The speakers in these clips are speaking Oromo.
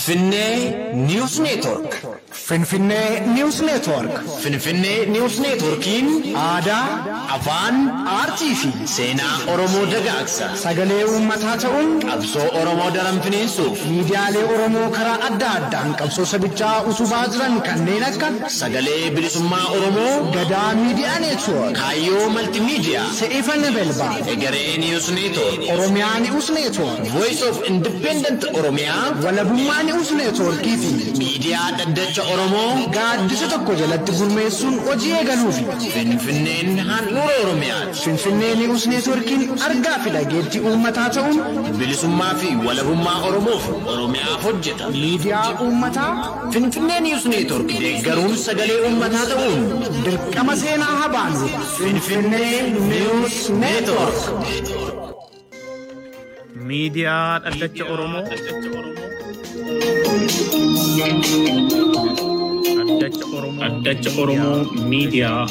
Finfinnee News Network. Finfinnee News Network. Finfinnee News Networkiin Aadaa, afaan aartii fi seenaa Oromoo dagaagsa. sagalee uummataa ta'uun Qabsoo Oromoo daran finiinsuuf miidiyaalee Oromoo karaa adda addaan qabsoo sabichaa utubaa jiran kanneen akka sagalee bilisummaa Oromoo Gadaa Miidiyaa Neetwoork, Kaayyoo Maltiimiidiyaa Se'ifan Belbaa, Egeree News Network. Oromiyaa Ni'us Neetwoork, Voice of Independent Oromiyaa Walabummaa Ni'us Neetwoorkii fi miidiyaa dhaddacha Oromoo gaaddisa tokko jalatti gurmeessuun hojii eegaluufi. Finfinneen handhuura Oromiyaati. Finfinnee Ni'us Neetwoorkiin argaa fi dhageettii uummataa ta'uun Bilisummaa fi walabummaa Oromoof Oromiyaaf hojjeta. miidiyaa uummataa Finfinnee News Network deeggaruun sagalee uummataa ta'uun dirqama seenaa habaanu. Finfinnee Ni'us Neetwoork. miidiyaa dhaddacha Oromoo. Dhaddacha Oromoo. Miidiyaa.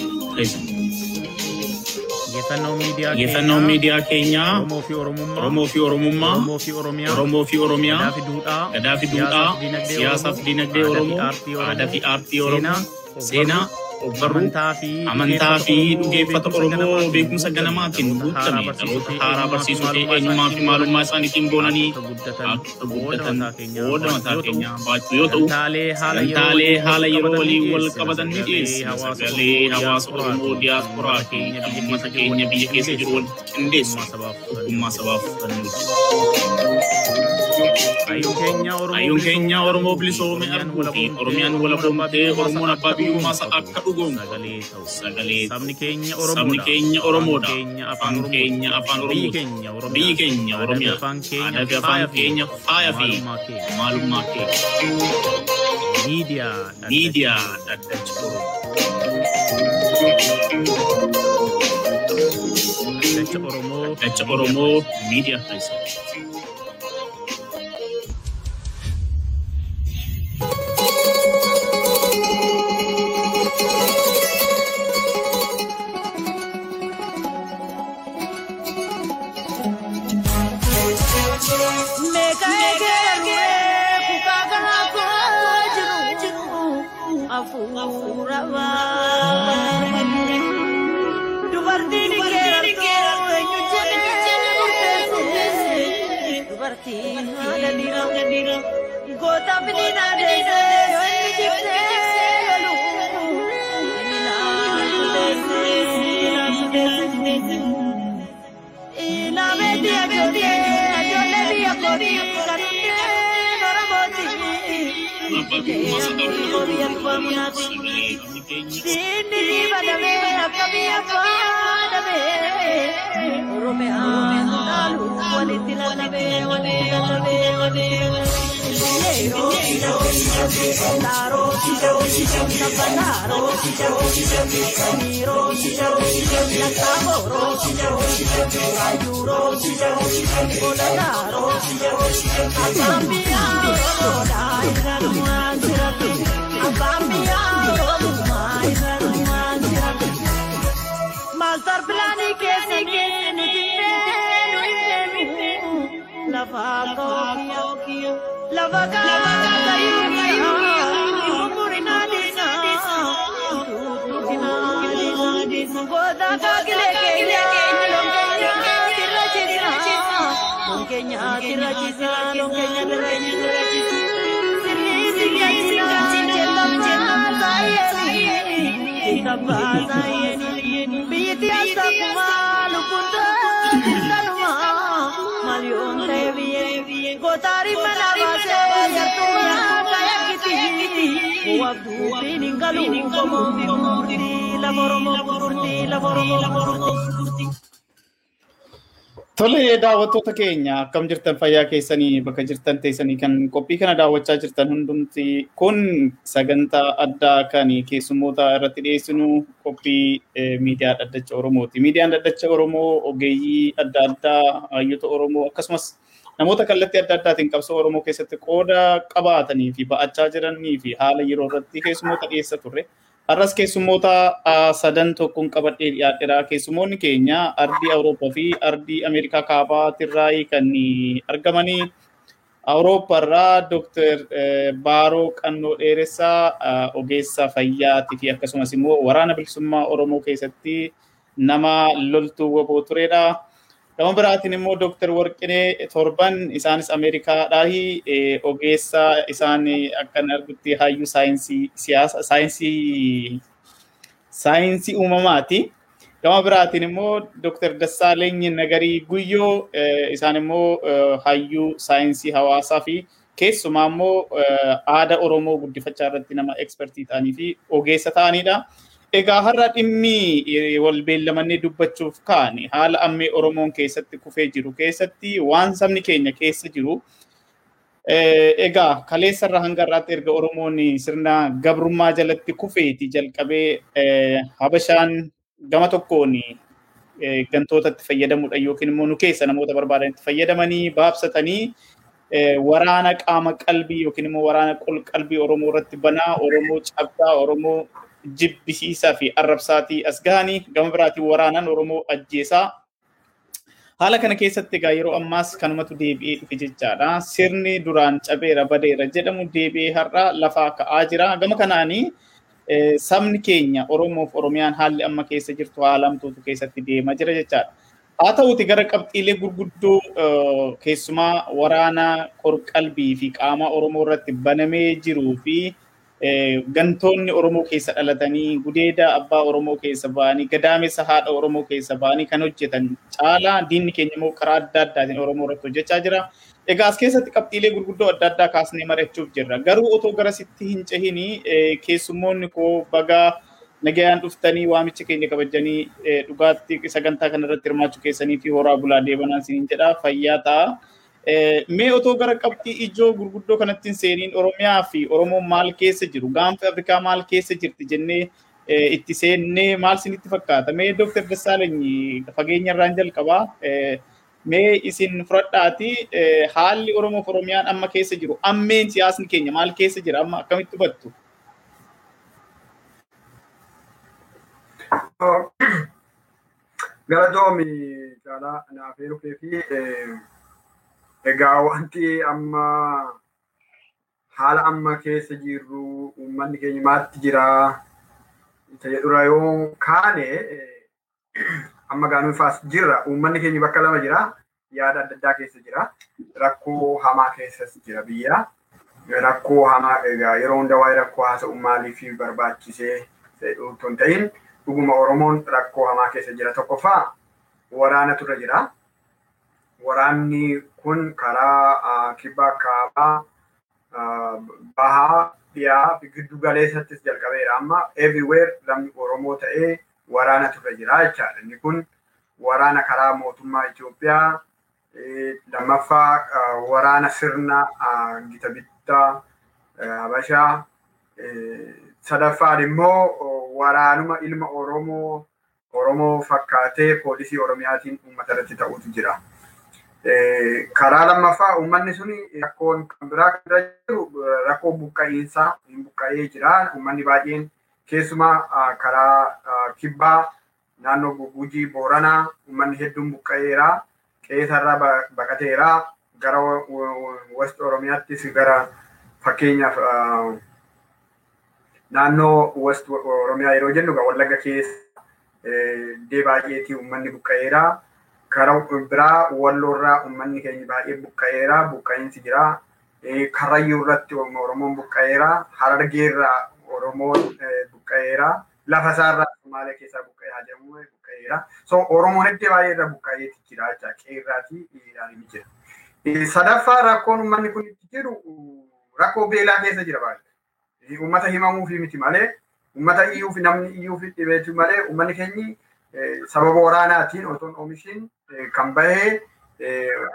Xiyyeeffannoo miidiyaa keenyaa Oromoo fi Oromummaa. Oromoo fi Oromiyaa. Oromoo fi duudhaa. siyaasaa fi dinagdee Oromoo, aadaa fi aartii Oromoo, seenaa, amantaa fi dhugeeffata Oromoo beekumsa ganamaatiin guutame dhaloota haaraa barsiisuu fi eenyummaa fi maalummaa isaaniitiin boonanii akka guddatan qooda mataa keenyaa baachuu yoo ta'u, Sagantaalee haala yeroo waliin wal qabatan ni dhiyeessina. Sagalee hawaasa Oromoo diyaasporaa keenya uummata keenya biyya keessa jiru walitti qindeessu. Tokkummaa sabaaf keenya Oromoo. Hayyuun keenya Oromoo bilisoome arguu fi Oromiyaan walaboomtee Oromoon abbaa biyyummaa isaa akka dhugoomu Sagalee Sabni keenya Oromoodha. Afaan keenya afaan Oromiyaa. Biyyi keenya Oromiyaa. Aadaa fi afaan keenya faaya fi maalummaa keenya. Miidiyaa. Dhaddacha Oromoo. Dhaddacha Oromoo. Oromoo Miidiyaa Preezent. Gati, Hanadira, Hanadira, Biyya kubamunaati. Diinni ni badamee akka biyya baadamee. Oromiyaan dhaalu walitti lallabee walitti lallabee walitti Master plani keessa keessa nuti nu himneenu lafa kookiya lafa kaayuu mukurina disa tuutina disa goota kaakilee keenya lonkeenya sirra cisa lonkeenya sirra cisa lonkeenya Lavoro, lavoro, lavoro, lavoro, lavoro, lavoro, lavoro, lavoro, lavoro, lavoro, lavoro, Tole daawwattoota keenya akkam jirtan fayyaa keessanii bakka jirtan teessanii kan qophii kana daawwachaa jirtan hundumti kun sagantaa addaa kan keessummoota irratti dhiyeessinu qophii miidiyaa dhaddacha Oromooti. Miidiyaan dhaddacha Oromoo ogeeyyii adda addaa hayyoota Oromoo akkasumas namoota kallattii adda addaatiin qabsoo Oromoo keessatti qooda qabaatanii fi ba'achaa jiranii fi haala yeroo irratti keessummoota dhiyeessa turre. Har'as keessummoota sadan tokkoon qabadhee dhiyaadheera. Keessummoonni keenya ardii Awurooppaa fi ardii Ameerikaa kaabaatirraa kan argamanii Awurooppaarraa Dooktar Baaroo Qannoo Dheeressaa ogeessa fayyaatii fi akkasumas immoo waraana bilisummaa Oromoo keessatti nama loltuu waboo turedha. Gama biraatiin immoo Dooktar Warqinee Torban isaanis Ameerikaadhaa ogeessa isaan akkan argutti hayyuu saayinsii siyaasa saayinsii saayinsii uumamaati. Gama biraatiin immoo Dooktar Dassaaleeny Nagarii Guyyoo isaan immoo hayyuu saayinsii hawaasaa fi keessumaa immoo aadaa Oromoo guddifachaa irratti nama ekspertii ta'anii fi ogeessa ta'anidha. Egaa har'a dhimmi wal beellamannee dubbachuuf kaane haala ammee Oromoon keessatti kufee jiru keessatti waan sabni keenya keessa jiru Egaa kaleessa irraa hanga irraatti erga Oromoon sirna gabrummaa jalatti kufeeti jalqabee Habashaan gama tokkoon gantootatti fayyadamuudha yookiin immoo nu keessa namoota barbaadanitti fayyadamanii baabsatanii waraana qaama qalbii yookiin immoo waraana qalbii Oromoo irratti banaa Oromoo cabsaa Oromoo jibbisiisaa fi arrabsaatii as gahanii gama biraatiin waraanaan Oromoo ajjeesaa Haala kana keessatti egaa yeroo ammaas kanumatu deebi'ee dhufe jechaadha. Sirni duraan cabeera badeera jedhamu deebi'ee har'a lafaa ka'aa jira. Gama kanaanii sabni keenya Oromoof Oromiyaan haalli amma keessa jirtu haala hamtuutu keessatti deemaa jira jechaadha. Haa ta'uti gara qabxiilee gurguddoo keessumaa waraana qorqalbii fi qaama Oromoo irratti banamee jiruu fi gantoonni Oromoo keessa dhalatanii gudeeda abbaa Oromoo keessa ba'anii gadaamessa haadha Oromoo keessa ba'anii kan hojjetan caalaa diinni keenya immoo karaa adda addaatiin Oromoo irratti hojjechaa jira. Egaa as keessatti qabxiilee gurguddoo adda addaa kaasnee mari'achuuf jirra. Garuu otoo gara sitti hin cehinii keessummoonni koo bagaa nagayaan dhuftanii waamicha keenya kabajanii dhugaatti sagantaa kanarratti hirmaachuu keessanii fi horaa bulaa deebanaan isiniin jedha fayyaa ta'a. Mee otoo gara qabxii ijoo gurguddoo kanatti seeniin Oromiyaa fi Oromoon maal keessa jiru gaanfa Afrikaa maal keessa jirti jennee itti seennee maal sinitti fakkaata? Mee Dooktar Dassaalany fageenya irraan jalqabaa mee isin fudhadhaati haalli Oromoof Oromiyaan amma keessa jiru ammeen siyaasni keenya maal keessa jira amma akkamitti hubattu? Galatoomi caalaa naaf eeruu fi Egaa wanti amma haala amma keessa jirru uummanni keenya maaltu jira? Isa jedhura yoo kaane amma gaanuu ifaas jirra. Uummanni keenya bakka lama jira. Yaada adda addaa keessa jira. Rakkoo hamaa keessas jira biyya. Rakkoo hamaa egaa yeroo hunda waa'ee rakkoo haasa'u maaliif barbaachisee jedhu otoo hin ta'in? Dhuguma Oromoon rakkoo hamaa keessa jira tokkoffaa waraanatu irra jira. Waraanni kun karaa kibbaa kaabaa bahaa dhiyaa fi giddu galeessattis jalqabeera amma everywhere lamni oromoo ta'ee waraana turre jira jechaadha inni kun waraana karaa mootummaa Itoophiyaa lammaffaa waraana sirna gita bittaa habashaa sadaffaan immoo waraanuma ilma oromoo oromoo fakkaatee poolisii oromiyaatiin uummata irratti ta'utu jira. Karaa lammaffaa uummanni suni rakkoon kan biraa kan jiru rakkoo buqqa'iinsaa hin buqqa'ee jira. Uummanni baay'een keessumaa karaa kibbaa naannoo Gugujii Booranaa uummanni hedduun buqqa'eera. Qeesarraa baqateera. Gara West Oromiyaattis gara fakkeenyaaf naannoo West Oromiyaa yeroo jennu Wallagga keessa iddoo baay'eetii uummanni buqqa'eera. Karaa biraa walloorraa uummanni keenya baay'ee buqqa'eera buqqa'iinsi jira karrayyuu irratti oromoon buqqa'eera harargeerraa oromoon buqqa'eera lafa isaarraa Somaaliyaa keessaa buqqa'ee jedhamu buqqa'eera so oromoon iddoo baay'ee irra buqqa'eeti jira jecha qeerraatii ni jira sadaffaa rakkoon uummanni kun itti jiru rakkoo beelaa keessa jira baay'ee. Uummata himamuufi miti malee uummata iyyuufi namni iyyuufi dhibeetu malee uummanni keenyi sababa waraanaatiin otoo oomishiin kan bahee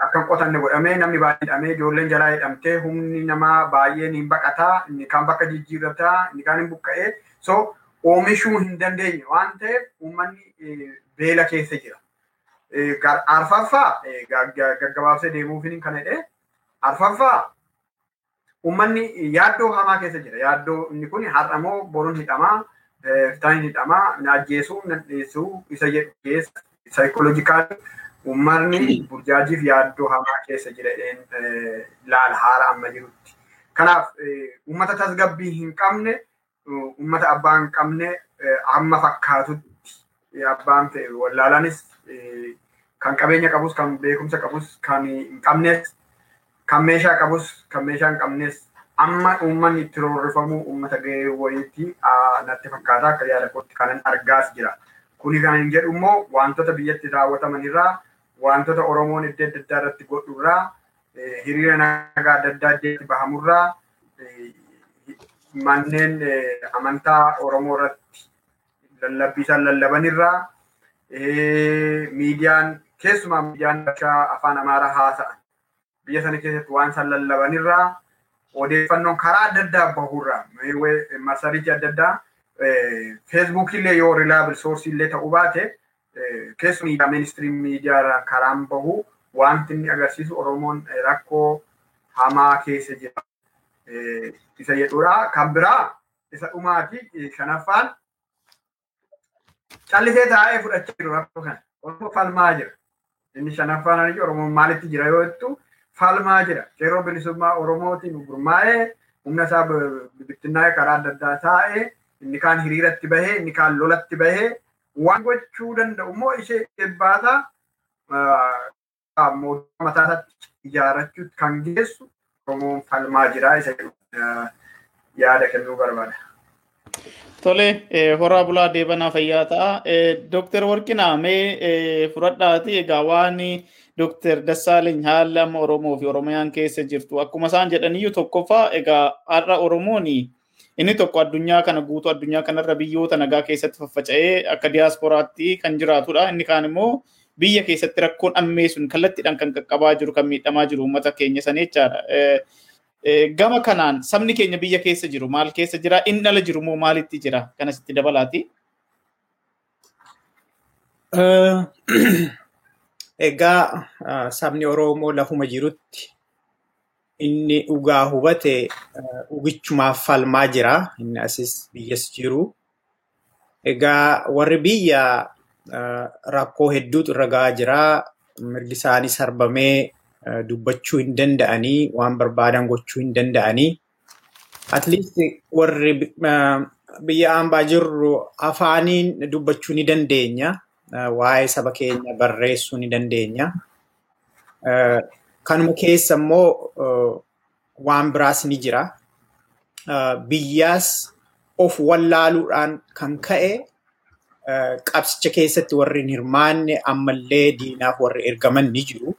akka hin qotanne godhamee namni baay'ee hidhamee ijoolleen jalaa hidhamtee humni namaa baay'een hin baqataa inni kaan bakka jijjiirrataa inni kaan hin buqqa'ee so oomishuu hin dandeenye waan ta'eef uummanni beela keessa jira. Arfaffaa gaggabaabsee deemuufiin kan jedhee arfaffaa uummanni yaaddoo hamaa keessa jira. Yaaddoo inni kun har'amoo boruun hidhamaa fitaan hidhamaa na ajjeesuu na dhiyeessuu isa jedhu keessa saayikooloojikaali uummanni burjaajiif yaaddoo hamaa keessa jedheen ilaala haala amma jirutti. Kanaaf uummata tasgabbii hin qabne uummata abbaa hin qabne amma fakkaatutti. Abbaan ta'e wallaalanis kan qabeenya qabus kan beekumsa qabus kan hin qabnes kan meeshaa qabus kan meeshaa hin qabnes amma uummanni itti roorrifamu uummata gahee wayiitti natti fakkaata akka yaada kootti kanan argaas jira. Kuni kan hin jedhu immoo wantoota biyyatti raawwataman irraa wantoota Oromoon iddoo adda addaa irratti godhu irraa hiriira nagaa adda addaa iddootti bahamurraa manneen amantaa Oromoo irratti lallabbiisaan lallaban irraa miidiyaan keessumaa miidiyaan afaan Amaaraa haasa'an biyya sana keessatti waan isaan lallaban irraa odeeffannoon karaa adda addaa bahurraa marsariitii adda addaa feesbuukii illee yoo riilaabil soorsii illee ta'uu baate keessumaa miidiyaa ministiriin miidiyaa karaan bahu wanti inni agarsiisu Oromoon rakkoo hamaa keessa jira. Isa jedhudha. Kan biraa isa dhumaati shanaffaan callisee taa'ee fudhachaa jiru rakkoo kana. Oromoo falmaa jira. Inni shanaffaan Oromoon maalitti jira yoo jettu falmaa jira. Qeerroo bilisummaa Oromootiin gurmaa'ee humna isaa bittinnaa'ee karaa adda addaa taa'ee inni kaan hiriiratti bahee inni kaan lolatti bahee waan gochuu danda'u immoo ishee eebbaataa mootummaa mataa isaatti ijaarrachuutti kan geessu Oromoon falmaa jira isa yaada kennuu barbaada. Tole, horaa bulaa deebanaa fayyaa ta'a. Dooktar Warqinaa mee fudhadhaati egaa waan Dooktar Dassaaleny haala Oromoo fi Oromiyaan keessa jirtu akkuma isaan jedhaniyyuu tokkoffaa egaa har'a Oromoon inni tokko addunyaa kana guutuu addunyaa kanarra biyyoota nagaa keessatti faffaca'ee akka diyaasporaatti kan jiraatudha. Inni kaan immoo biyya keessatti rakkoon ammee sun kallattiidhaan kan qaqqabaa jiru kan miidhamaa jiru uummata keenya sana jechaadha. Gama kanaan sabni keenya biyya keessa jiru maal keessa jira inni ala jiru moo maalitti jira kanasitti dabalaati? Egaa sabni Oromoo lafuma jirutti inni dhugaa hubate dhugichumaaf falmaa jira. Inni asis biyyas jiru. Egaa warri biyya rakkoo hedduutu irra gahaa jira. Mirgi isaanii sarbamee dubbachuu hin danda'anii waan barbaadan gochuu hin danda'anii. At least warri biyya hambaa jirru afaaniin dubbachuu ni dandeenya. Waa'ee saba keenya barreessuu ni dandeenya. Kanuma keessa immoo waan biraas ni jira. Biyyaas of wallaaluudhaan kan ka'e qabsicha keessatti warri hin hirmaanne ammallee diinaaf warri ergaman ni jiru.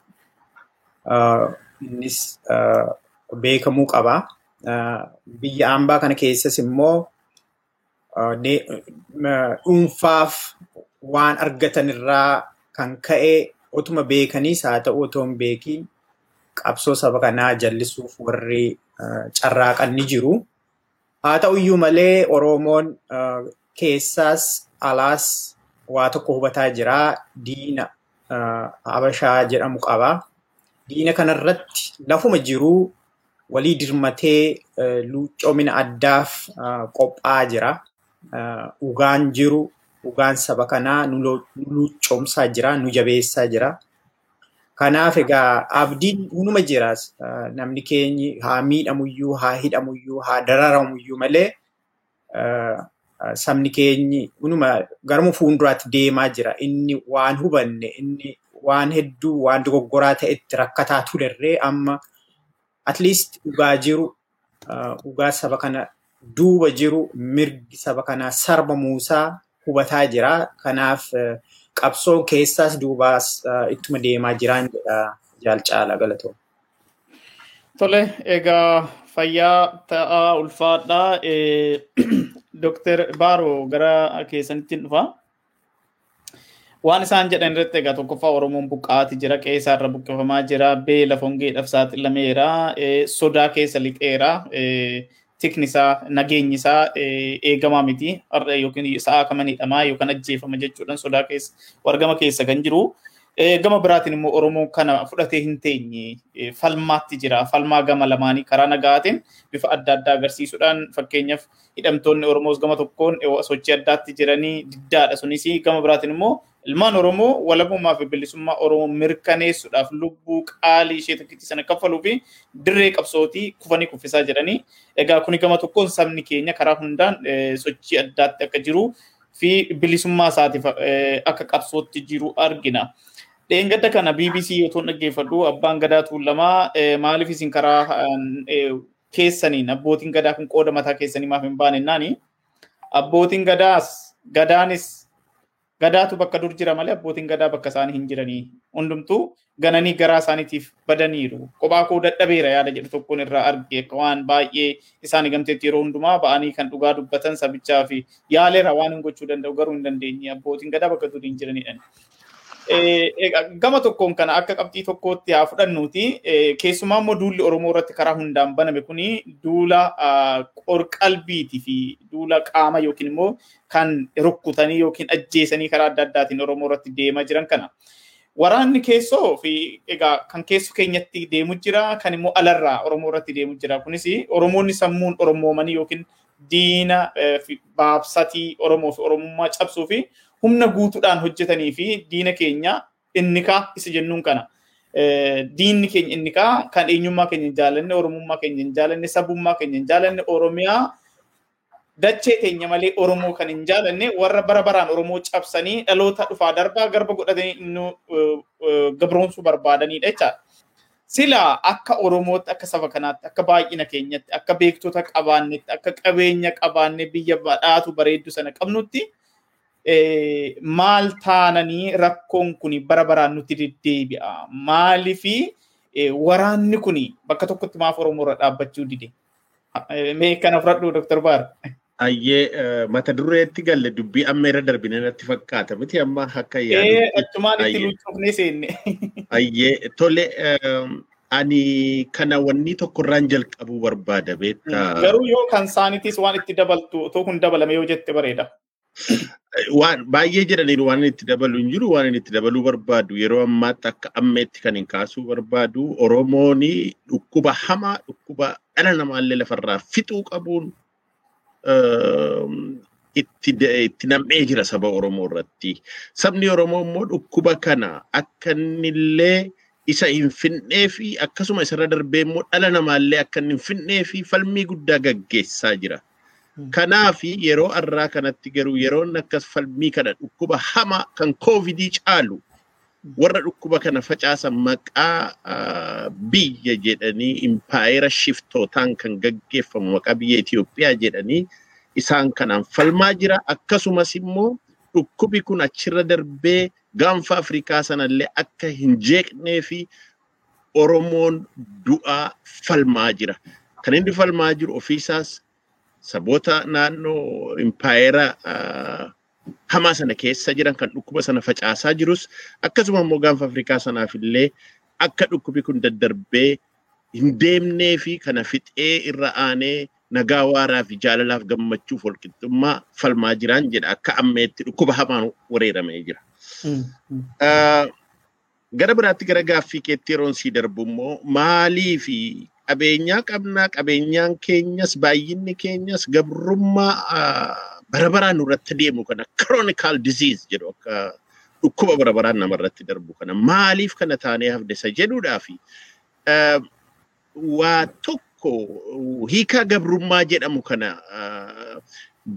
Innis beekamuu qaba. Biyya hambaa kana keessas immoo dhuunfaaf waan argatan irraa kan ka'e otuma beekaniis haa ta'u otoo hin beekiin qabsoo saba kanaa jallisuuf warri carraaqan ni jiru. Haa ta'u iyyuu malee Oromoon keessaas alaas waa tokko hubataa jira. Diina Habashaa jedhamu qaba. Diina kanarratti lafuma jiruu walii dirmatee luucoomina addaaf qophaa'aa jira. Dhugaan jiru dhugaan saba kanaa nu luucoomsaa jira, nu jabeessaa jira. Kanaaf egaa abdiin hunuma jira. Namni keenyi haa miidhamuyyuu, haa hidhamuyyuu, haa dararamuyyuu malee sabni keenyi hunuma garuma fuulduraatti deemaa jira. Inni waan hubanne, inni waan hedduu waan dogoggoraa ta'etti rakkataa turerree amma at least dhugaa jiru, dhugaa saba kana duuba jiru, mirgi saba kanaa sarbamuusaa hubataa jira. Kanaaf qabsoo keessaas duubaas ittuma deemaa jiraan jedha jaalcaala galatoo. Tole, egaa fayyaa ta'aa ulfaadhaa. Dooktar Baaroo gara keessanitti dhufa. Waan isaan jedhan irratti egaa tokkoffaa Oromoon buqqaati jira, qeessaa irra buqqifamaa jira, beela fongeedhaaf saaxilameera, sodaa keessa lixeera. Tikni isaa nageenyi isaa eegamaa miti har'a yookiin sa'a kaman hidhamaa yookaan ajjeefama jechuudhaan sodaa keessa wargama keessa kan jiru. Gama biraatiin immoo Oromoo kana fudhatee hin teenye falmaatti jira. Falmaa gama lamaanii karaa nagaatiin bifa adda addaa agarsiisuudhaan fakkeenyaaf hidhamtoonni Oromoos gama tokkoon sochii addaatti jiranii diddaadha sunis gama biraatiin immoo Ilmaan Oromoo walabummaa fi bilisummaa Oromoo mirkaneessuudhaaf lubbuu qaalii ishee tokkitti sana kaffaluu fi dirree qabsootii kufanii kuffisaa jedhanii. Egaa kuni gama tokkoon sabni keenya karaa hundaan sochii addaatti akka jiru fi bilisummaa isaatiif akka qabsootti jiru argina. Dheengadda kana BBC yoo dhaggeeffadhu abbaan gadaa tuulamaa maaliif isin karaa keessaniin abbootiin gadaa kun qooda mataa keessanii maaf hin baane naani abbootiin gadaas gadaanis gadaatu bakka dur jira malee abbootiin gadaa bakka isaanii hin jiranii. Hundumtuu gananii garaa isaaniitiif badaniiru. Kophaa koo dadhabeera yaada jedhu tokkoon irraa arge. Waan baay'ee isaanii gamteetti yeroo hundumaa ba'anii kan dhugaa dubbatan sabichaa fi yaaleera waan hin gochuu danda'u garuu hin dandeenye. Abbootiin gadaa bakka dur hin jiranidha. Gama tokkoon kana akka qabxii tokkootti haa fudhannuuti. Keessumaa immoo duulli Oromoo irratti karaa hundaan baname kuni duula qorqalbiitii fi duula qaama yookiin immoo kan rukkutanii yookiin ajjeesanii karaa adda addaatiin Oromoo irratti deemaa jiran kana. Waraanni keessoo fi egaa kan keesso keenyatti deemu jira kan immoo alarraa Oromoo irratti deemu jira. Kunis Oromoonni sammuun Oromoomanii yookiin diina baabsatii Oromoo fi Oromummaa cabsuu fi humna guutuudhaan hojjetanii fi diina keenya inni kaa isa jennuun kana. Diinni keenya inni kaa kan eenyummaa keenya hin jaalanne, Oromummaa keenya hin jaalanne, sabummaa keenya hin jaalanne, Oromiyaa dachee teenya malee Oromoo kan hin jaalanne warra bara baraan Oromoo cabsanii dhaloota dhufaa darbaa garba godhatanii nu gabroomsuu barbaadanidha jechaadha. Sila akka Oromootti akka saba kanaatti akka baay'ina keenyatti akka beektota qabaannetti akka qabeenya qabaanne biyya badhaatu bareeddu sana qabnutti maal taananii rakkoon kun bara baraan nutti deddeebi'a. Maalifi waraanni kun bakka tokkotti maaf Oromoo irra dhaabbachuu dide? Mee kana fudhadhu Dr. Baar. Ayyee mata dureetti galle dubbii amma irra darbine natti fakkaata miti amma akka yaadu. Achumaan itti luucuufnee seenne. Ayyee tole ani kana wanni tokkorraan jalqabuu barbaada beektaa. Garuu yoo kan saanitis waan itti dabaltu otoo kun dabalame yoo jette bareeda. waan baay'ee jedhaniiru waan itti dabalu hin jiru waan itti dabaluu barbaadu yeroo ammaatti akka ammeetti kan hin kaasuu barbaadu Oromoon dhukkuba hamaa dhukkuba dhala namaallee lafarraa fixuu qabuun itti nam'ee jira saba Oromoo irratti. Sabni Oromoo immoo dhukkuba kana akka innillee isa hin finnee fi akkasuma isarra darbee immoo dhala namaallee akka inni hin finnee fi falmii guddaa gaggeessaa jira. Kanaaf yeroo har'aa kanatti garuu yeroon akkas falmii kana dhukkuba hamaa kan koovidii caalu warra dhukkuba kana facaasan maqaa biyya jedhanii impaayera shiftootaan kan gaggeeffamu maqaa biyya Itoophiyaa jedhanii isaan kanaan falmaa jira. Akkasumas immoo dhukkubi kun achirra darbee gaanfa Afrikaa sanallee akka hin jeeqnee fi Oromoon du'aa falmaa jira. Kan inni falmaa jiru ofiisaas saboota naannoo impaayera hamaa sana keessa jiran kan dhukkuba sana facaasaa jirus akkasuma immoo gaanfa Afrikaa sanaaf illee akka dhukkubi kun daddarbee hin deemnee fi kana fixee irra aanee nagaa waaraa fi jaalalaaf gammachuuf walqixxummaa falmaa jiran jedha akka ammeetti dhukkuba hamaan wareeramee jira. Gara biraatti gara gaaffii keetti yeroon sii darbu immoo maalii fi qabeenyaa qabnaa qabeenyaan keenyas baay'inni keenyas gabrummaa bara baraan nurratti deemu kana chronical disease jedhu akka dhukkuba bara baraan namarratti darbu kana maaliif kana taanee hafdesa jedhuudhaa fi waa tokko hiikaa gabrummaa jedhamu kana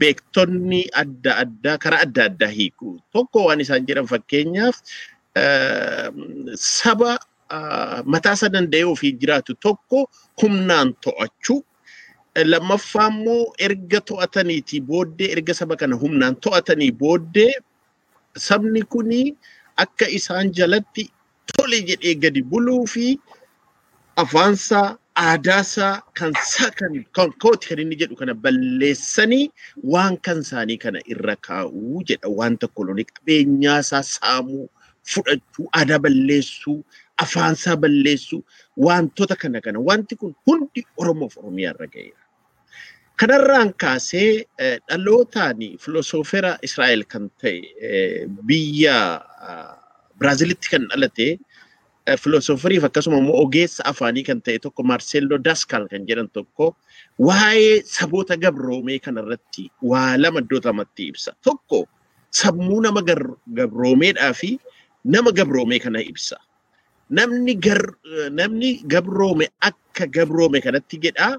beektonni adda addaa karaa adda addaa hiiku tokko waan isaan jedhan fakkeenyaaf saba mataa isa danda'ee ofii jiraatu tokko humnaan to'achuu. Lammaffaa immoo erga to'ataniitii booddee erga saba kana humnaan to'atanii booddee sabni kuni akka isaan jalatti tole jedhee gadi buluu fi afaansaa aadaasaa kan isaa kan kan kooti kan inni jedhu kana balleessanii waan kan isaanii kana irra kaa'uu jedha waan tokko loonii qabeenyaasaa saamuu fudhachuu aadaa balleessuu afaansaa balleessuu wantoota kana kana wanti kun hundi Oromoof Oromiyaa irra ga'eera. Kanarraan kaasee dhalootaan filosoofera Israa'el kan ta'e biyya Biraazilitti kan dhalate filosooferiif akkasuma immoo ogeessa afaanii kan ta'e tokko Marcelo Daskal kan jedhan tokko waa'ee saboota gabroomee kanarratti waa lama iddoo lamatti ibsa. Tokko sammuu nama gabroomeedhaa fi nama gabroomee kana ibsa. Namni gabroome akka gabroome kanatti jedhaa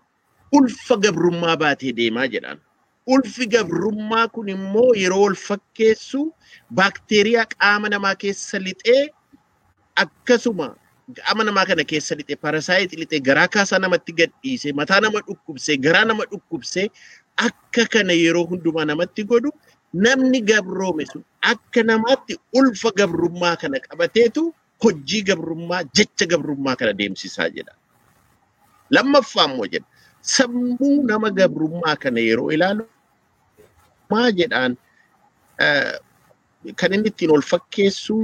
ulfa gabrummaa baatee deemaa jedhaan. Ulfi gabrummaa kun immoo yeroo ol fakkeessu baakteeriyaa qaama namaa keessa lixee akkasuma qaama namaa kana keessa lixee parasaayit lixee garaa kaasaa namatti gadhiisee mataa nama dhukkubsee garaa nama dhukkubsee akka kana yeroo hundumaa namatti godhu namni gabroome sun akka namaatti ulfa gabrummaa kana qabateetu hojii gabrummaa jecha gabrummaa kana deemsisaa jedha. Lammaffaa immoo jedha sammuu nama gabrummaa kana yeroo ilaalu maa jedhaan eh, kan inni ittiin ol fakkeessu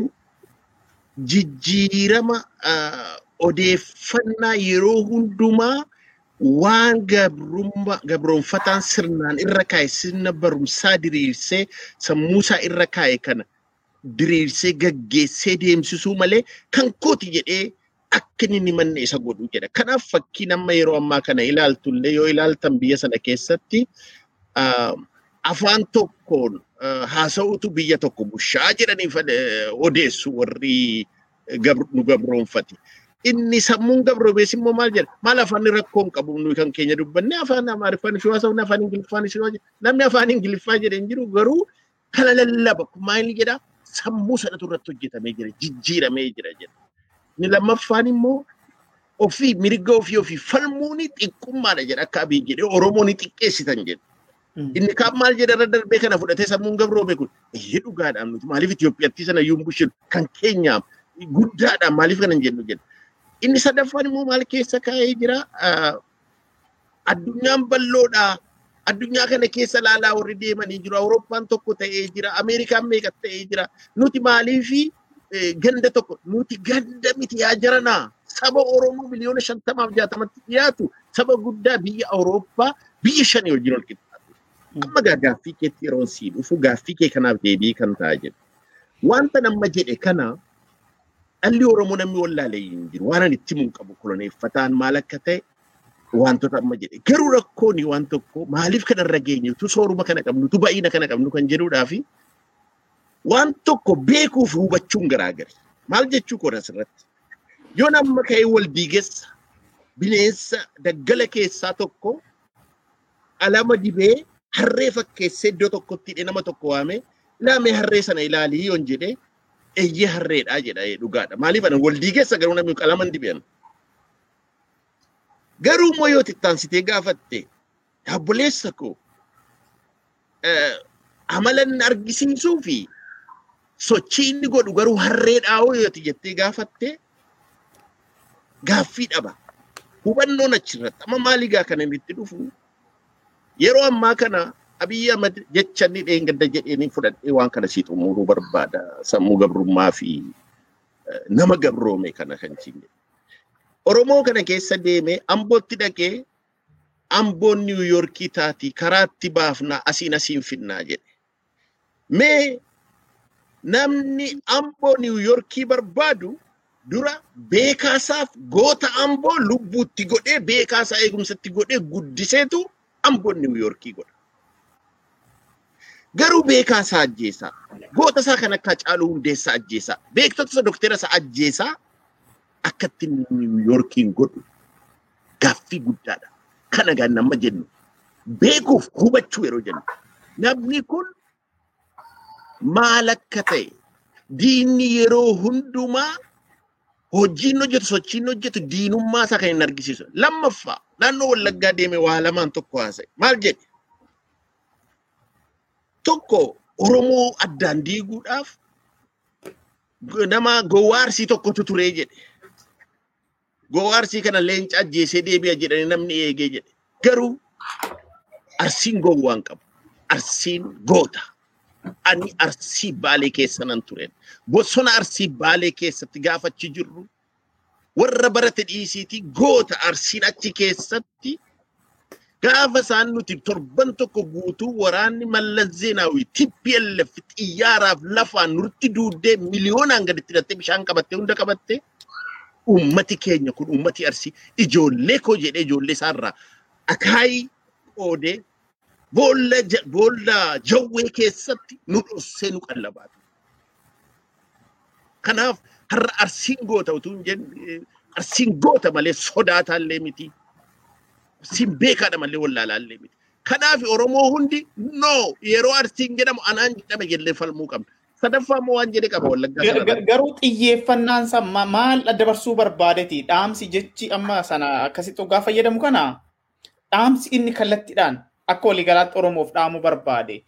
jijjiirama ah, odeeffannaa yeroo hundumaa waan gabroonfataan sirnaan irra kaa'e sirna barumsaa diriirsee sammuu isaa irra kaa'e kana diriirsee gaggeessee deemsisuu malee kan kooti jedhee akka inni manne isa godhu jedha. Kanaaf fakkiin amma yeroo ammaa kana ilaaltullee yoo ilaaltan biyya sana keessatti afaan tokkoon haasa'utu biyya tokko bushaa jedhanii odeessu warri nu gabroonfate. Inni sammuun gabroomees immoo maal jedha? Maal afaan rakkoon qabu nuyi kan keenya dubbanne afaan Amaariffaan ishee haasa'u afaan Ingiliffaan ishee haasa'u namni afaan Ingiliffaa jedhe hin jiru garuu kana lallaba maal jedha? Sammuu sanatu irratti hojjetamee jira jijjiiramee jira jedha. Inni lammaffaan immoo ofii mirga ofii ofii falmuun xiqqummaadha jedha akka abii jedhee Oromoon xiqqeessitan jedha. Inni kaan maal jedha irra darbee kana fudhatee sammuun gabroome kun eeyyee dhugaadhaan nuti maaliif Itoophiyaatti sana yuun bushin kan keenyaaf guddaadhaan maaliif kana jennu jedha. Inni sadaffaan immoo maal keessa kaa'ee jira addunyaan bal'oodha. Addunyaa kana keessa laalaa warri deemanii jiru. Awurooppaan tokko ta'ee jira. Ameerikaan meeqa ta'ee jira. Nuti maaliifi eh, ganda tokko nuti ganda miti yaa jaranaa. Saba Oromoo miliyoona shantamaaf jaatamatti dhiyaatu saba guddaa biyya Awurooppaa biyya shanii wajjin ol qixxaatu. Amma gaa gaaffii keetti yeroon sii dhufu gaaffii kee kanaaf deebii kan ta'a jedhu. Wanta nama jedhe kana dhalli Oromoo namni wallaalee hin jiru. Waan ani itti himuun qabu koloneeffataan maal akka ta'e wantoota amma jedhe. Garuu rakkoon waan tokko maaliif kanarra geenye tu sooruma kana qabnu tu ba'iina kana qabnu kan jedhuudhaa fi waan tokko beekuu fi hubachuun garaagari. Maal jechuu koodha asirratti? Yoo nama ka'ee wal diigessa bineensa daggala keessaa tokko alama dibee harree fakkeessee iddoo tokkotti hidhee nama tokko waamee ilaamee harree sana ilaalii yoon jedhee eeyyee harreedhaa jedha dhugaadha. Maaliif ana wal diigessa garuu namni qalama hin dibeen. Garuu immoo yoo xittaansitee gaafatte dhaabboleessa koo eh, amala inni argisiisuu fi sochii inni godhu garuu harreedhaa hoo yoo jettee gaafatte gaaffii dhaba. Hubannoon achirratti amma maaliigaa kan inni itti dhufu yeroo ammaa kana Abiyyi Ahmad jecha inni dheengadda jedheenii fudhadhee waan kana sii xumuruu barbaada sammuu gabrummaa fi eh, nama gabroome kana kan jedhu. Oromoo kana keessa deemee ambootti dhaqee amboon Niw Yoorkii taati karaatti baafnaa asiin asiin finnaa jedhe. Mee namni amboo Niw Yoorkii barbaadu dura beekaasaaf goota amboo lubbuutti godhee beekaasaa eegumsatti godhee guddiseetu amboon Niw Yoorkii godha. Garuu beekaasaa ajjeesaa. Goota isaa kan akka Hacaaluu Hundeessaa ajjeesaa. Beektota isa doktera isaa ajjeesaa akkatti Niw Yoorkiin godhu gaaffii guddaadha. Kana gaa nama jennu beekuuf hubachuu yeroo jennu namni kun maal akka ta'e diinni yeroo hundumaa hojiin hojjetu sochiin hojjetu diinummaa isaa kan hin argisiisu. Lammaffaa naannoo Wallaggaa deeme waa lamaan tokko haasa'e. Maal jedhe? Tokko Oromoo addaan diiguudhaaf nama gowwaarsii tokkotu turee jedhe. Gowwaarsii kana leenca ajjeesee deebi'a jedhanii namni eegee jedhe. Garuu arsiin gowwaan qabu. Arsiin goota. Ani arsii baalee keessa nan tureen. Bosona arsii baalee keessatti gaafachi jirru warra barate dhiisiiti goota arsiin achi keessatti gaafa isaan nuti torban tokko guutuu waraanni mallas zeenaawii TPLF xiyyaaraaf lafaan nutti duuddee miliyoonaan gaditti hidhattee bishaan qabattee hunda qabattee ummati keenya kun ummati arsii ijoollee koo jedhee ijoollee isaarraa akaayii qoodee Boolla boolla jawwee keessatti nu dhossee nu qallabaa ture. Kanaaf har'a arsiin goota utuu hin jenne arsiin goota malee sodaataallee miti. Arsiin beekaadha malee wallaalaallee miti. Kanaaf Oromoo hundi no yeroo arsiin jedhamu anaan jedhame jennee falmuu qabna. Sadaffaa immoo waan jedhe qaba wallaggaa. Garuu xiyyeeffannaan isaa ma- maal dabarsuu barbaadeti? Dhaamsi jechi amma sana akkasitti hoggaa fayyadamu kana dhaamsi inni kallattiidhaan akka waliigalaatti Oromoof dhaamu barbaade.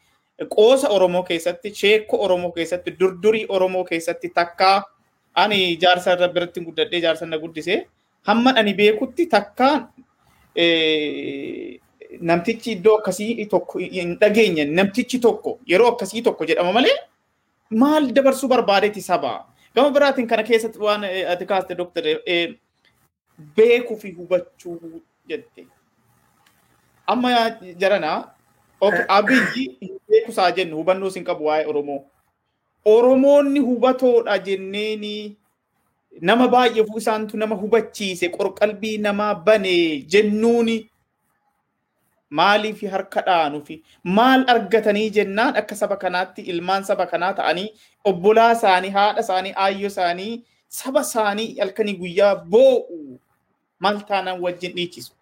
Qoosa Oromoo keessatti, sheekko Oromoo keessatti, durdurii Oromoo keessatti takkaa ani jaarsa irra biratti guddadhee jaarsa na guddise hamma ani beekutti takkaa eh, namtichi iddoo akkasii tokko hin dhageenye namtichi tokko yeroo akkasii tokko jedhama malee maal dabarsuu barbaadeeti saba. Gama biraatiin kana keessatti waan eh, ati kaaste doktore beekuu fi hubachuu jette. Amma jarana abiyyi beekusaa jennu hubannoo sin qabu waa'ee Oromoo. Oromoonni hubatoodha jenneeni nama baay'eefu isaantu nama hubachiise qorqalbii namaa bane jennuuni maaliif harka dhaanu fi maal argatanii jennaan akka saba kanaatti ilmaan saba kanaa ta'anii obbolaa isaanii haadha isaanii aayyoo isaanii saba isaanii halkanii guyyaa boo'u. Maal taanaan wajjin dhiichisu.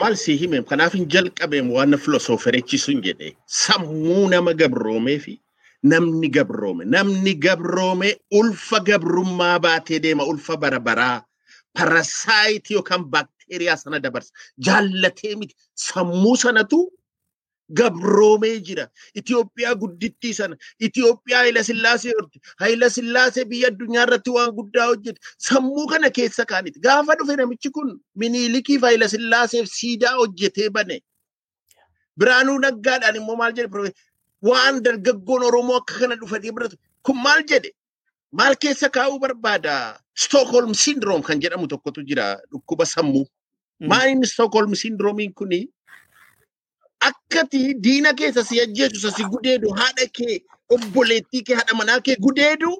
Maal si hime kanaaf hin jalqabeem waan filosoofereechisuun jedhe sammuu nama gabroomee fi namni gabroome. Namni gabroome ulfa gabrummaa baatee deema ulfa bara baraa parasaayitii yookaan baakteeriyaa sana dabarsa jaallatee miti sammuu sanatu gabroomee jira Itoophiyaa guddittii sana Itoophiyaa Hayila Sillaasee horte Hayila Sillaasee biyya addunyaa irratti waan guddaa hojjete sammuu kana keessa kaaniti gaafa dhufe namichi kun miniilikiif Hayila Sillaaseef siidaa hojjetee bane Biraanuu Naggaadhaan immoo maal jedhe waan dargaggoon Oromoo akka kana dhufatee biratu kun maal jedhe maal keessa kaa'uu barbaada Stockholm syndrome kan jedhamu tokkotu jira dhukkuba sammuu maal inni Stockholm syndrome kuni akkati diina keessa si ajjeesu isa si gudeedu haadha kee obboleettii kee haadha manaa kee gudeedu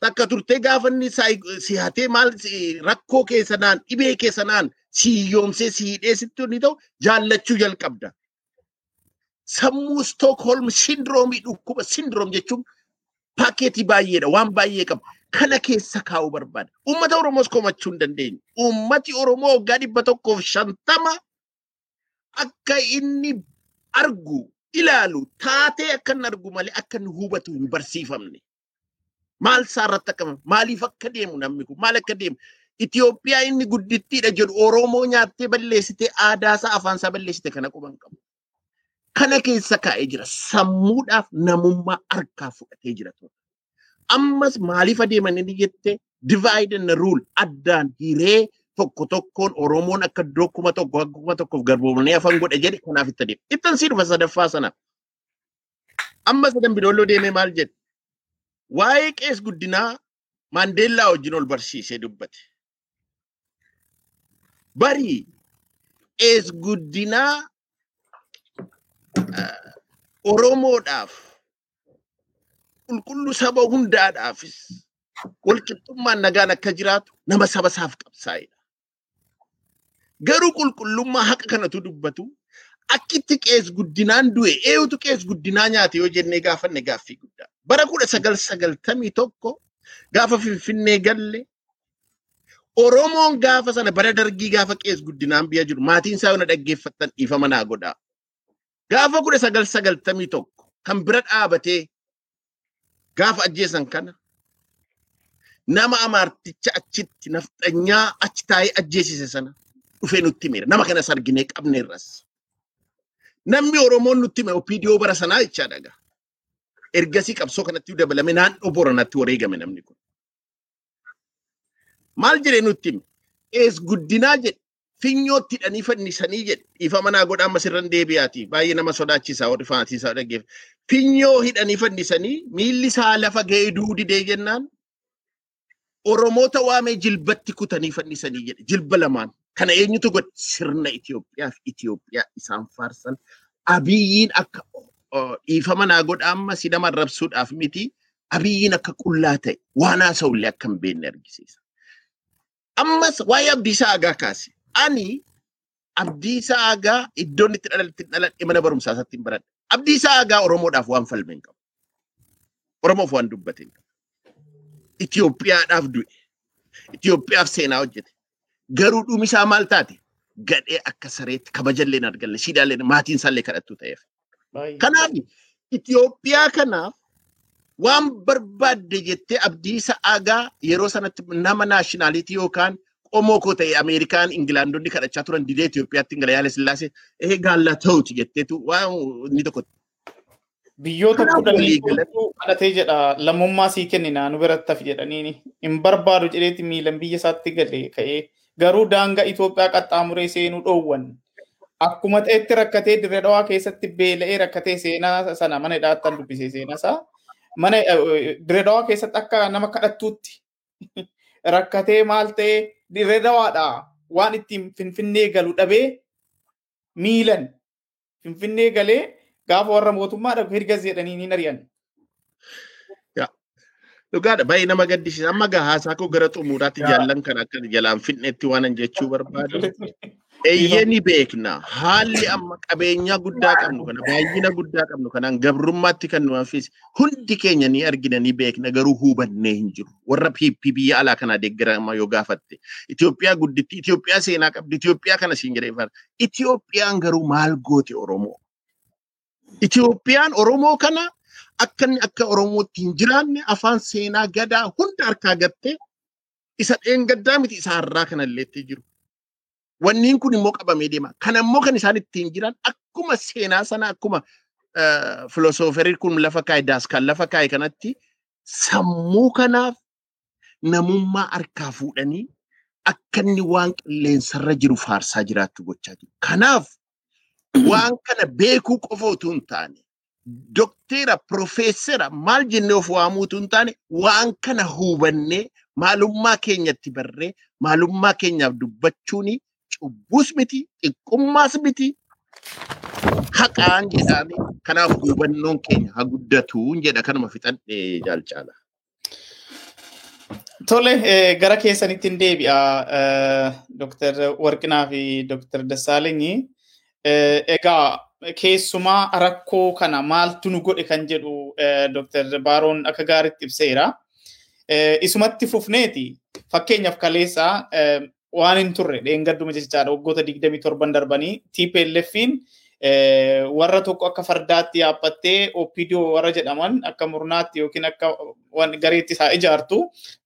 takka turtee gaafa inni saayi- si hatee maal si- rakkoo keessanaan dhibee keessanaan si hiyyoomsee si hidhee sitti inni ta'u jaallachuu jalqabda. Sammuu Stookholm sindiroomii dhukkuba sindiroom jechuun paakeetii baay'eedha waan baay'ee qaba. Kana keessa kaa'uu barbaada. Uummata Oromoos komachuu hin dandeenyu. Uummati Oromoo waggaa dhibba tokkoof shantama akka inni argu ilaalu taatee akka inni argu malee akka inni hubatu hin barsiifamne. Maal isaarratti akka maaliif akka deemu namni kun maal akka deemu Itoophiyaa inni guddittiidha jedhu Oromoo nyaattee balleessitee aadaa isaa afaan isaa balleessite kana quban qabu. Kana keessa kaa'ee jira sammuudhaaf namummaa harkaa fudhatee jira. Ammas maaliif adeeman inni jette divide and rule addaan hiree tokko tokkoon Oromoon akka iddoo kuma tokko akka kuma tokkoof garboomanii afaan godhe jedhe kanaaf itti adeema. Ittan sii dhufa sadaffaa sana. Amma sadan bidoolloo deemee maal jedhe? Waa'ee qees guddinaa Maandeellaa wajjin ol barsiisee dubbate. Bari qees guddinaa ah, Oromoodhaaf qulqulluu saba hundaadhaafis walqixxummaan nagaan akka jiraatu nama saba isaaf qabsaa'edha. Garuu qulqullummaa haqa kanatu dubbatu akkitti qees guddinaan du'e eenyutu qees guddinaa nyaate yoo jennee gaafanne gaaffii guddaa. Bara kudha sagal sagaltamii tokko gaafa finfinnee galle Oromoon gaafa sana bara dargii gaafa qees guddinaan biyya jiru maatiin isaa yoo na dhaggeeffattan dhiifama naa godhaa. Gaafa kudha sagal sagaltamii tokko kan bira dhaabatee gaafa ajjeesan kana nama amaarticha achitti nafxanyaa achi taa'ee ajjeesise sana dhufee nutti himera. Nama kanas arginee qabneerras. Namni Oromoon nutti hime opiidiyoo bara sanaa jechaa dhagaa. Ergasii qabsoo kanatti dabalame naannoo Boranatti wareegame namni kun. Maal jedhee nutti hime? Qees guddinaa jedhe finyootti hidhanii fannisanii jedhe dhiifama naa godhaa ammas irran deebi'aati. Baay'ee nama sodaachisaa warri faanatiisaa dhaggeef. Finyoo hidhanii fannisanii miilli isaa lafa ga'ee duudidee jennaan Oromoota waamee jilbatti kutanii fannisanii jedhe jilba lamaan. Kana eenyutu godhe sirna Itoophiyaa fi Itoophiyaa isaan faarsan abiyyiin akka uh, dhiifama naa godhaa amma si nama arrabsuudhaaf miti abiyyiin akka qullaa ta'e waan haasa'ullee akka hin beekne argisiisa. Ammas waa'ee Abdiisaa Agaa kaase. Ani Abdiisaa Agaa iddoon itti dhaladhe mana barumsaa isaatti hin baradhe. Abdiisaa Agaa Oromoodhaaf waan falme hin qabu. Oromoof waan dubbate hin qabu. Itoophiyaadhaaf du'e. Itoophiyaaf seenaa hojjete. Garuu dhumisaa maal taate? Gadhee akka sareetti kabajallee hin arganne siidaallee maatiin isaallee kadhattuu ta'eef. Kanaaf Itoophiyaa kanaaf waan barbaadde jettee Abdiisa Agaa yeroo sanatti nama naashinaalitii yookaan qomoo koo ta'e Ameerikaan Ingilaandonni kadhachaa turan didee Itoophiyaatti Ingila Yaala Sillaasee ehee gaallaa ta'uuti jetteetu waan inni tokko. Biyyoota kudhanii kadhatee jedha lammummaa sii kennina nu biratti hafi jedhaniini hin barbaadu jedheeti miilan biyya isaatti galee ka'ee garuu daangaa Itoophiyaa qaxxaamuree seenuu dhoowwan. Akkuma ta'etti rakkatee dirree dhawaa keessatti beela'ee rakkatee seenaa sana mana hidhaattan dubbisee seenaa isaa mana dirree dhawaa keessatti akka nama kadhattuutti rakkatee maal ta'ee dirree dhawaadha waan ittiin finfinnee galu dhabee miilan finfinnee galee gaafa warra mootummaa dhabu hirgas jedhanii ni ari'an. Dhugaadha baay'ee nama gaddisiisa. Amma gaa haasaa koo gara xumuraatti jaallan kan akka jalaan finneetti waan jechuu barbaadu. Eeyyee ni beekna. Haalli amma qabeenyaa guddaa qabnu kana baay'ina guddaa qabnu kanaan gabrummaatti kan nu hafis hundi keenya ni argina ni beekna garuu hubannee hin jiru. Warra biyya alaa kanaa deeggarama yoo gaafatte. Itoophiyaa gudditti Itoophiyaa seenaa qabdi Itoophiyaa kana siin jedhee. Itoophiyaan garuu maal goote Oromoo? Itoophiyaan Oromoo kana akka inni akka Oromootti hin jiraanne afaan seenaa gadaa hunda harkaa gattee isa dheengaddaa miti isa har'aa kanalleetti jiru. Wanniin kun immoo qabamee deema. Kana immoo kan isaan ittiin jiran akkuma seenaa sana akkuma filosooferii kun lafa kaa'e daaskaan lafa kaa'e kanatti sammuu kanaaf namummaa harkaa fuudhanii akka inni waan qilleensarra jiru faarsaa jiraattu gochaa jiru. Kanaaf waan kana beekuu qofa utuu hin taane dokteera, profeesera maal jennee of waamuu utuu hin taane waan kana hubannee maalummaa keenyatti barree maalummaa keenyaaf dubbachuuni cubbuus miti xiqqummaas miti haqaan jedhame kanaaf hubannoon keenya haa guddatuun jedha kanuma fixadhe jaalchaala. Tole gara keessanitti hin deebi'a Dr. Warqinaa fi Dr. Dassaalenyi. Egaa keessumaa rakkoo kana maaltu nu godhe kan jedhu Dr. Baaroon akka gaariitti ibseera. Isumatti fufneeti fakkeenyaaf kaleessa waan hin turre dheengadduma jechaadha waggoota 27 darbanii TPLFin warra tokko akka fardaatti yaabbattee OPDO warra jedhaman akka murnaatti yookiin akka waan gareetti isaa ijaartu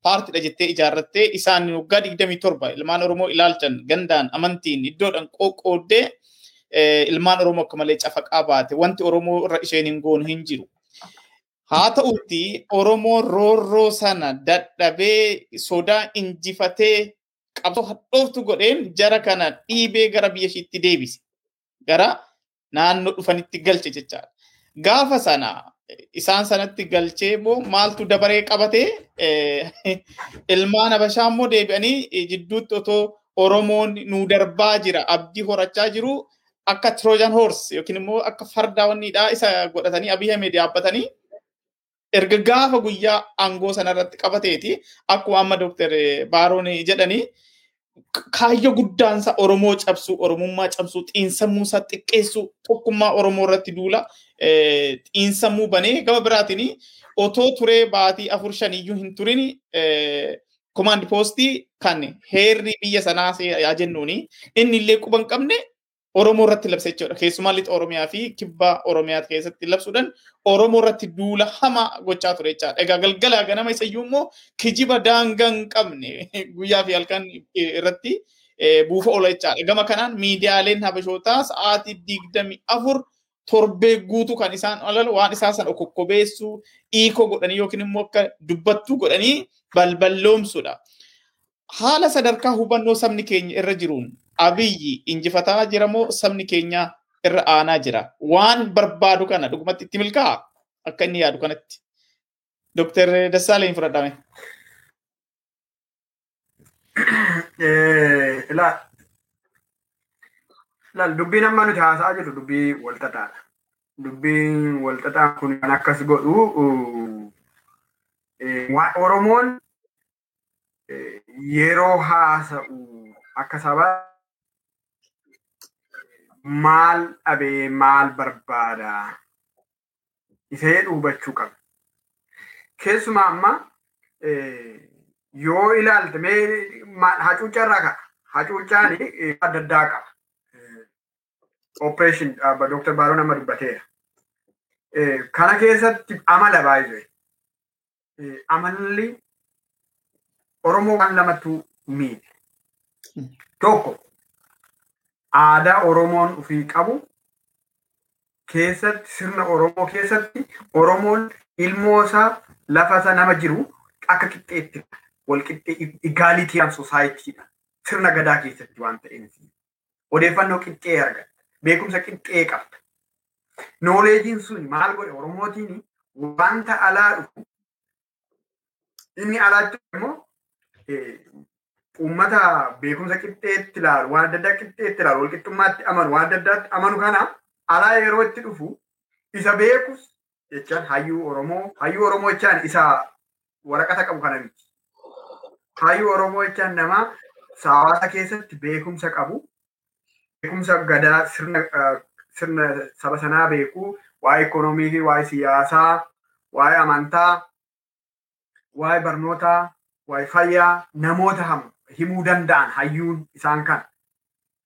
paartiidha jettee ijaarrattee isaan waggaa 27 ilmaan Oromoo ilaalchan gandaan amantiin iddoodhaan qoqqooddee ilmaan Oromoo akka malee cafaqaa baate wanti Oromoo irra isheen hin goonu hin jiru. Haa ta'utti Oromoo roorroo sana dadhabee sodaa injifatee qabsoo hadhooftu godheen jara kana dhiibee gara biyya ishiitti deebise. Gara naannoo dhufanitti galche jechaadha. Gaafa sana isaan sanatti galchee immoo maaltu dabaree qabatee ilmaan Habashaa immoo deebi'anii jidduutti otoo Oromoon nu darbaa jira abdii horachaa jiru akka Trojan horse yookiin immoo akka fardaa wanniidhaa isa godhatanii Abiy Ahmed yaabbatanii erga gaafa guyyaa aangoo sanarratti qabateeti akkuma amma Dr. Baaroon jedhanii kaayyoo guddaansa Oromoo cabsuu, Oromummaa cabsuu, xiinsammuu isaa xiqqeessuu, tokkummaa Oromoo irratti duula xiinsammuu banee gama biraatiin otoo turee baatii afur shaniyyuu hin turin komaandi poostii kan heerri biyya sanaa jennuuni inni illee quba hin qabne Oromoo irratti labse jechuudha. Keessumaa lixa Oromiyaa fi kibba Oromiyaa keessatti labsuudhaan Oromoo irratti duula hamaa gochaa ture jechaadha. Egaa galgala ganama isayyuu immoo kijiba daangaa hin qabne guyyaa fi halkan irratti buufa oola jechaadha. Gama kanaan miidiyaaleen habashootaa sa'aatii digdami afur torbee guutuu kan isaan olalu waan isaa sana kokkobeessuu dhiikoo godhanii yookiin immoo akka dubbattuu godhanii balballoomsuudha. Haala sadarkaa hubannoo sabni keenya irra jiruun abiyyi injifataa jira moo sabni keenya irra aanaa jira waan barbaadu kana dhugumatti itti milkaa'a akka inni yaadu kanatti. Dooktar Dassaaleen fudhadhame. Ilaal ilaal dubbiin amma nuti haasa'aa jirru dubbii walxaxaadha. Dubbiin walxaxaa kun kan akkas godhu Oromoon yeroo haasa'u akka sabaa maal dhabee maal barbaada jedhu hubachuu qaba. Keessumaa amma yoo ilaalte mee hacuuccaa irraa ka'a. Hacuuccaan adda addaa qaba. Operation Dr. Baaroo nama dubbateera. Kana keessatti amala baay'ee. Amalli Oromoo waan lamatu miidhe. Tokko aadaa Oromoon ofii qabu keessatti sirna Oromoo keessatti Oromoon ilmoo isaa lafa isa nama jiru akka qixxeetti wal qixxee igaalitii sosaayitiidha. Sirna gadaa keessatti waan ta'eef odeeffannoo qixxee argatta. Beekumsa qixxee qabda. Nooleejiin sun maal godhe Oromootiin wanta alaa dhufu inni alaatti immoo uummata beekumsa qixxeetti ilaalu waan adda addaa qixxeetti ilaalu walqixxummaatti amanu waan adda addaatti amanu kana alaa yeroo itti dhufu isa beekus jechaan hayyuu Oromoo hayyuu Oromoo jechaan isa waraqata qabu kana miti. Hayyuu Oromoo jechaan nama hawaasa keessatti beekumsa qabu beekumsa gadaa sirna sirna saba sanaa beeku waa'ee ikoonoomii fi waa'ee siyaasaa waa'ee amantaa waa'ee barnootaa waa'ee fayyaa namoota himuu danda'an hayyuun isaan kana.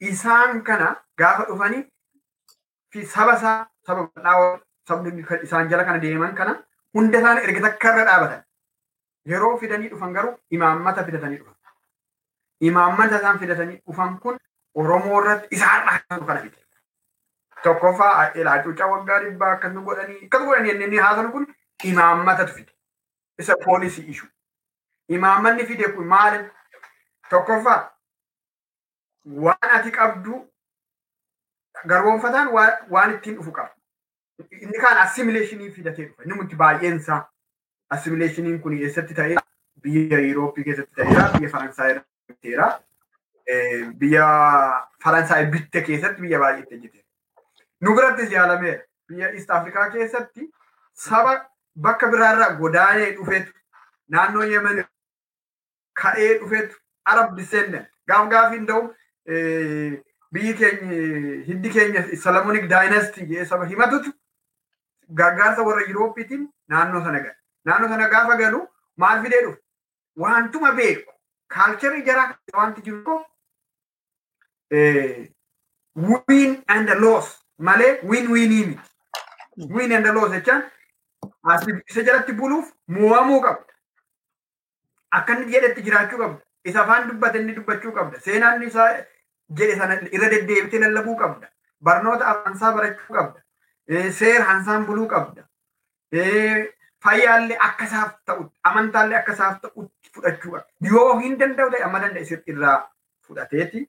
Isaan kana gaafa dhufanii fi saba isaa saba bal'aa sabni isaan jala kana deeman kana hunda isaan erga takka irra dhaabatan. Yeroo fidanii dhufan garuu imaammata fidatanii dhufan. Imaammata isaan fidatanii dhufan kun Oromoo irratti dhaabatu kana fide. Tokkoffaa ilaacuucaa waggaa dhibbaa akkasuma godhanii akkas godhanii inni haasawu kun imaammatatu fide. Isa poolisii ishu. Imaammanni fide kun maali? Tokkoffaa waan ati qabdu garboonfataan waan ittiin dhufu qaba. Inni kaan assimileeshinii fidatee dhufa. Inni nuti baay'een isaa assimileeshiniin kun eessatti ta'ee biyya Yurooppii keessatti ta'eera, biyya Faransaay ta'eera. Biyya Faransaay bitte keessatti biyya baay'eetti hojjeteera. Nu birattis yaalameera. Biyya East Afrikaa keessatti saba bakka biraarraa godaanee dhufetu naannoo Yemen ka'ee dhufetu Arab descendant gaaf gaafiin ta'u biyyi keenya hiddi keenya Salamonik daayinastii jedhee saba himatutu gargaarsa warra Yuroopiitiin naannoo sana gala. Naannoo sana gaafa galu maal fidee dhufu? Wantuma beeku kaalcharii jaraa wanti jiru koo win and loss malee win winii miti. Win and loss jechaan isa jalatti buluuf mo'amuu qabda. Akka inni jedhetti jiraachuu qabda. Isa afaan dubbate inni dubbachuu qabda. Seenaan isaa jedhe sana irra deddeebitee lallabuu qabda. Barnoota amansaa barachuu qabda. Seera hansaan buluu qabda. Fayyaallee akka isaaf ta'u, amantaallee akka isaaf ta'utti fudhachuu qabda. Yoo hin danda'u ta'e amma danda'e irraa fudhateeti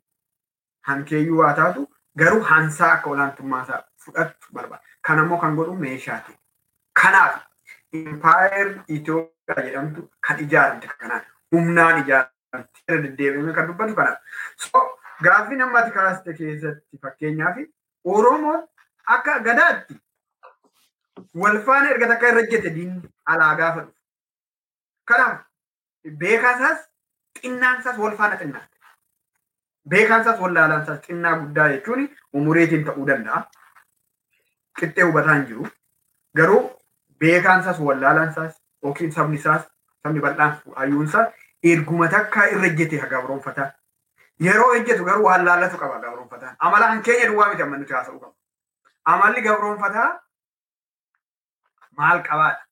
hankeeyyuu haa taatu garuu hansaa akka olaantummaa isaa fudhatu barbaada. Kan ammoo kan godhu meeshaati. Kanaaf impaayar Itoophiyaa jedhamtu kan ijaaramte kanaaf humnaan ijaaramte irra deddeebi'amee kan dubbatu kanaaf. So gaaffii namatti kaaste keessatti fakkeenyaaf Oromoon akka gadaatti wal faana erga takka irra jette diinni alaa gaafa dhufu. Kanaaf beekaasaas xinnaansaas wal faana xinnaate. Beekaansaas wallaalaansaas xinnaa guddaa jechuun umuriitiin ta'uu danda'a. Qixxee hubataa hin jiru. Garuu beekaansaas wallaalaansaas yookiin sabni isaas sabni bal'aan hayyuunsaas erguma takka irra jette gabroonfataa. Yeroo hojjetu garuu waan laallatu qaba gabroonfataan. Amala kan keenya duwwaa miti amma nuti haasa'uu qabu. Amalli gabroonfataa maal qabaadha?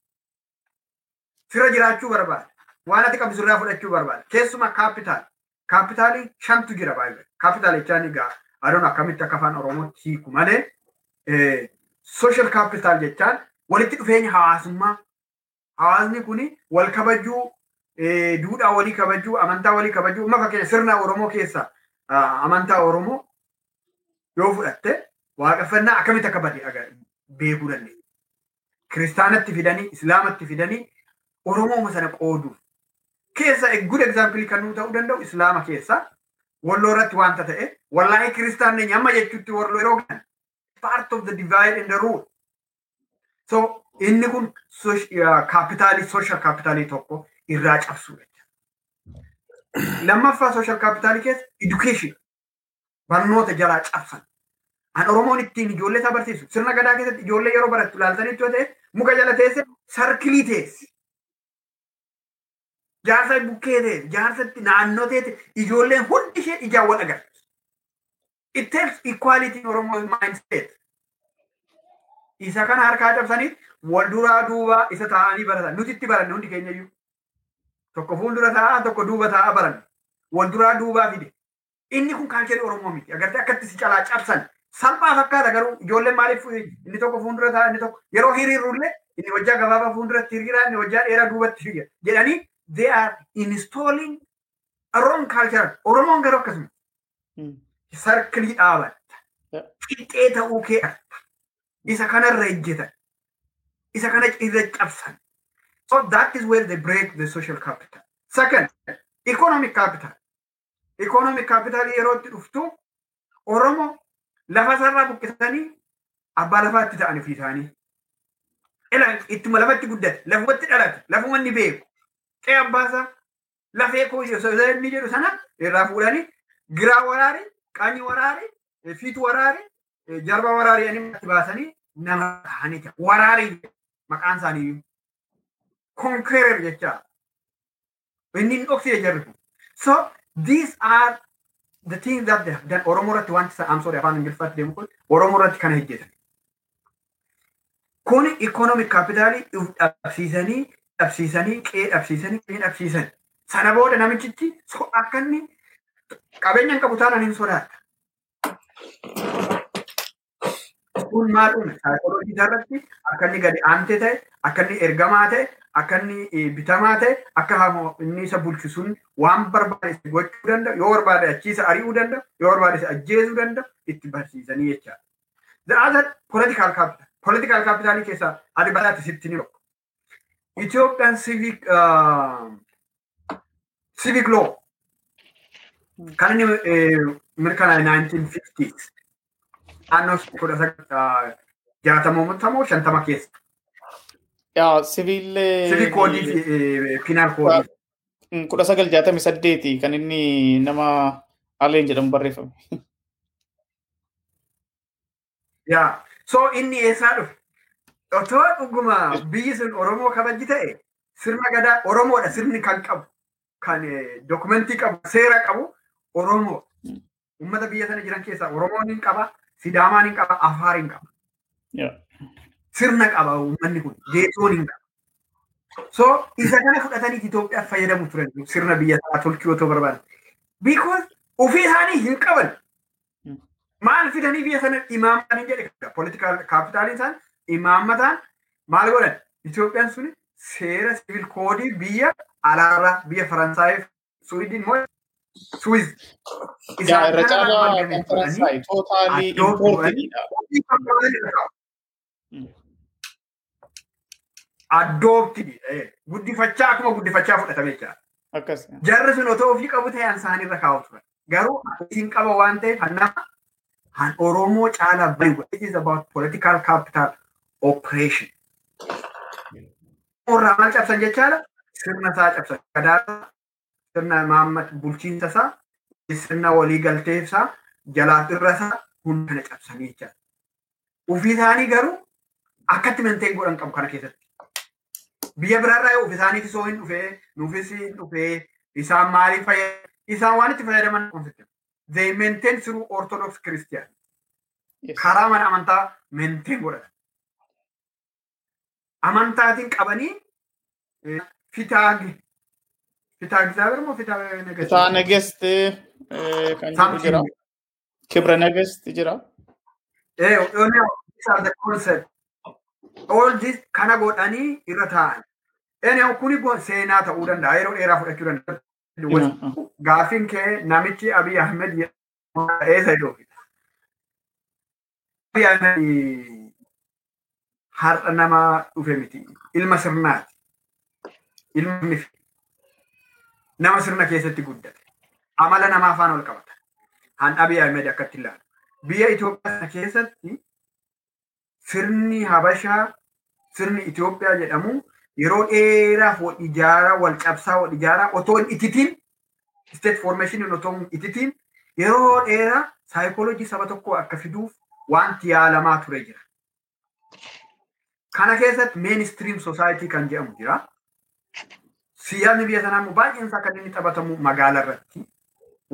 Sira jiraachuu barbaada. Waan ati qabdu sirraa fudhachuu barbaada. Keessumaa kaapitaal. Kaapitaalii shantu jira baay'ee. Kaapitaal jechaan egaa adoon akkamitti akka afaan Oromootti hiiku malee social capital jechaan walitti dhufeenya hawaasummaa. Hawaasni kuni wal kabajuu, duudhaa walii kabajuu, amantaa walii kabajuu. Amma fakkeenya sirna Oromoo keessa amantaa Oromoo yoo fudhatte waaqeffannaa akkamitti akka bade beekuu dandeenya. Kiristaanatti fidanii, Islaamatti fidanii Oromooma sana qooduuf. Keessa good example kan nuu ta'uu danda'u Islaama keessa walloo irratti wanta ta'e wallaahii kiristaanni amma jechuutti walloo yeroo galan part of the divide and the rule. So inni kun kaapitaalii social kaapitaalii tokko irraa cabsuu Lammaffaa social kaapitaalii keessa education barnoota jalaa cabsan. An Oromoon ittiin ijoollee isaa barsiisu. Sirna gadaa keessatti ijoollee yeroo barattu ilaaltanii yoo ta'e muka jala teesse sarkilii teessi. Jaarsa bukkee teesse, jaarsatti naannoo teesse ijoolleen hundi ishee ijaan wal agarti. It takes equality in Oromo mindset. Isa kana harkaa cabsanii wal duraa duuba isa taa'anii baratan. Nuti itti baranne hundi keenya iyyuu. Tokko fuuldura taa'aa tokko duuba taa'aa baranne. Wal duraa duubaa fide. Inni kun kaalcherii Oromoo miti. Agartee akkatti si calaa cabsan. Salphaa fakkaata garuu ijoolleen maaliif inni tokko fuuldura ta'a inni tokko yeroo hiriirullee inni hojjaa gabaabaa fuulduratti hiriiraa inni hojjaa dheeraa duubatti hiriira jedhanii they are installing a wrong culture. Oromoon garuu akkasuma. Sarkilii dhaabatta. Qixxee ta'uu kee. Isa kanarra ejjetan. Isa kana irra cabsan. So that is where they break the social capital. Second, economic capital. Economic capital yeroo itti dhuftu Oromoo lafa sarara buqqisanii abbaa lafaatti ta'an ofii isaanii. Ittuma lafatti guddate, lafumatti dhalate, lafuma inni beeku. Qe'ee abbaasaa lafee koo inni jedhu sana irraa fuudhanii giraa waraare, qaanyi waraare, fiitu waraare, jarba waraare ani baasanii nama ta'anii. Waraare maqaan isaanii conqueror jecha. Inni hin dhoksine jarri kun. So these are the things that they have done. Oromoo irratti wanti I'm sorry afaan Ingiliffaatti deemu kun Oromoo irratti kana hojjetan. Kun economic capitalii dhabsiisanii dhabsiisanii qe'ee dhabsiisanii qe'ee dhabsiisan. Sana booda namichichi akka inni qabeenya hin qabu taanaan hin sodaata. Kun maal uume? Saayikooloojii irratti akka inni gadi aantee ta'e, akka inni ergamaa ta'e, akka inni bitamaa ta'e, akka inni isa bulchu sun waan barbaade gochuu danda'u, yoo barbaade achiisa ari'uu danda'u, yoo barbaade isa ajjeesuu danda'u itti barsiisanii jechaadha. The other political capital. Political capital keessaa ati baraate sitti ni tokko. Ethiopian civic uh, civic law kan inni mirkanaa'e 1950s naannoo kudha jaatamoo shantama keessa. Yaa siviil. Civic koodii fi penal koodii. Kudha sagal jaatamii saddeeti kan inni nama Aleen jedhamu barreeffame. Yaa so inni eessaa dhufe? Otoo dhuguma biyyi sun Oromoo kabajji ta'e sirna gadaa Oromoodha sirni kan qabu kan dokumentii qabu seera qabu Oromoo. Uummata biyya sana jiran keessaa Oromoon hin qaba, Sidaamaan hin qaba, Afaar hin qaba. Sirna qaba uummanni kun, geessoon hin qaba. So isa kana fudhatanii Itoophiyaaf fayyadamu turan sirna biyya sanaa tolchuu otoo barbaadan. Because ofii isaanii hin qaban. Maal fidanii biyya sana imaammataan hin jedhe politikaal kaapitaaliin isaan imaammataan maal godhan Itoophiyaan suni seera siviil koodii biyya alaarraa biyya Faransaayif Suwiidin moo Suwiz. Yaa irra caalaa kan Faransaay tootaalii impoortidha. Addoobti guddifachaa akkuma guddifachaa fudhatame jechaadha. Akkas. Jarri sun otoo ofii qabu ta'e isaanii irra kaa'u turan. Garuu akkasiin qaba waan ta'eef hannama han Oromoo caalaa bari it is about political capital operation. Irraa maal cabsan jechaadha? Sirna isaa cabsan. Gadaa sirna maammata bulchiinsa isaa sirna walii galtee isaa jalaa irra isaa hunda kana cabsanii jechaadha. Ofii isaanii garuu akkatti manteen godhan qabu kana keessatti. Biyya biraarraa ofii isaaniitis osoo hin dhufee nuufis hin dhufee isaan maaliif fayyadaman isaan waan itti fayyadaman konflikti. They maintain through Orthodox Christian. Karaa mana amantaa maintain godhatan. Amantaatiin qabanii fitaagi fitaa እግዚአብሔር ሞ fitaa ነገስት Fitaa negest kan jedhu jira. Kibra negest jira. Eh, these are the concept. All this kana godhanii irra taa'an. Ene kuni seenaa ta'uu danda'a yeroo dheeraa fudhachuu danda'a. Gaaffiin kee namichi Abiy Ahmed eessa iddoo Abiy Ahmed har'a nama dhufe miti. Ilma sirnaati. Ilma miti. Nama sirna keessatti guddate. Amala namaa afaan ol qabata. Han Abiy Ahmed akkatti ilaalu. Biyya Itoophiyaa keessatti sirni Habashaa sirni Itoophiyaa jedhamu yeroo dheeraaf wal ijaaraa wal cabsaa wal ijaaraa otoo hin ititiin state formation otoo hin ititiin yeroo dheeraa saayikooloojii saba tokkoo akka fiduuf wanti yaalamaa ture jira. Kana keessatti mainstream society kan jedhamu jira. Siyaasni biyya sanaa immoo baay'een isaa kan inni taphatamu magaala irratti.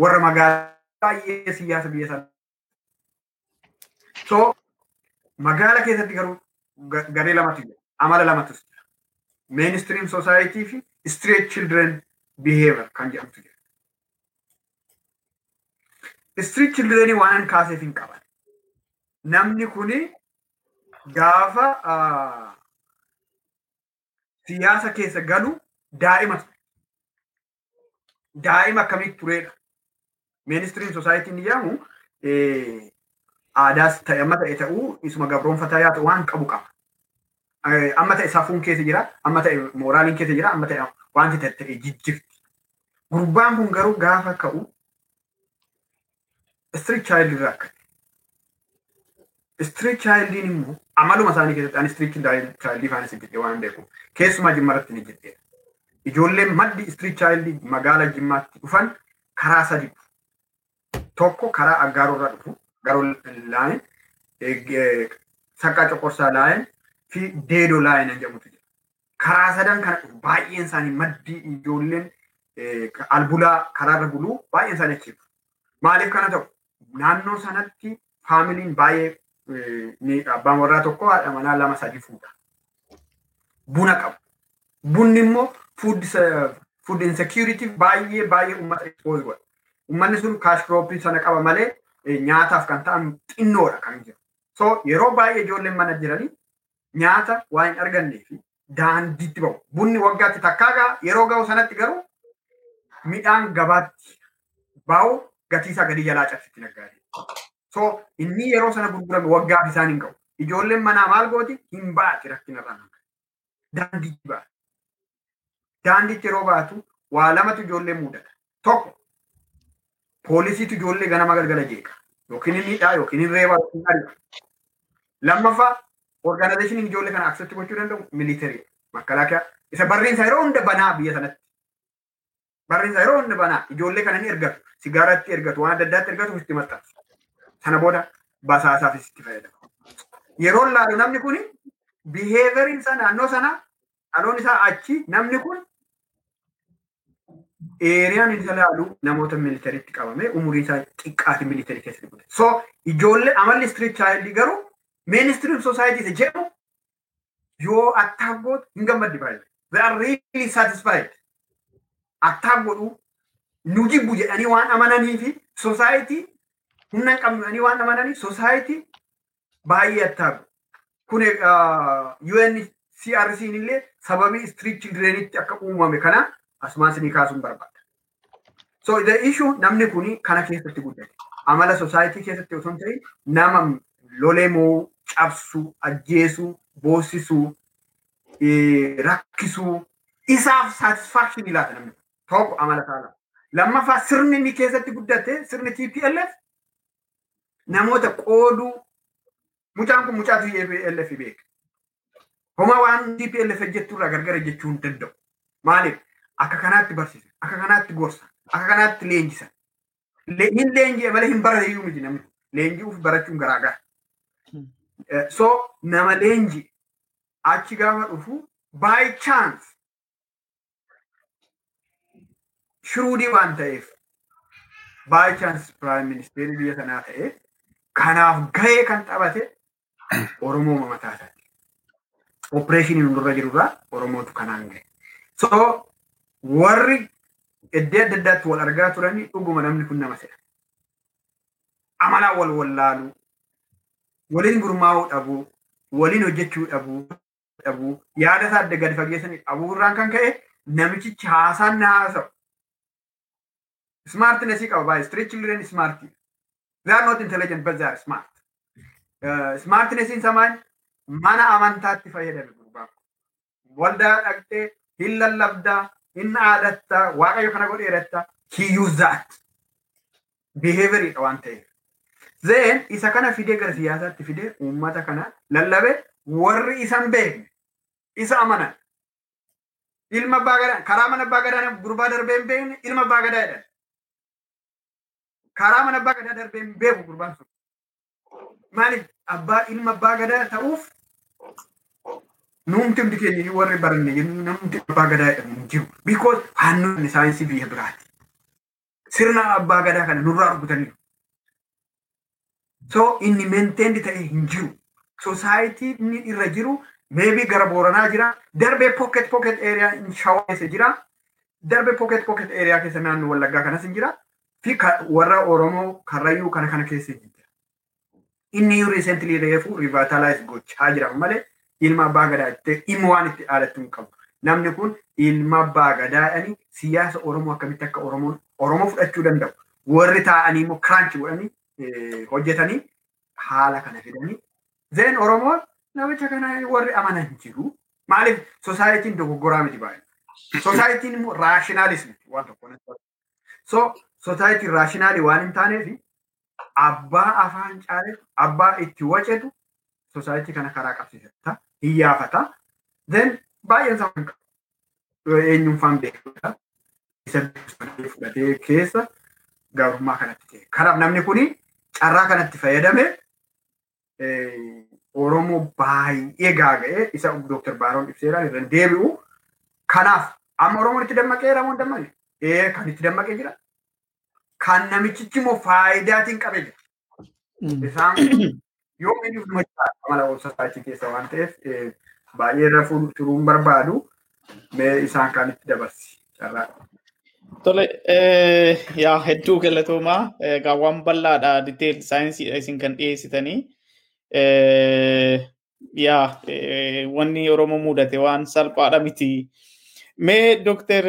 Warra magaalaa baay'ee siyaasa biyya sanaa. So magaala keessatti garuu ga- garee lamatu jira. Amala lamatu jira. Mainstream society fi street children behavior kan jedhamtu jira. Street children waan kaaseef hin qaban. Namni kuni gaafa siyaasa keessa galu daa'ima. Daa'ima akkamitti turedha. Ni jedhamu eh, aadaas ta'e amma ta'e ta'uu isuma gabroonfataa yaa ta'u waan qabu qaba. Amma ta'e safuun keessa jira, amma ta'e mooraaliin keessa jira, amma ta'e wanti ta'e jijjirti. Gurbaan kun garuu gaafa ka'u street child irraa akka street childiin immoo amaluma isaanii keessatti ani street childii faanis hojjedhee waan beekuuf keessumaa jimmaratti ni hojjedhee. Ijoolleen maddi street childii magaala jimmaatti dhufan karaa sadi. Tokko karaa aggaaroo irraa dhufu garuu laayin saqqaa coqorsaa laayin fi deedoo laayin jedhamutu jira. Karaa sadan kana dhufu baay'een isaanii maddi ijoolleen albulaa karaarra buluu baay'een isaanii achi dhufu. Maaliif kana ta'u? Naannoo sanatti faamiliin baay'ee ni abbaan warraa tokko haadha manaa lama sadi fuudha. Buna qabu. Bunni immoo food, food insecurity baay'ee baay'ee uummata expose godha. Uummanni sun kaash crooppii sana qaba malee nyaataaf kan ta'an xinnoodha kan jiru. So yeroo baay'ee ijoolleen mana jiranii nyaata waan hin argannee fi daandiitti ba'u. Bunni waggaatti takkaagaa yeroo ga'u sanatti garuu midhaan gabaatti baa'u gatii isaa gadi jalaa cabsitti naggaadee. So inni yeroo sana gurgurame waggaaf isaan hin ga'u. Ijoolleen manaa maal gooti hin baati rakkina irraa. Daandiitti ba'a. Daandiitti yeroo baatu waa lamatu ijoollee mudata. Tokko poolisiitu ijoollee ganama galgala jeeqa. Yookiin inni hidhaa yookiin inni reeba yookiin ari'a. Lammaffaa organizaashiniin ijoollee kana aksepti gochuu danda'u militarii makalaakaa isa barriinsa yeroo hunda banaa biyya sanatti. Barriinsa yeroo hunda banaa ijoollee kana ni ergatu. Sigaaratti ergatu waan adda addaatti ergatu itti maxxansu. Sana booda basaasaafis itti fayyadamu. Yeroo laalu namni kun biheeveriin isaa naannoo sana dhaloon isaa achi namni kun eeriyaan isa laalu namoota militariitti qabame umurii isaa xiqqaati militarii keessa dhibute. So ijoollee amalli street child garuu society isa jedhamu yoo attack gootu hin gammaddi baay'ee. They are really satisfied. Attack godhu nu jibbu jedhanii waan amananii fi society humna hin qabnu jedhanii waan amananii society baay'ee godhu. Kun UNCRC illee sababii street childrenitti akka uumame kana asumaan sinii kaasuun barbaada. So the issue namni kun kana keessatti guddate. Amala society keessatti osoo hin ta'in nama lolee moo cabsuu, ajjeesuu, boossisuu, rakkisuu isaaf satisfaction ilaata namni. Tokko amala saala. Lammaffaa sirni inni keessatti guddate sirni TPLF namoota qooduu mucaan kun mucaa TPLF beeka. Homa waan TPLF hojjettu irraa gargar jechuu hin danda'u. Maaliif? Akka kanaatti barsiisan, akka kanaatti gorsan, akka kanaatti leenjisan. Le- Hin leenji'e malee hin barate iyyuu miti namni. Leenji'uuf barachuun garaagara. Eh, So nama leenji achi gaafa dhufu by chance shuruudii waan ta'eef by chance prime minister biyya sanaa ta'e kanaaf gahee kan taphate Oromoo mataa isaati. Opereeshinii nurra jirurraa Oromootu kanaan gahe. So warri iddoo adda addaatti wal argaa turanii dhuguma namni kun nama se'a. Amalaa wal wallaaluu, waliin gurmaa'uu dhabuu, waliin hojjechuu dhabuu, dhabuu, yaada isaa adda gadi fageessanii dhabuu irraan kan ka'e namichichi haasaan na haasa'u. Smartness qaba baay'ee. Street children smart. They are not intelligent but they are smart. Uh, smartness in samaan mana amantaatti fayyadame gurbaan kun. Waldaa dhaqxee hin lallabdaa, hin aadatta, waaqayyo kana godheeratta, he use that. Behavior waan ta'eef. Then isa kana fidee gara siyaasaatti fidee uummata kana lallabe warri isa hin beekne isa amanan. Ilma abbaa gadaa karaa mana abbaa gadaa gurbaa darbee hin beekne ilma abbaa gadaa jedhan. Karaa mana abbaa gadaa darbee hin beeku gurbaan sun. Maaliif abbaa ilma abbaa gadaa ta'uuf nuumti hundi keenya warri baranne jennu namni abbaa gadaa jedhamu jiru. Because faannoon saayinsii biyya biraati. Sirna abbaa gadaa kana nurraa argataniiru. So inni meenteend ta'e hin jiru. Society inni irra jiru maybe gara Booranaa jira. Darbee pocket pocket area shawaa keessa jira. Darbee pocket pocket area keessa naannoo Wallaggaa kanas hin jira. Fi warra Oromoo Karrayyuu kana kana keessa jira. Inni recently reefu revitalize gochaa jira malee ilma abbaa gadaa dhimma waan itti dhaalatti hin qabu. Namni kun ilma abbaa gadaadhani siyaasa Oromoo akkamitti akka Oromoon Oromoo fudhachuu danda'u. Warri taa'anii immoo kiraanchi godhanii hojjetanii haala kana fidanii. Zeen Oromoon namicha kana warri amanan jiru. Maaliif sosaayitiin dogoggoraa miti baay'ee. Sosaayitiin immoo raashinaalismi waan tokko. So sosaayitiin raashinaalii waan hin taaneef abbaa afaan caale abbaa itti wacetu sosaayitii kana karaa qabsiisata hiyyaafata. Then baay'een isaa kan qabu eenyumfaan beekudha. Isa fudhatee keessa gaarummaa kanatti ta'e. Kanaaf namni kuni carraa kanatti fayyadame Oromoo baay'ee gaaga'ee isa Dooktar Baaroon ibseeraan irra deebi'u. Kanaaf amma Oromoon itti dammaqee moo hin dammaqne? Ee kan itti dammaqee jira. Kan namichichi immoo faayidaatiin qabee jira. Isaan yoo inni machaa amala sosaayitii keessa waan ta'eef baay'ee irra turuun barbaadu mee isaan kan itti dabarsi. Tole, yaa hedduu galatoomaa. Egaa waan bal'aadha diteel saayinsii isin kan dhiyeessitanii. Yaa wanni Oromoo mudate waan salphaadha miti. Mee Dooktar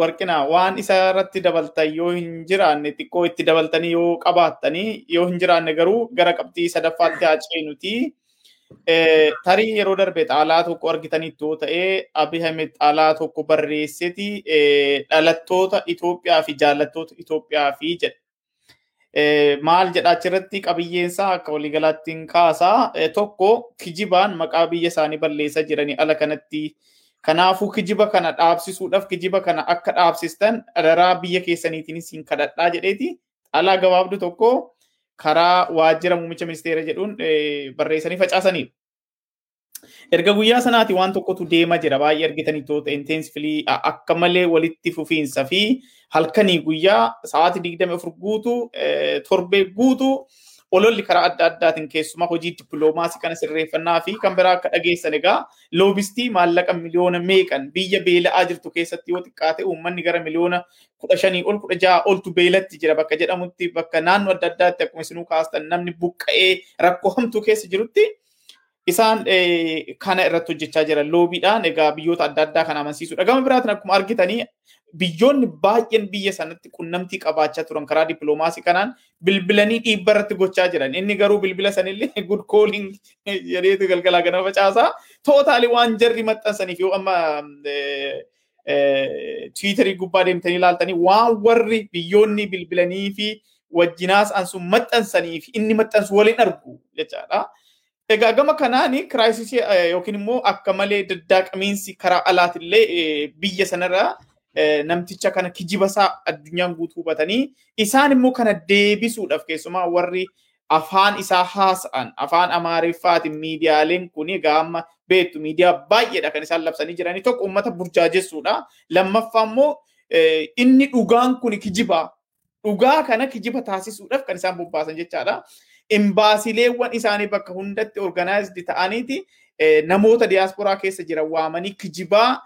Warqinaa waan isa irratti dabaltan yoo hin jiraanne xiqqoo itti dabaltanii yoo qabaattanii yoo hin jiraanne garuu gara qabxii sadaffaatti haa ceenuti. Tarii yeroo darbe xaalaa tokko argitanitti yoo ta'e Abiy Ahmed xaalaa tokko barreesseti dhalattoota Itoophiyaa fi jaallattoota Itoophiyaa fi jedha. Maal jedha achirratti qabiyyeensaa akka waliigalaatti hin kaasaa tokko kijibaan maqaa biyya isaanii balleessaa jiranii ala kanatti Kanaafuu kijiba kana dhaabsisuudhaaf kijiba kana akka dhaabsistan adaraa biyya keessaniitiin isin kadhadhaa jedheeti xaalaa gabaabdu tokko karaa waajjira muummicha ministeera jedhuun barreessanii facaasaniiru. Erga guyyaa sanaati waan tokkotu deema jira baay'ee argitanii toota inteensifilii akka malee walitti fufiinsa fi halkanii guyyaa sa'aatii digdami afur guutuu torbee guutuu ololli karaa adda addaatiin keessumaa hojii dippiloomaasii kana sirreeffannaa fi kan biraa akka dhageessan egaa loobistii maallaqa miliyoona meeqan biyya beela'aa jirtu keessatti yoo xiqqaate uummanni gara miliyoona kudha shanii ol kudha ja'a oltu beelatti jira. Bakka jedhamutti bakka naannoo adda addaatti akkuma isinuu kaastan namni buqqa'ee rakkoo hamtuu keessa jirutti isaan kana irratti hojjechaa jiran loobiidhaan egaa biyyoota adda addaa kana amansiisudha. Gama biraatiin akkuma argitanii biyyoonni baay'een biyya sanatti qunnamtii qabaachaa turan karaa dippiloomaasii kanaan bilbilanii dhiibba irratti gochaa jiran. Inni garuu bilbila sanillee good calling jedheetu galgalaa gana facaasaa. Tootaalii waan jarri maxxansaniif yoo amma tiwiitarii gubbaa deemtanii ilaaltanii waan warri biyyoonni bilbilanii fi wajjinaas ansun maxxansanii fi inni maxxansu waliin argu jechaadha. Egaa gama kanaan kiraayisisii yookiin immoo akka malee daddaaqamiinsi karaa alaatillee biyya sanarraa namticha kana kijibasaa addunyaan guutuu hubatanii isaan immoo kana deebisuudhaaf keessumaa warri afaan isaa haasa'an afaan amaariffaatiin miidiyaaleen kun egaa amma beektu miidiyaa baay'eedha kan isaan labsanii jiranii tokko uummata burjaajessuudha lammaffaa immoo inni dhugaan kun kijibaa dhugaa kana kijiba taasisuudhaaf kan isaan bobbaasan jechaadha. Imbaasileewwan isaanii bakka hundatti organaayizdi ta'aniiti namoota diyaasporaa keessa jiran waamanii kijibaa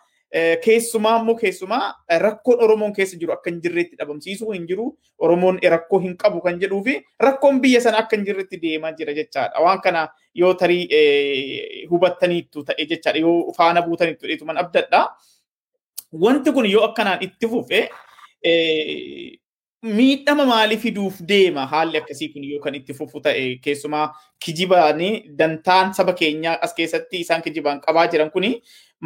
keessumaa immoo keessumaa rakkoon Oromoon keessa jiru akka hin jirretti dhabamsiisuu hin jiru. Oromoon rakkoo hin qabu kan jedhuu fi rakkoon biyya sana akka hin jirretti deemaa jira jechaadha. Waan kana yoo tarii hubattaniittu ta'e jechaadha. Yoo faana buutaniittu dheetuman abdadha. Wanti kun yoo akkanaan itti fufe miidhama maalii fiduuf deema haalli akkasii kun yoo kan itti fufu ta'e keessumaa kijibaanii dantaan saba keenyaa as keessatti isaan kijibaan qabaa jiran kuni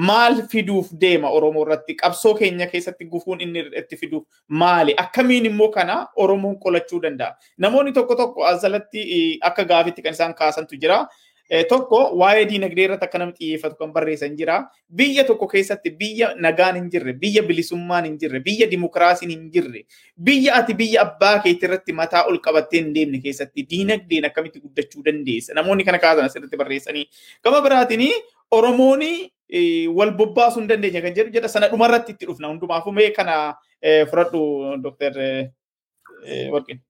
maal fiduuf deema Oromoo irratti qabsoo keenya keessatti gufuun inni itti fiduuf maali akkamiin immoo kana Oromoon qolachuu danda'a namoonni tokko tokko asalatti akka gaafitti kan isaan kaasantu jira Tokko waa'ee diinagdee irratti akka namni xiyyeeffatu kan barreessan jira. Biyya tokko keessatti biyya nagaan hin jirre, biyya bilisummaan hin jirre, biyya dimokiraasiin hin jirre, biyya ati biyya abbaa keetii irratti mataa ol qabattee hin deemne keessatti diinagdeen akkamitti guddachuu dandeessa. Namoonni kana kaasan asirratti barreessanii. Gama biraatiin Oromoon wal bobbaasuu hin dandeenya kan jedhu jedha sana dhumarratti itti dhufna hundumaafuu mee kana fudhadhu Dr. Warqin.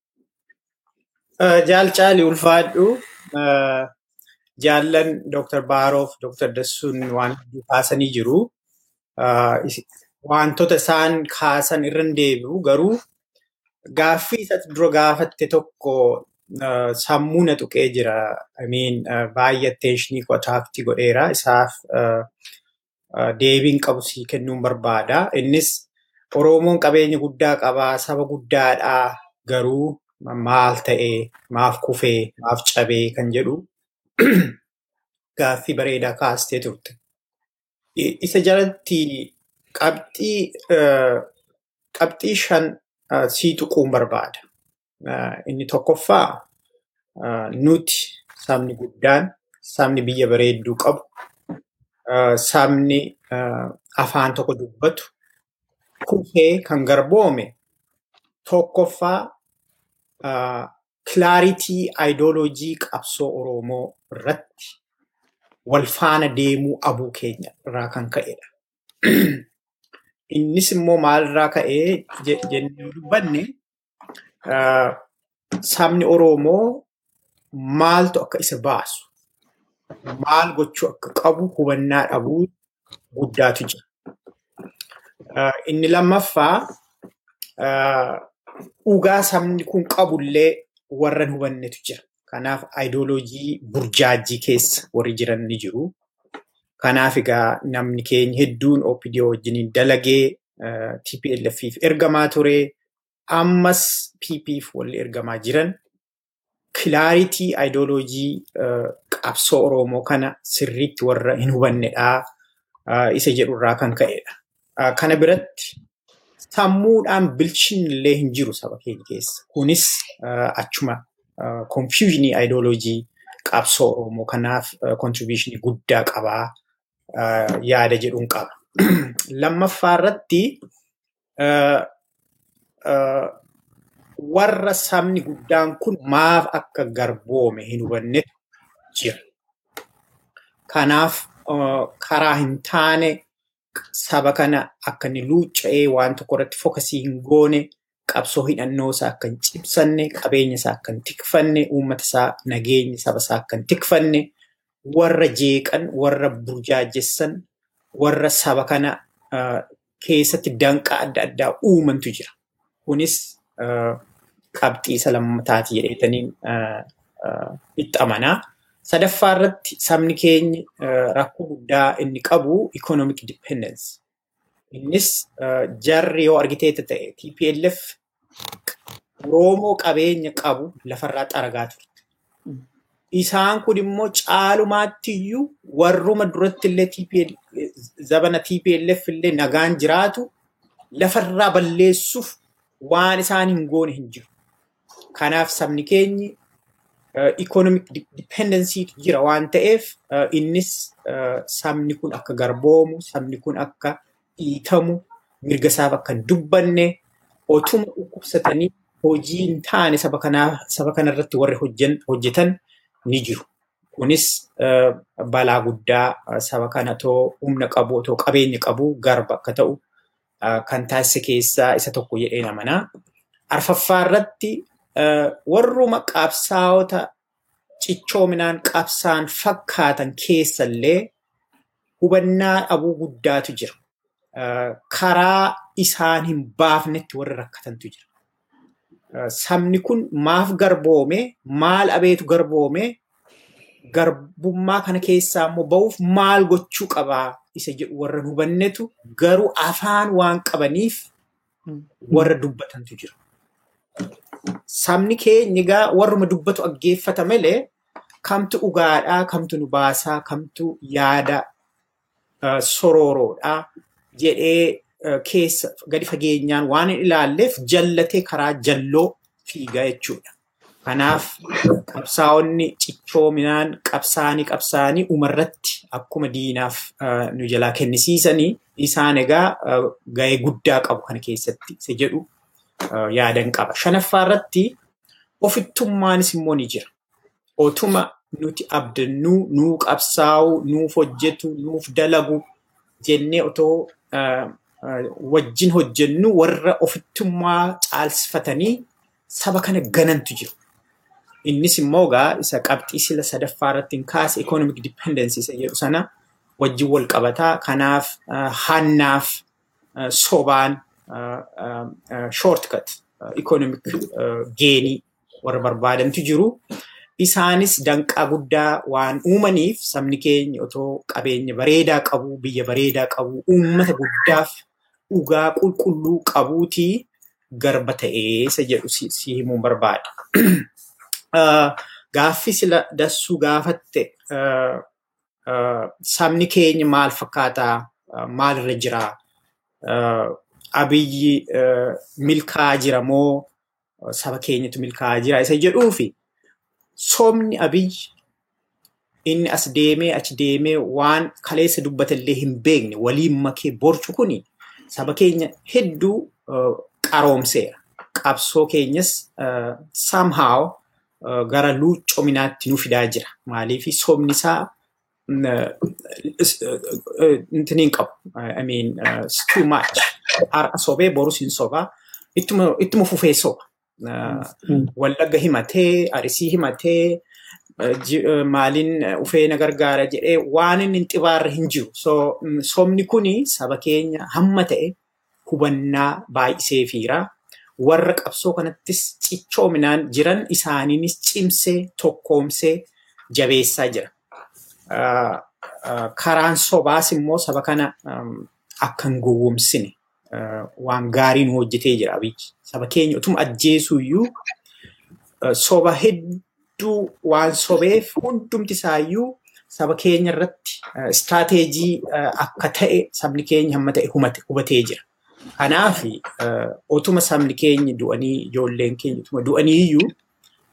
Jaalcaali ulfaadhu. Jaallan Dr. Baaroof Dr. Dassuun waan kaasanii jiru. Wantoota isaan kaasan irra deebi'u garuu gaaffii isa dura gaafatte tokko sammuu na tuqee jira. Amiin baay'ee atteenshinii qotaaktii godheera. Isaaf deebiin qabu sii kennuun barbaada. Innis Oromoon qabeenya guddaa qabaa, saba guddaadhaa garuu maal ta'ee, maaf kufee, maaf cabee kan jedhu gaaffii bareedaa kaastee turte. Isa jalatti qabxii shan sii tuquun barbaada. Inni tokkoffaa nuti sabni guddaan, sabni biyya bareedduu qabu, sabni afaan tokko dubbatu, kufee kan garboome tokkoffaa kilaaritii aayidooloojii qabsoo Oromoo irratti wal faana deemuu abuu keenya irraa kan ka'edha. Innis immoo maalirraa ka'ee jennee dubbanne sabni Oromoo maaltu akka isa baasu, maal gochuu akka qabu hubannaa dhabuu guddaatu jira. Inni lammaffaa dhugaa sabni kun qabullee warra hin hubannetu jira. Kanaaf aayidooloojii burjaajii keessa warri jiran ni jiru. Kanaaf egaa namni keenya hedduun OPDO wajjiniin dalagee TPLFif ergamaa ture. Ammas PPf walli ergamaa jiran. Kilaaritii aayidooloojii qabsoo Oromoo kana sirriitti warra hin hubannedhaa isa jedhurraa kan ka'edha. Kana biratti sammuudhaan bilchinni illee hin jiru saba keenya keessa. Kunis achuma confusionii aayidooloojii qabsoo Oromoo kanaaf contributionii guddaa qabaa yaada jedhuun qaba. Lammaffaa irratti warra sabni guddaan kun maaf akka garboome hin hubannetu jira. Kanaaf karaa hin taane saba kana akka inni luucca'ee waan tokko irratti fokasii hin goone qabsoo hidhannoo isaa akka hin cibsanne qabeenya isaa akka hin tikfanne uummata isaa nageenya saba isaa akka hin tikfanne warra jeeqan warra burjaajessan warra saba kana keessatti danqaa adda addaa uumantu jira. Kunis qabxii isa lammataati jedheetaniin itti amanaa. Sadaffaa irratti sabni keenya rakkoo guddaa inni qabu economic dependence. Innis jarri yoo argiteetta ta'e TPLF Oromoo qabeenya qabu lafarraa xaragaa turte. Isaan kun immoo caalumaattiyyuu warruma duratti illee zabana TPLF illee nagaan jiraatu lafarraa balleessuuf waan isaan hin goone hin jiru. Kanaaf sabni keenyi economic dependency jira waan ta'eef innis sabni kun akka garboomu, sabni kun akka dhiitamu, mirga isaaf akka hin dubbanne otuma dhukkubsatanii hojii hin taane saba kanarratti warri hojjetan ni jiru. Kunis balaa guddaa saba kana otoo humna qabu, otoo qabeenya qabu garba akka ta'u kan taasise keessaa isa tokko jedhee amanaa. Arfaffaa irratti warruma qabsaa'ota cichoominaan qabsaan fakkaatan keessallee hubannaa dhabuu guddaatu jira. Karaa isaan hin baafnetti warra rakkatantu jira. Sabni kun maaf garboome, maal abeetu garboome, garbummaa kana keessaa immoo ba'uuf maal gochuu qabaa isa jedhu warra hubannetu garuu afaan waan qabaniif warra dubbatantu jira. Sabni keenya egaa warruma dubbatu dhaggeeffata malee kamtu dhugaadhaa, kamtu nu baasaa, kamtu yaada sororoodhaa jedhee keessa gadi fageenyaan waan hin ilaalleef jallatee karaa jalloo fiigaa jechuudha. Kanaaf qabsaa'onni cichoominaan qabsaanii qabsaanii umarratti akkuma diinaaf uh, nu jalaa kennisiisanii isaan egaa uh, ga'ee guddaa qabu kana keessatti isa jedhu uh, yaadan qaba. Shanaffaa irratti ofittummaanis immoo ni jira. Otuma nuti abdannuu, nuu qabsaa'u, nuuf hojjetu, nuuf dalagu jennee otoo wajjin hojjennu warra ofittummaa caalsifatanii saba kana ganantu jiru. Innis immoo egaa isa qabxii sila sadaffaa irratti hin kaase economic dependence isa jedhu sana wajjin wal qabataa. Kanaaf hannaaf sobaan uh, uh, uh, shortcut uh, geenii warra barbaadantu jiru. Isaanis danqaa guddaa waan uumaniif sabni keenya otoo qabeenya bareedaa qabu, biyya bareedaa qabu, uummata guddaaf dhugaa qulqulluu qabuutii garba ta'ee isa jedhu si, himuun barbaada. Gaaffii sila dassuu gaafatte sabni keenya maal fakkaataa maalirra jiraa abiyyi uh, milkaa'aa jira moo saba keenyatu milkaa'aa jira isa jedhuufi soomni abiyyi inni as deemee achi deemee waan kaleessa dubbatallee hin beekne waliin makee borcu kuni saba keenya hedduu uh, qaroomseera. Qabsoo keenyas uh, somehow gara luuccominaatti nu fidaa jira. Maaliif soomni isaa intiniin qabu. I mean, it's too much. Har'a sobee borus hin sobaa. Ittuma fufee soba. Wallagga himatee, Arsii himatee, maaliin uh, ufee na gargaara jedhee waan inni hin xibaarra hin jiru. So, soomni kuni saba keenya hamma ta'e hubannaa baay'isee fiira. Warra qabsoo kanattis cichoominaan jiran isaaniinis cimsee tokkoomsee jabeessaa jira. Karaan sobaas immoo saba kana akka hin gowwomsine uh, waan gaarii nu hojjetee jira abiyyi. Saba keenya utuma uh, soba hedduu waan sobeef hundumti isaayyuu saba keenya irratti istaateejii akka ta'e sabni keenya hamma ta'e hubatee jira. Kanaaf otuma sabni keenya du'anii ijoolleen keenya utuma du'anii iyyuu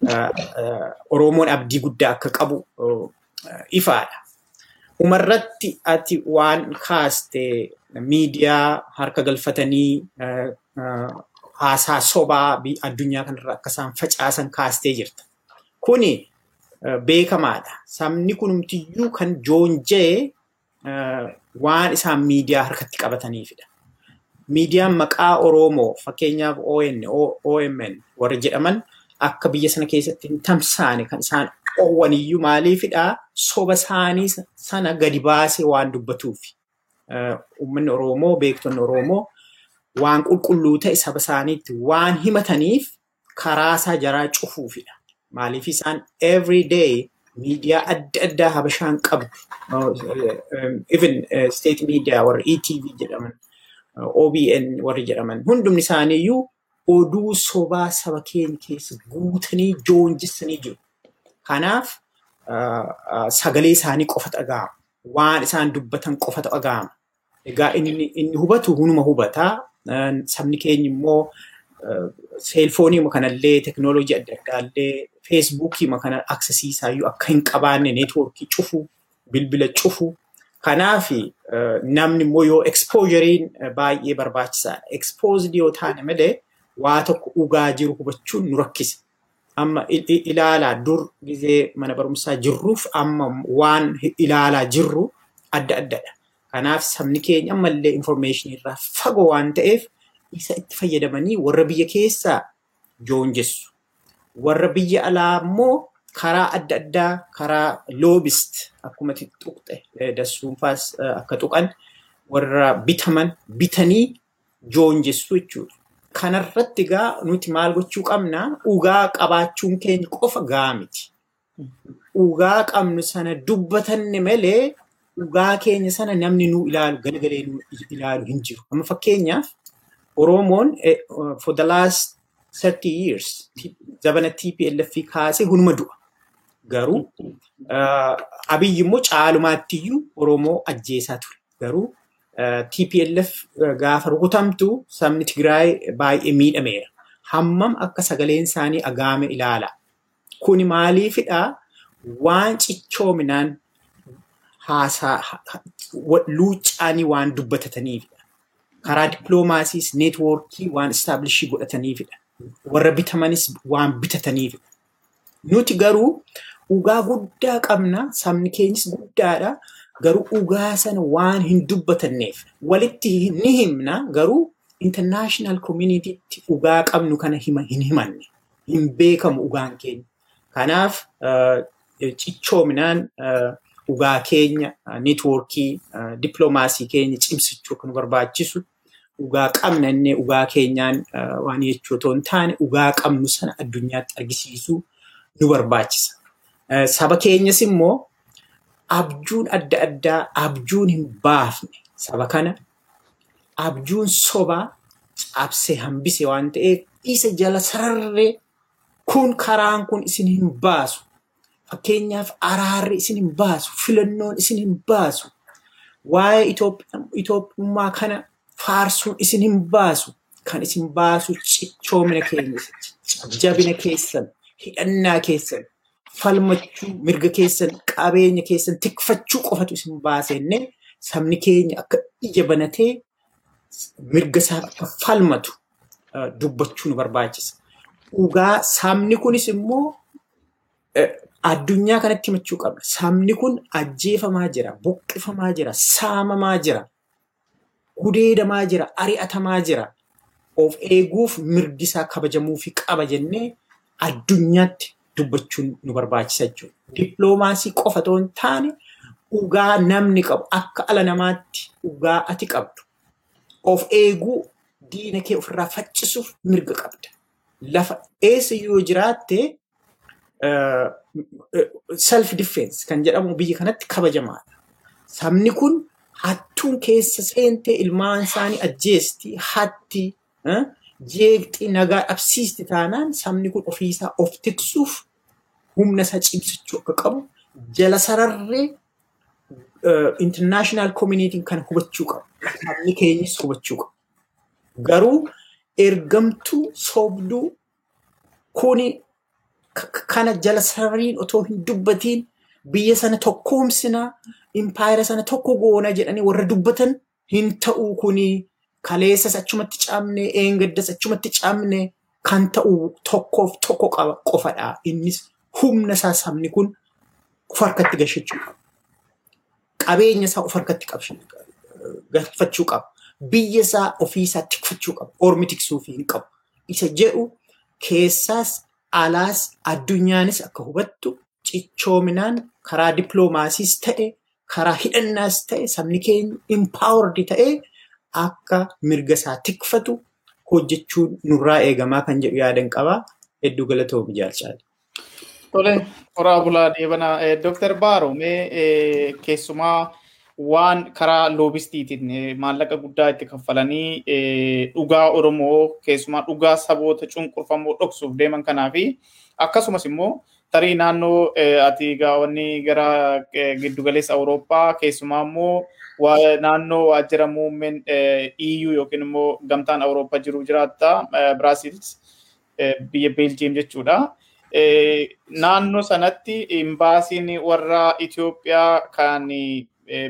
uh, uh, Oromoon abdii guddaa akka qabu ifaadha. Umarratti ati waan kaaste miidiyaa harka galfatanii uh, uh, haasaa sobaa addunyaa kanarra akka isaan facaasan kaastee jirta. Kuni uh, beekamaadha. Sabni kunumtiyyuu kan joonjee uh, waan isaan miidiyaa harkatti qabataniifidha. Miidiyaan maqaa Oromoo fakkeenyaaf OMN warra jedhaman akka biyya sana keessatti hin tamsaane kan isaan oowwaniyyuu maaliifidha soba isaanii sana gadi baasee waan dubbatuufi. Uh, Uummanni Oromoo, beektonni Oromoo waan qulqulluu ta'e saba isaaniitti waan himataniif karaa isaa jaraa cufuufidha. Maaliif isaan every day miidiyaa adda addaa habashaan qabdu. Uh, um, even uh, state media warra ETV jedhaman, OBN warri jedhaman hundumni isaaniiyyuu oduu sobaa saba keenya keessa guutanii joonjissanii jiru. Kanaaf sagalee isaanii qofa dhaga'ama. Waan isaan dubbatan qofa dhaga'ama. Egaa inni, hubatu hunuma hubataa. Sabni keenya immoo uh, seelfoonii kanallee teknooloojii adda addaallee feesbuukii kana aksesiisaayyuu akka hin qabaanne neetwoorkii cufu bilbila cufu. Kanaaf namni immoo yoo expoojeriin uh, baay'ee barbaachisaadha. Exposed yoo taane malee waa tokko dhugaa jiru hubachuun nu rakkisa. Amma il- il- ilaalaa dur gizee mana barumsaa jirruuf amma waan ilaalaa jirru adda addadha. Kanaaf sabni keenya ammallee information irraa fagoo waan ta'eef isa itti fayyadamanii warra biyya keessaa joonjessu. Warra biyya alaa immoo karaa adda addaa karaa loobist akkuma tuqxe eh, dassuunfaas eh, akka tuqan warra bitaman bitanii joonjessu jechuudha. Kanarratti egaa nuti maal gochuu qabna? Dhugaa qabaachuun keenya qofa gahaa miti. Dhugaa qabnu sana dubbatanne malee dhugaa keenya sana namni nuu ilaalu galagalee nuu ilaalu hin jiru. Amma fakkeenyaaf Oromoon eh, for the last 30 years zabana TPLF kaasee hunuma du'a. Garuu uh, Abiyyi immoo caalumaattiyyuu Oromoo ajjeesaa ture. Garuu TPLF gaafa rukutamtu sabni Tigraay baay'ee miidhameera. Hammam akka sagaleen isaanii agaame ilaala. Kuni maaliifidha? Waan cichoominaan haasaa luuccaanii waan dubbatataniifidha. Karaa dippiloomaasiis neetwoorkii waan istaabilishii godhataniifidha. Warra bitamanis waan bitataniifidha. Nuti garuu dhugaa guddaa qabna. Sabni keenyas guddaadha. Garuu dhugaa sana waan hin dubbatanneef walitti ni himna garuu international communitytti dhugaa qabnu kana hin himanne. Hin beekamu dhugaan keenya. Kanaaf cichoominaan dhugaa keenya neetwoorkii dippiloomaasii keenya cimsachuu kan barbaachisu dhugaa qabna innee dhugaa keenyaan waan jechuu otoo hin taane dhugaa qabnu sana addunyaatti argisiisuu nu barbaachisa. Saba keenyas immoo abjuun adda addaa abjuun hin baafne saba kana abjuun sobaa cabsee hambise waan ta'eef isa jala sararree kun karaan kun isin hin baasu. Fakkeenyaaf araarri isin hin baasu, filannoon isin hin baasu, waa'ee Itoophiyummaa kana faarsuun isin hin baasu. Kan isin baasu cichoomina keenya, jabina keessan, hidhannaa keessan, falmachuu, mirga keessan, qabeenya keessan tikfachuu qofatu isin baasenne sabni keenya akka ija banatee mirga isaa akka falmatu dubbachuu nu barbaachisa. Dhugaa sabni kunis immoo addunyaa kanatti himachuu qabna. Sabni kun ajjeefamaa jira, buqqifamaa jira, saamamaa jira, gudeedamaa jira, ari'atamaa jira. Of eeguuf mirgi isaa kabajamuufi qaba jennee addunyaatti dubbachuun nu barbaachisa jechuudha. Dippiloomaasii qofa otoo hin taane dhugaa namni qabu akka ala namaatti dhugaa ati qabdu. Of eeguu diina kee ofirraa faccisuuf mirga qabda. Lafa eessa yoo jiraatte self defense kan jedhamu biyya kanatti kabajamaadha. Sabni kun hattuun keessa seentee ilmaan isaanii ajjeesti, hatti, jeeqxi nagaa dhabsiisti taanaan sabni kun ofiisaa of tiksuuf humna isaa cimsachuu akka qabu jala sararree international community kan hubachuu qabu. Sabni keenyas hubachuu qabu. Garuu ergamtuu sobduu kuni kana jala sarariin otoo hin dubbatiin biyya sana tokkoomsinaa impaayera sana tokko goona jedhanii warra dubbatan hin ta'uu kuni kaleessas achumatti caamne eengaddas achumatti caamne kan ta'u tokkoof tokko qaba qofadha. Innis humna isaa sabni kun of harkatti galfachuu qaba. Qabeenya isaa of harkatti galfachuu qaba. Biyya isaa ofiisaa tikfachuu qaba. Ormi tiksuuf hin qabu. Isa jedhu keessaas alaas addunyaanis akka hubattu cichoominaan karaa dippiloomaasiis ta'e karaa hidhannaas ta'e sabni keenya impaawardi ta'e akka mirga isaa tikfatu hojjechuun nurraa eegamaa kan jedhu yaadan qabaa hedduu galatoomi jaalchaadha. Tole, horaa bulaa deebanaa. Dooktar Baaroo, mee keessumaa waan karaa loobistiitiin maallaqa guddaa itti kaffalanii dhugaa Oromoo keessumaa dhugaa saboota cunqurfamoo dhoksuuf deeman kanaa fi akkasumas immoo tarii naannoo ati gaawwanni gara giddugaleessa Awurooppaa keessumaa immoo naannoo waajjira muummeen EU yookiin immoo gamtaan Awurooppaa jiru jiraatta Biraasiils biyya Beeljiyeem jechuudha. Naannoo sanatti imbaasiin warra Itoophiyaa kan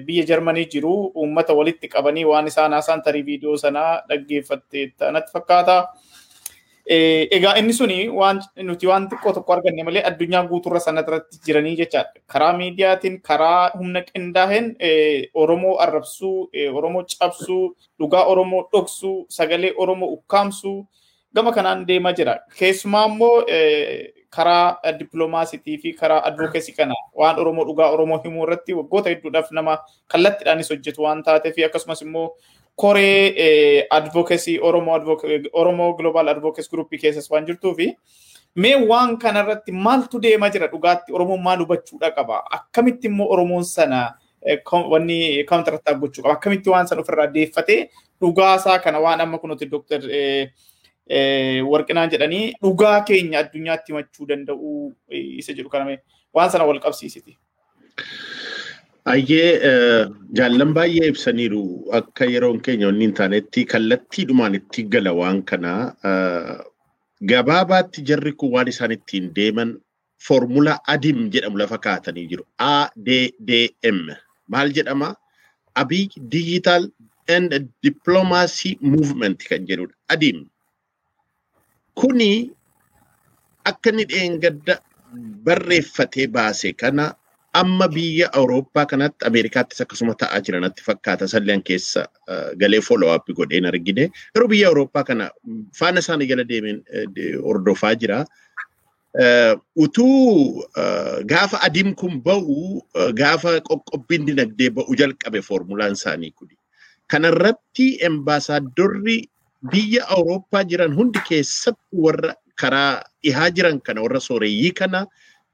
biyya Jarmanii jiru uummata walitti qabanii waan isaan haasaan tarii viidiyoo sanaa dhaggeeffatte natti fakkaata. Egaa inni suni nuti waan xiqqoo tokko arganne malee addunyaa guuturra sanarratti jiranii jechaadha. Karaa miidiyaatiin, karaa humna qindaa'een Oromoo arrabsuu, Oromoo cabsuu, dhugaa Oromoo dhoksuu, sagalee Oromoo ukkaamsuu gama kanaan deemaa jira. Keessumaa immoo karaa dippiloomaasiitii fi karaa advokeesii kana waan Oromoo dhugaa Oromoo himuu irratti waggoota hedduudhaaf nama kallattiidhaanis hojjetu waan taateef akkasumas immoo koree advokeesii Oromoo Global Advocacy Group keessas waan jirtuu fi mee waan kanarratti maaltu deemaa jira? Dhugaatti Oromoon maal hubachuudha qaba? Akkamitti immoo Oromoon sana wanni kaawuntaratti gochuu qaba? Akkamitti waan sana ofirraa deeffatee dhugaasaa kana waan amma kunuuti dooktar warqinaan jedhanii dhugaa keenya addunyaatti himachuu danda'u isa jedhu kana waan sana wal qabsiisiti. Ayyee jaallan baay'ee ibsaniiru akka yeroon keenya wanni hin taanetti kallattiidhumaan itti gala waan kana gabaabaatti jarri kun waan isaan ittiin deeman foormulaa adim jedhamu lafa kaa'atanii jiru. ADDM maal jedhama? Abiy Digital and Diplomacy Movement kan jedhudha. Adim. Kuni akka inni dheengadda barreeffatee baase kana amma biyya Awurooppaa kanatti Ameerikaattis akkasuma ta'aa jiranatti fakkaata salleen keessa galee follow up godheen argine. Garuu biyya Awurooppaa kana faana isaanii jala deemeen hordofaa jira. Utuu gaafa adiin kun ba'u gaafa qoqqobbiin dinagdee ba'u jalqabe foormulaan isaanii kuni. Kanarratti embaasaadorri biyya Awurooppaa jiran hundi keessatti warra karaa dhihaa jiran kana warra sooreyyii kana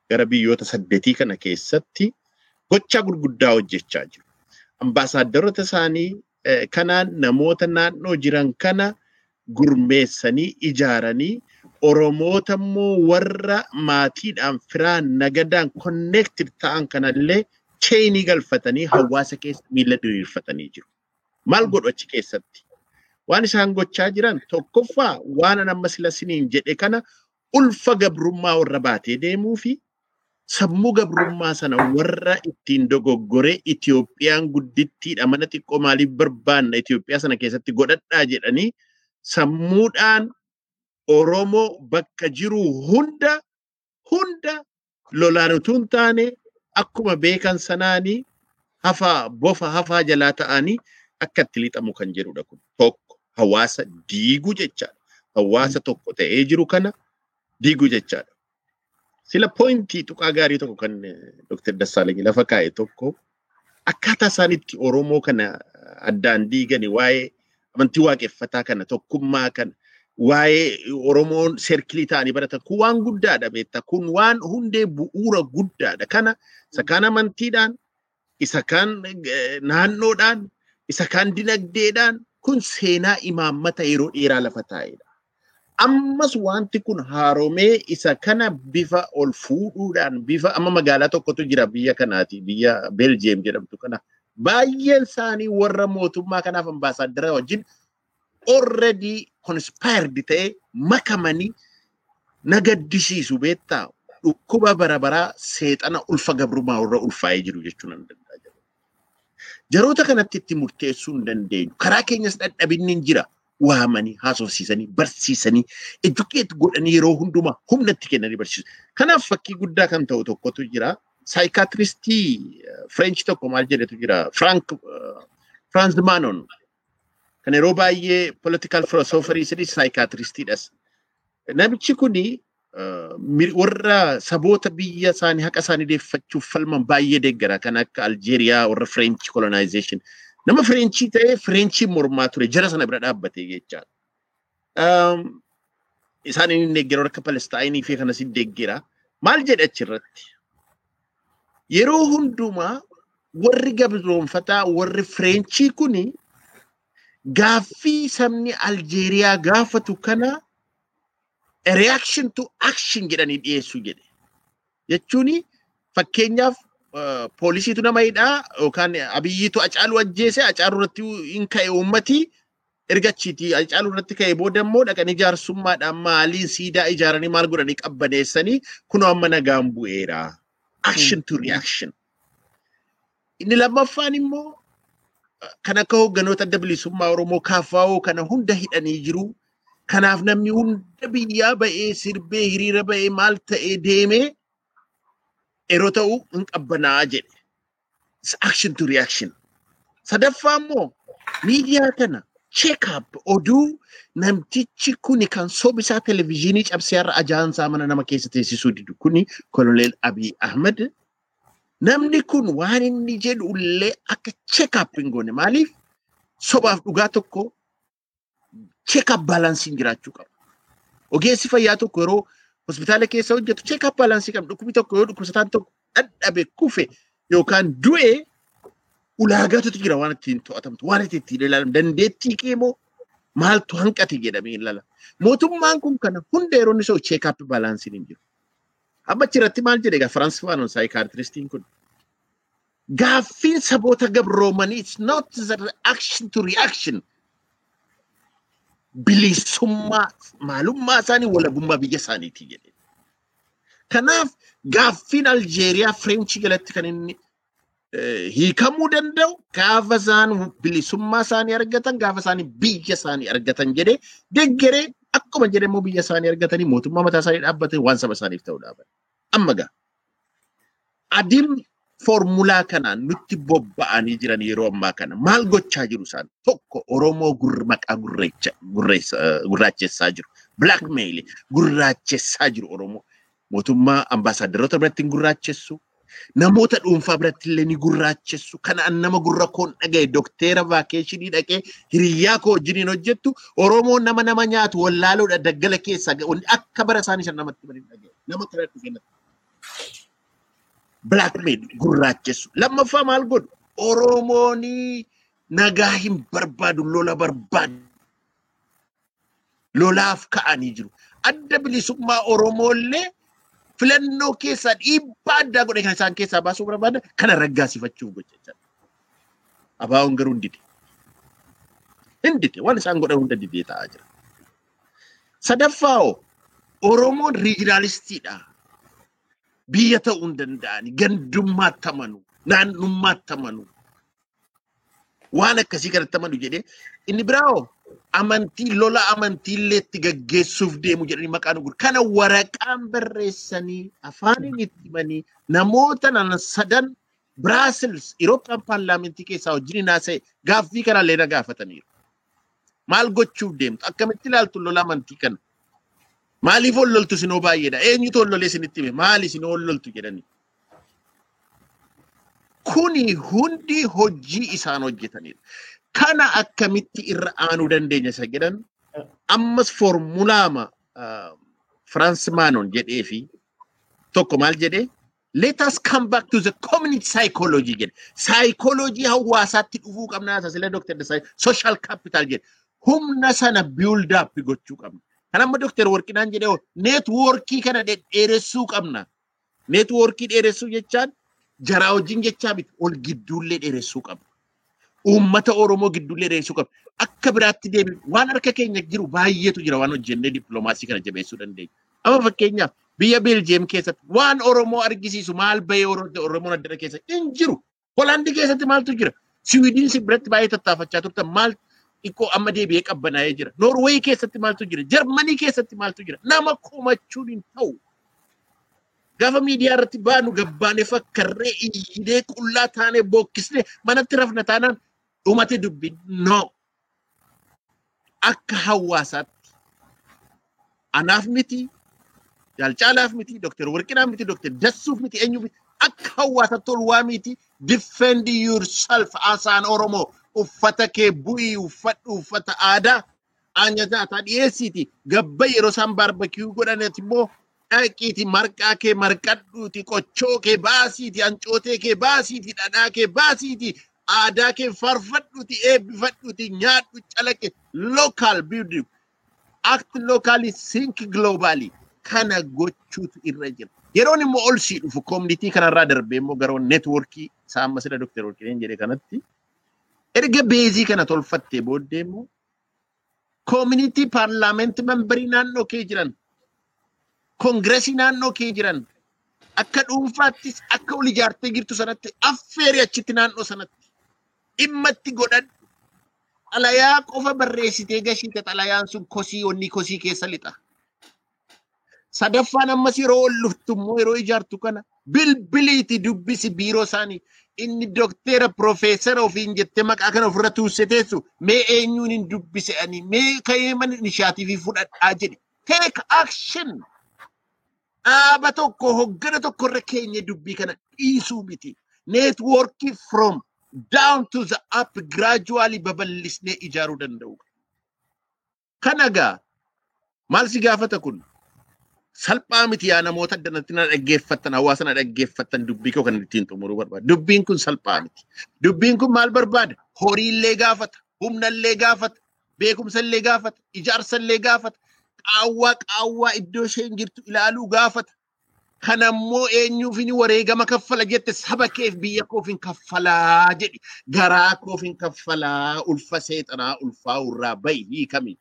gara biyyoota saddeetii kana keessatti gochaa gurguddaa hojjechaa jiru. Ambaasaadarota isaanii kanaan namoota naannoo jiran kana gurmeessanii ijaaranii Oromoota immoo warra maatiidhaan firaan nagadaan connected ta'an kanallee cheenii galfatanii hawaasa keessa miila diriirfatanii jiru. Maal godhu achi keessatti? Waan isaan gochaa jiran tokkoffaa waan an amma sila siniin jedhe kana ulfa gabrummaa warra baatee deemuu fi sammuu gabrummaa sana warra ittiin dogoggoree Itiyoophiyaan guddittiidha mana xiqqoo maaliif barbaanna Itiyoophiyaa sana keessatti godhadhaa jedhanii sammuudhaan Oromoo bakka jiru hunda hunda lolaan utuu hin taane akkuma beekan sanaanii hafaa bofa hafaa jalaa ta'anii akka itti lixamu kan jedhudha kun tokko hawaasa diiguu jechaadha. Hawaasa tokko ta'ee jiru kana diiguu jechaadha. Sila poointii tuqaa gaarii tokko kan Dr. Dassaalany lafa kaa'e tokko akkaataa isaan itti Oromoo kana addaan diigani waa'ee amantii waaqeffataa kana tokkummaa kana waa'ee Oromoon seerkilii ta'anii baratan kun waan guddaadha beektaa kun waan hundee bu'uura guddaadha kana isa kaan amantiidhaan isa kaan naannoodhaan isa kaan dinagdeedhaan kun seenaa imaammata yeroo dheeraa lafa taa'edha. Ammas wanti kun haaromee isa kana bifa ol fuudhuudhaan bifa amma magaalaa tokkotu jira biyya kanaati biyya Beeljiyeem jedhamtu kana baay'een isaanii warra mootummaa kanaaf ambaasaaddara wajjin already conspired ta'ee makamanii nagaddisiisu beektaa dhukkuba bara baraa seexana ulfa gabrummaa warra ulfaa'ee jiru jechuu nan danda'a. Jaroota kanatti itti murteessuu hin dandeenyu. Karaa keenyas dadhabinni hin jira. Waamanii haasofsiisanii barsiisanii edukeet godhanii yeroo hundumaa humna itti kennanii barsiisu. Kanaaf fakkii guddaa kan ta'u tokkotu jira. Saayikaatiristii Fireenchi tokko maal jedhetu jira. Frank Frans Manon kan yeroo baay'ee political philosopherii sadii saayikaatiristiidhas. Namichi kuni warra saboota biyya isaanii haqa isaanii deeffachuuf falman baay'ee deeggara kan akka Aljeeriyaa warra French colonization. Nama Fireenchii ta'ee Fireenchiin mormaa ture jara sana bira dhaabbatee jechaadha. Isaan inni deeggera akka Palestaayinii fi kanas hin deeggera. Maal jedhe achirratti? Yeroo hundumaa warri gabroonfataa warri Fireenchii kuni gaaffii sabni Aljeeriyaa gaafatu kana reaction to action jedhanii dhiyeessuu jedhe. Jechuun fakkeenyaaf poolisiitu nama hidhaa yookaan abiyyiitu acaalu ajjeese acaalu irratti hin ka'e uummatii erga achiiti acaalu irratti ka'e booda immoo dhaqanii jaarsummaadhaan maaliin siidaa ijaaranii maal godhanii qabbaneessanii kunoo amma nagaan bu'eera. Action to reaction. Inni lammaffaan immoo kan akka hoogganoota adda bilisummaa Oromoo kaafaa'oo kana hunda hidhanii jiru. Kanaaf namni hunda biyyaa ba'ee sirbee hiriira ba'ee maal ta'ee deemee yeroo ta'u hin qabbanaa jedhe. Action to reaction. Sadaffaa immoo miidiyaa kana check up oduu namtichi kuni kan sobisaa televizyiinii cabsee har'a ajaansaa mana nama keessa teessisuu didu kuni koloneel Abiy Ahmed. Namni kun waan inni jedhu illee akka check up hin goone maaliif sobaaf dhugaa tokko check up baalaansiin jiraachuu qaba. Ogeessi fayyaa tokko yeroo hospitaala keessa hojjetu check up baalaansii qaba. Dhukkubni tokko yoo dhukkubsataan tokko dadhabe kufe yookaan du'e ulaagaatu jira waan ittiin to'atamtu waan ittiin ilaalamu dandeettii qeemoo maaltu hanqate jedhamee ilaalama. Mootummaan kun kana hunda yeroo inni so'u check up baalaansiin hin jiru. Amma achirratti maal jedhe egaa Firaans Faanon saayikaartiristiin kun gaaffiin saboota gabroomanii it's not the reaction to reaction. Bilisummaa maalummaa isaanii walabummaa biyya isaaniiti jedhe. Kanaaf gaaffiin Aljeeriyaa Fireenchii jalatti kan inni eh, hiikamuu danda'u gaafa isaan bilisummaa isaanii argatan gaafa isaanii biyya isaanii argatan jedhee deggeree akkuma jedhe immoo biyya isaanii argatanii mootummaa mataa isaanii dhaabbatanii waan saba isaaniif ta'u dhaaban. Amma gaa adiin foormulaa kanaan nutti bobba'anii jiran yeroo ammaa kana maal gochaa jiru isaan tokko Oromoo maqaa eh, gurraachessaa jiru. Blackmail gurraachessaa jiru Oromoo. Mootummaa ambaasaadaroota biratti hin gurraachessu. Namoota dhuunfaa biratti illee ni gurraachessu. Kanaan nama gurra koon dhagaye dokteera vaakeeshinii dhaqee hiriyyaa koo wajjiniin hojjettu Oromoon nama nama nyaatu wallaaloodha daggala keessaa akka bara isaanii san namatti. Nama kana dhufe natti. Blackmail gurraachessu. Lammaffaa maal godhu? Oromoon nagaa hin barbaadu lola barbaadu. Lolaaf ka'anii jiru. Adda bilisummaa Oromoollee filannoo keessaa dhiibbaa addaa godhe kan isaan keessaa baasuu barbaadan kana raggaasifachuuf gocha. Abaawoon garuu hin dide. Hin dide. Waan isaan godhan hunda didee ta'aa jira. Sadaffaa Oromoon riijinaalistiidha. Biyya ta'uu hin danda'ani. Gandummaatti amanu. Naannummaatti amanu. Waan akkasii kanatti amanu jedhee inni biraa amantii lola amantiillee itti gaggeessuuf deemu jedhanii maqaan gurguru. Kana waraqaan barreessanii afaaniin itti himanii namoota nan sadan Biraasils Irooppiyaan paarlaamentii keessaa wajjin haasa'e gaaffii kanallee na gaafataniiru. Maal gochuuf deemtu? Akkamitti ilaaltu lola amantii kana? Maaliif ol loltu sinoo baay'eedha? Eenyutu ol lolee isinitti hime? Maali sinoo ol loltu jedhanii? Kuni hundi hojii isaan hojjetanidha. Kana akkamitti irra aanuu dandeenya isa jedhan ammas foormulaama Firaans Maanon jedhee fi tokko maal jedhee let us come back to the community psychology jedhe. Psychology hawaasaatti dhufuu qabna isa sila Dr. Desai social capital jedhe. Humna sana build up gochuu qabna. Kan amma Dr. Warqinaan jedhee networkii kana dheeressuu qabna. Networkii dheeressuu jechaan jaraa wajjin jechaa miti ol gidduullee dheeressuu qabna. Uummata Oromoo gidduullee dheeressuu qabna. Akka biraatti deebi waan harka keenya jiru baay'eetu jira waan hojjennee dippiloomaasii kana jabeessuu dandeenya. Amma fakkeenyaaf biyya Beeljeem keessatti waan Oromoo argisiisu maal bahee Oromoon addana keessa hin jiru. Hoolaandii keessatti maaltu jira? Siwiidiin si biratti baay'ee tattaafachaa turtan maal xiqqoo amma deebi'ee qabbanaa'ee jira. Noorweey keessatti maaltu jira? Jarmanii keessatti maaltu jira? Nama komachuun hin ta'u. Gaafa miidiyaa irratti baanu gabbaanee fakkarree iyyidee qullaa taanee bookkisnee manatti rafna taanaan dhumate dubbiin no. Akka hawaasaatti anaaf miti, jaalcaalaaf miti, Dr. Warqinaaf miti, Dr. Dassuuf miti, eenyuuf miti. Akka hawaasaatti ol waa miti defend yourself asaan Oromoo uffata kee bu'ii uffadhu uffata aadaa aanyataa dhiyeessiiti gabba yeroo isaan baarbakiyuu godhanet immoo dhaqiiti marqaa kee marqadhuuti qochoo kee baasiiti ancootee kee baasiiti dhadhaa kee baasiiti aadaa kee farfadhuuti eebbifadhuuti nyaadhu calaqe local building act locally think globally kana gochuutu irra jira. Yeroon immoo ol sii dhufu koominitii kanarraa darbee immoo gara neetwoorkii isaa amma sida Dr. Warqineen jedhe kanatti erga beezii kana tolfattee booddee immoo koominitii paarlaamentii membarii naannoo kee jiran koongiresii naannoo kee jiran akka dhuunfaattis akka ol ijaartee jirtu sanatti affeeri achitti naannoo sanatti dhimma itti godhadhu. Xalayaa qofa barreessitee gashiite xalayaan sun kosii onni kosii keessa lixa. Sadaffaan ammas yeroo ol dhuftu immoo yeroo ijaartu kana bilbiliiti dubbisi biiroo isaanii inni dokteera piroofeesara ofiin jettee maqaa kana ofirra tuusse teessu mee eenyuun hin dubbise ani mee ka'ee mana nishaatiif fudhadhaa jedhe. Take action. Dhaaba tokko hoggana tokko irra keenya dubbii kana dhiisuu miti. Neetwoorkii from down to the up gradually babal'isnee ijaaruu danda'u. Kana gaa maal si gaafata kun salphaa miti yaa namoota addanatti na dhaggeeffattan hawaasa na dhaggeeffattan dubbii koo kan ittiin xumuruu barbaada. Dubbiin kun salphaa miti. Dubbiin kun maal barbaada? Horiillee gaafata, humnallee gaafata, beekumsallee gaafata, ijaarsallee gaafata, qaawwaa qaawwaa iddoo isheen jirtu ilaaluu gaafata. Kanammoo eenyuuf ni wareegama kaffala jette saba keef biyya koof hin kaffalaa jedhi. Garaa koof hin kaffalaa ulfa seexanaa ulfaa irraa bahi hiikami.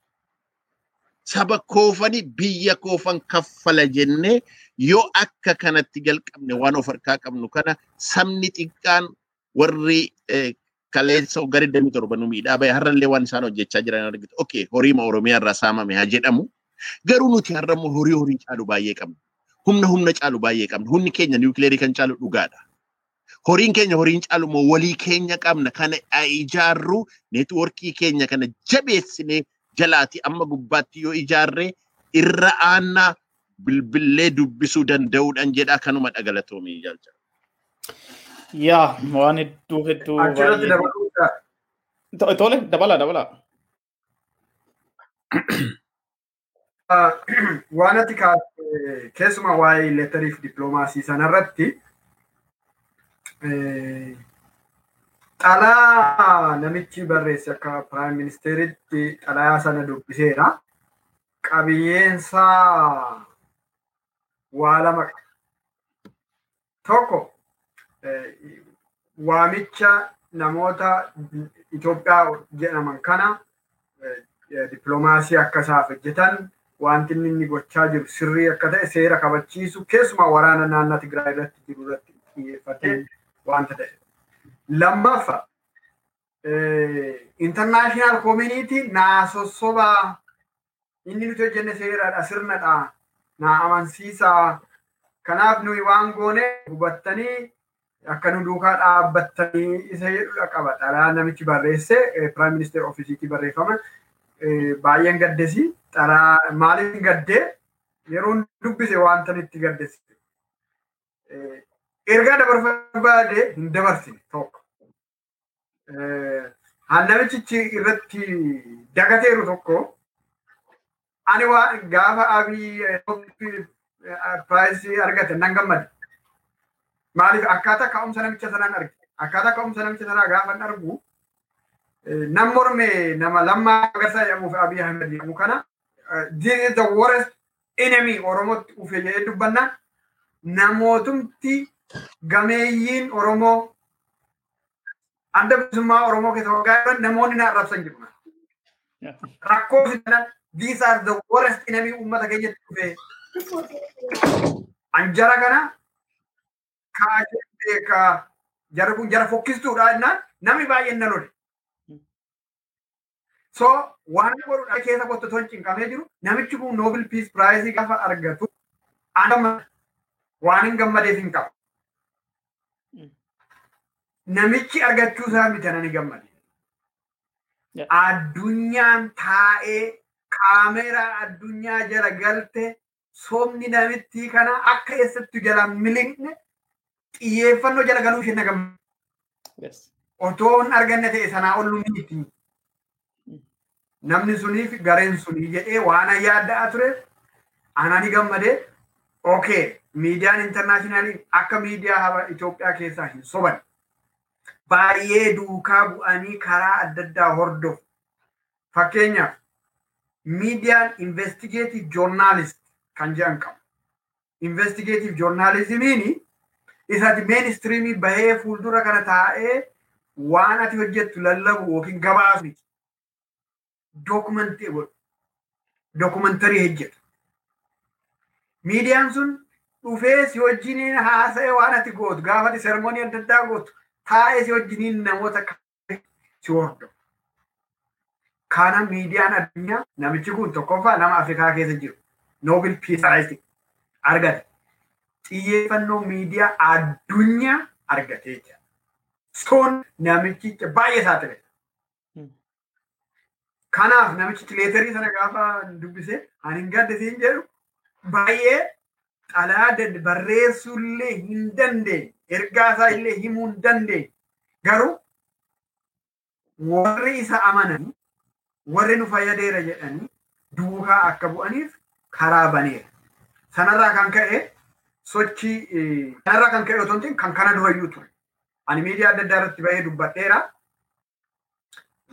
Saba koofani biyya koofan kaffala jennee yoo akka kanatti jalqabne waan of harkaa qabnu kana sabni xiqqaan warri eh, kaleessa damii torba nu miidhaa bahe har'allee waan isaan hojjechaa jiran argitu. Okay, horiima Oromiyaa irraa saamame haa jedhamu. Garuu nuti har'a immoo horii horii caalu baay'ee qabna. Humna humna caalu baay'ee qabna. Humni keenya niwukileerii kan caalu dhugaadha. Horiin keenya horiin caalu immoo walii keenya qabna. Kana ijaarru neetwoorkii keenya kana jabeessinee jalaati amma gubbaatti yoo ijaarree irra aannaa bilbillee dubbisuu danda'uudhaan jedhaa kanuma dhagalatoomii jaalcha. Yaa waan hedduu hedduu Tole dabala dabala. Waan ati keessumaa waa'ee leetarii fi dippiloomaasii sanarratti eh, xalaa namichi barreesse akka piraayim ministeeritti xalayaa sana dubbiseera. Qabiyyeensaa waa lama qaba. Tokko eh, waamicha namoota Itoophiyaa jedhaman kana eh, dippiloomaasii akka isaaf hojjetan wanti inni inni gochaa jiru sirrii akka ta'e seera kabachiisu keessumaa waraana naannoo Tigraay irratti jiru irratti xiyyeeffatee wanta ta'e. Lammaffaa intarnaashinaal koomuniitii naa sossobaa inni nuti hojjenne seeradha sirnadha naa amansiisaa kanaaf nuyi waan goone hubattanii akka nu duukaa dhaabbattanii isa jedhudha qaba xalaa namichi barreesse piraayim ministeer ofiisiitii barreeffama baay'een gaddesi. Xalaa maaliif gaddee yeroo dubbise wanta itti gaddesi ergaa dabarfachuu baade hin dabarsine tokko namichichi irratti dagateeru tokko ani waa gaafa abii piraayisii argate nan gammade maaliif akkaataa ka'umsa namicha sanaan arge akkaataa ka'umsa namicha sanaa gaafa argu nam morme nama lammaa agarsaa jedhamuuf abii ahmed jedhamu kana this is the worst enemy oromootti dhufe jedhee dubbannaan namootumti gameeyyiin oromoo adda bilisummaa oromoo keessa waggaa jiran namoonni na arrabsan jiru. Rakkoo fidan these are the worst enemy uummata keenyatti dhufe anjara kana kaashee ka jara kun jara fokkistuudha jennaan namni baay'een na lole. So waan godhuudha keessa kottu toon cinqamee jiru namichi kun Nobel Peace Prize gaafa argatu waan hin gammadeef hin qabu. Namichi argachuu isaa miti ani gammade. Addunyaan taa'ee kaameeraa addunyaa jala galte somni namitti kana akka eessattu jala miliqne xiyyeeffannoo jala galuu isheen na gammade. Otoo hin arganne ta'e sanaa ol miti. namni suniif gareen sunii jedhee waan yaaddaa ture anani gammadee okay miidiyaan intarnaashinaaliin akka miidiyaa haba Itoophiyaa keessaa hin soban baay'ee duukaa bu'anii karaa adda addaa hordofu. Fakkeenyaaf miidiyaan investigative journalist kan jedhan qabu. Investigative journalismiin isati mainstreamii bahee fuuldura kana taa'ee waan ati hojjettu lallabu yookiin gabaasni dokumentii godhu dokumentarii hojjeta. Miidiyaan sun dhufee si wajjiniin haasa'ee waan ati gootu gaafa ati sermoonii adda addaa gootu taa'ee si wajjiniin namoota si hordofu. Kana miidiyaan addunyaa namichi kun tokkoffaa nama Afrikaa keessa jiru Nobel Prize argate. Xiyyeeffannoo miidiyaa addunyaa argatee jira. Soon namichicha baay'ee saaxile. Kanaaf namichi leetarii sana gaafa dubbise ani hin gadde siin jedhu baay'ee xalaa barreessuullee hin dandeenye ergaa isaa illee himuu hin dandeenye garuu warri isa amananii warri nu fayyadeera jedhanii duukaa akka bu'aniif karaa baneera. Sanarraa kan ka'e sochii kanarraa kan ka'e otoo kan kana durayyuu ture. Ani miidiyaa adda addaa irratti bahee dubbadheera.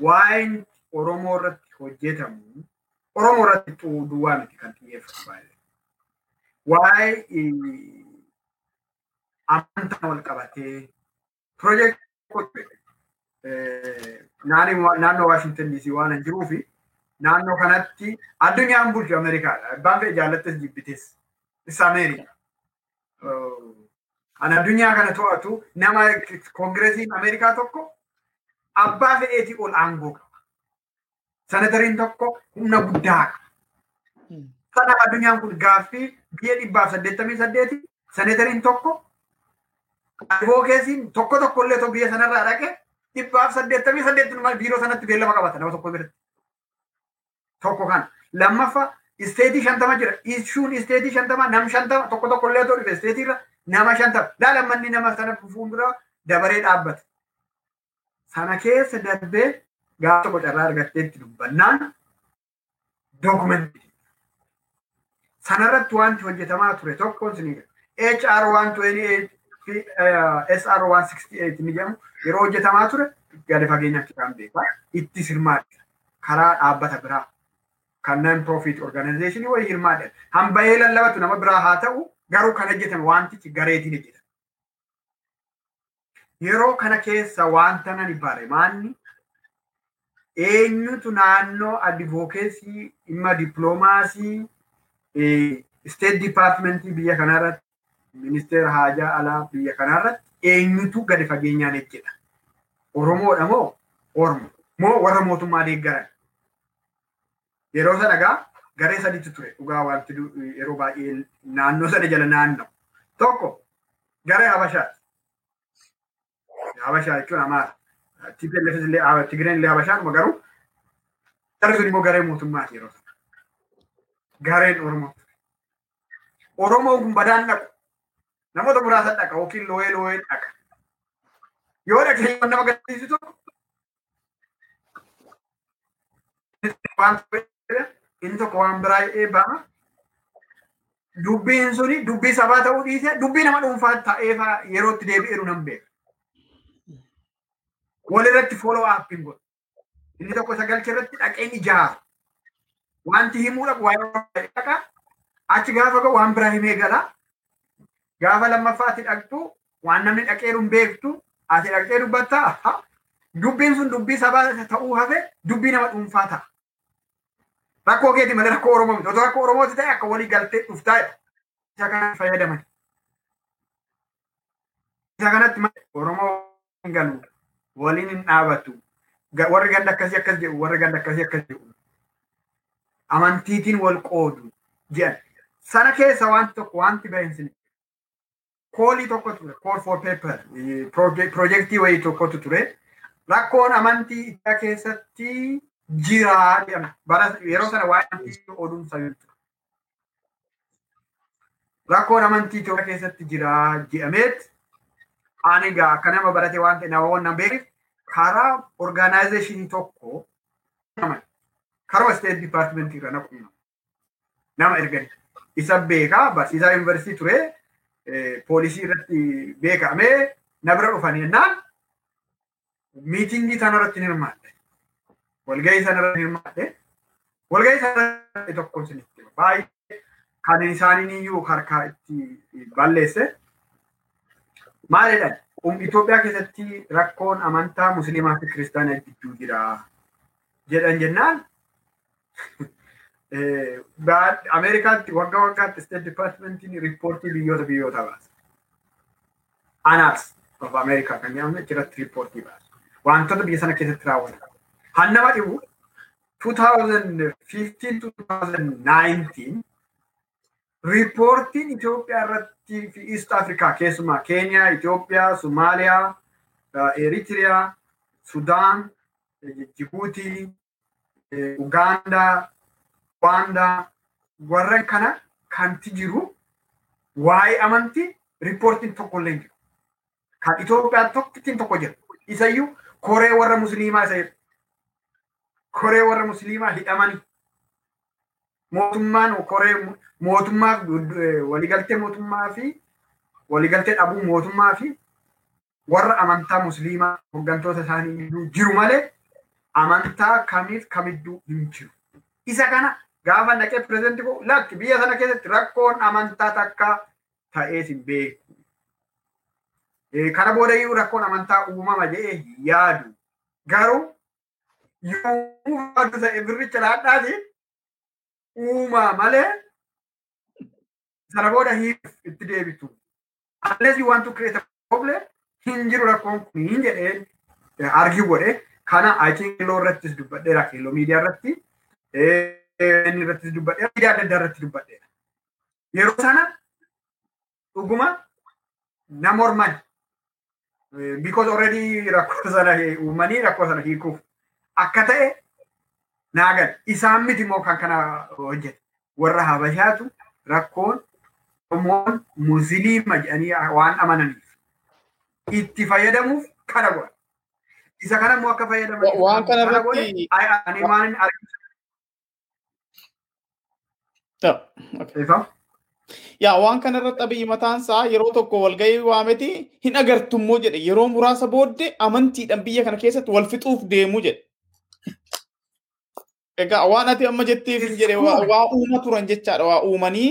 Waa'een Oromoo irratti hojjetamu Oromoo irratti duwwaa miti kan xiyyeeffatu baay'ee. Waa'ee amantaa wal qabatee piroojeektii naannoo Waashintan DC waan hin jiruu fi naannoo kanatti addunyaan bulchu Ameerikaadha. Abbaan fedhe jaallattes jibbites. Isa Ameerika. An addunyaa kana to'atu nama koongireesiin Ameerikaa tokko abbaa fedheetii ol aangoo qaba. Senatariin tokko humna guddaa qaba. Kanaaf addunyaan kun gaaffii biyya dhibbaaf saddeettamii saddeeti senatariin tokko advokeesiin tokko tokko illee biyya sanarraa dhaqe dhibbaaf saddeettamii saddeetti biiroo sanatti beellama qabata nama tokko biratti. Tokko kana. Lammaffaa isteetii shantama jira. Ishuun isteetii shantama nam shantama tokko tokko illee dhufe isteetiirra nama shantama. Laalammanni nama sana fuuldura dabaree dhaabbata. Sana keessa darbee gaafa tokko carraa argatteetti dubbannaan dookumentii. Sanarratti wanti hojjetamaa ture tokkoon sinii HR 128 fi SR 168 ni jedhamu yeroo hojjetamaa ture gadi fageenyaatti kan beekaa. Itti hirmaadha karaa dhaabbata biraa. Kan non profit organization wayii hirmaadha. Hamba'ee lallabatu nama biraa haa ta'u garuu kan hojjetame wantichi gareetiin hojjetama. Yeroo kana keessa wanta nan bare maanni eenyutu naannoo advokeesii dhimma dippiloomaasii state departmentii biyya kanarratti ministeera haajaa alaa biyya kanarratti eenyutu gadi fageenyaan hojjeta. Oromoodha moo Oromo moo warra mootummaa deeggaran? Yeroo sana gaa garee sadiitu ture dhugaa wanti yeroo baay'ee naannoo sana jala naannoo. Tokko garee Habashaati. Habashaa jechuun amaara. TPLF illee Tigireen illee Habashaanuma garuu garri sun immoo garee mootummaati yeroo sana. Gareen Oromoo. Oromoon kun badaan dhaqu. Namoota muraasa dhaqa yookiin looyee looyee dhaqa. Yoo dhaqee nama tokko inni tokko waan biraa eebbama. Dubbiin suni dubbii sabaa ta'uu dhiise dubbii nama dhuunfaa ta'ee yerootti deebi'eeru nan beeka. Walirratti follow up hin godhu. Inni tokko sagalcha irratti dhaqeen ijaaru. Wanti himuu dhabu waa'ee dhaqa. Achi gaafa ga'u waan biraa himee gala. Gaafa lammaffaatti dhaqxu waan namni dhaqeeru hin beektu ati dhaqxee dubbattaa dubbiin sun dubbii sabaa ta'uu hafe dubbii nama dhuunfaa ta'a. Rakkoo keeti malee rakkoo Oromoo miti. Otoo rakkoo Oromooti ta'e akka walii galtee dhuftaa isa kanatti fayyadaman. Isa kanatti Oromoo hin galu waliin hin dhaabatu. Warri ganda akkasii akkas jedhu warri ganda akkasii akkas jedhu. Amantiitiin wal qoodu jedhan. Sana keessa wanti tokko wanti bahinsin koolii tokko ture call for paper projektii wayii tokkotu ture. Rakkoon amantii isaa keessatti jedhama. Bara yeroo sana waa'ee oduun sayyuutu. Rakkoon amantii Itoophiyaa keessatti jiraa jedhameet ani egaa akka nama barate waan ta'e nama waan beekuuf karaa orgaanaayizeeshinii tokko karuma steet dipaartimentii irra naqu nama ergani. Isa beekaa barsiisaa yuunivarsiitii ture poolisii irratti beekamee na bira dhufanii jennaan miitingii sanarratti ni hirmaadhe. walgahii sanarratti hirmaadhe. Walgahii sanarratti tokko isinitti baay'ee kan isaaniin iyyuu harkaa itti balleesse. Maalidha? Itoophiyaa keessatti rakkoon amantaa musliimaa fi kiristaanaa gidduu jira jedhan jennaan Ameerikaatti waggaa waggaatti State Departmentiin riippoortii biyyoota biyyoota baasa. Anaas of Ameerikaa kan jedhamu achirratti riippoortii baasa. Wantoota biyya sana keessatti raawwatan. Hannama dhibu 2015-2019 riippoortiin Itoophiyaa irratti fi East Afrikaa keessumaa Keeniyaa, Itoophiyaa, Somaaliyaa, Eritiriyaa, Sudaan, Jibuutii, Ugaandaa, Rwaandaa warreen kana kanti jiru waa'ee amantii riippoortiin tokko illee jiru. Kan Itoophiyaa tokkittiin tokko jira. Isayyuu koree warra musliimaa isa jedhu. Koree warra musliimaa hidhamanii. Mootummaan koree mootummaa waligaltee mootummaa fi waligaltee dhabuu mootummaa fi warra amantaa musliimaa hooggantoota isaanii jiru malee amantaa kamiif kamidduu hin jiru. Isa kana gaafa naqee pireezidenti koo lakki biyya sana keessatti rakkoon amantaa takka ta'ees hin beeku. Kana booda iyyuu rakkoon amantaa uumama jedhee yaadu. Garuu yommuu barbaadu ta'e birricha laadhaati uumaa malee sana booda hiikuuf itti deebitu. Unless you want to create a problem hin jiru rakkoon kun hin jedhee argii godhe kana I think kiiloo irrattis dubbadheera kiiloo miidiyaa irratti inni irrattis dubbadheera miidiyaa adda addaa irratti dubbadheera. Yeroo sana dhuguma nama horman because already rakkoo sana uumanii rakkoo sana hiikuuf akka ta'e naagan isaan miti immoo kan kana hojjete warra habashaatu rakkoon Oromoon musliima jedhanii waan amananiif itti fayyadamuuf kana godha. Isa kana immoo akka fayyadaman Waan kana irratti ani waan hin argisiisu. Yaa waan kana irratti abiyyi mataan isaa yeroo tokko walgahii waameti hin agartummoo jedhe yeroo muraasa booddee amantiidhaan biyya kana keessatti wal fixuuf deemu jedhe. Egaa waan ati amma jetteef hin jedhe waa uuma turan jechaadha waa uumanii.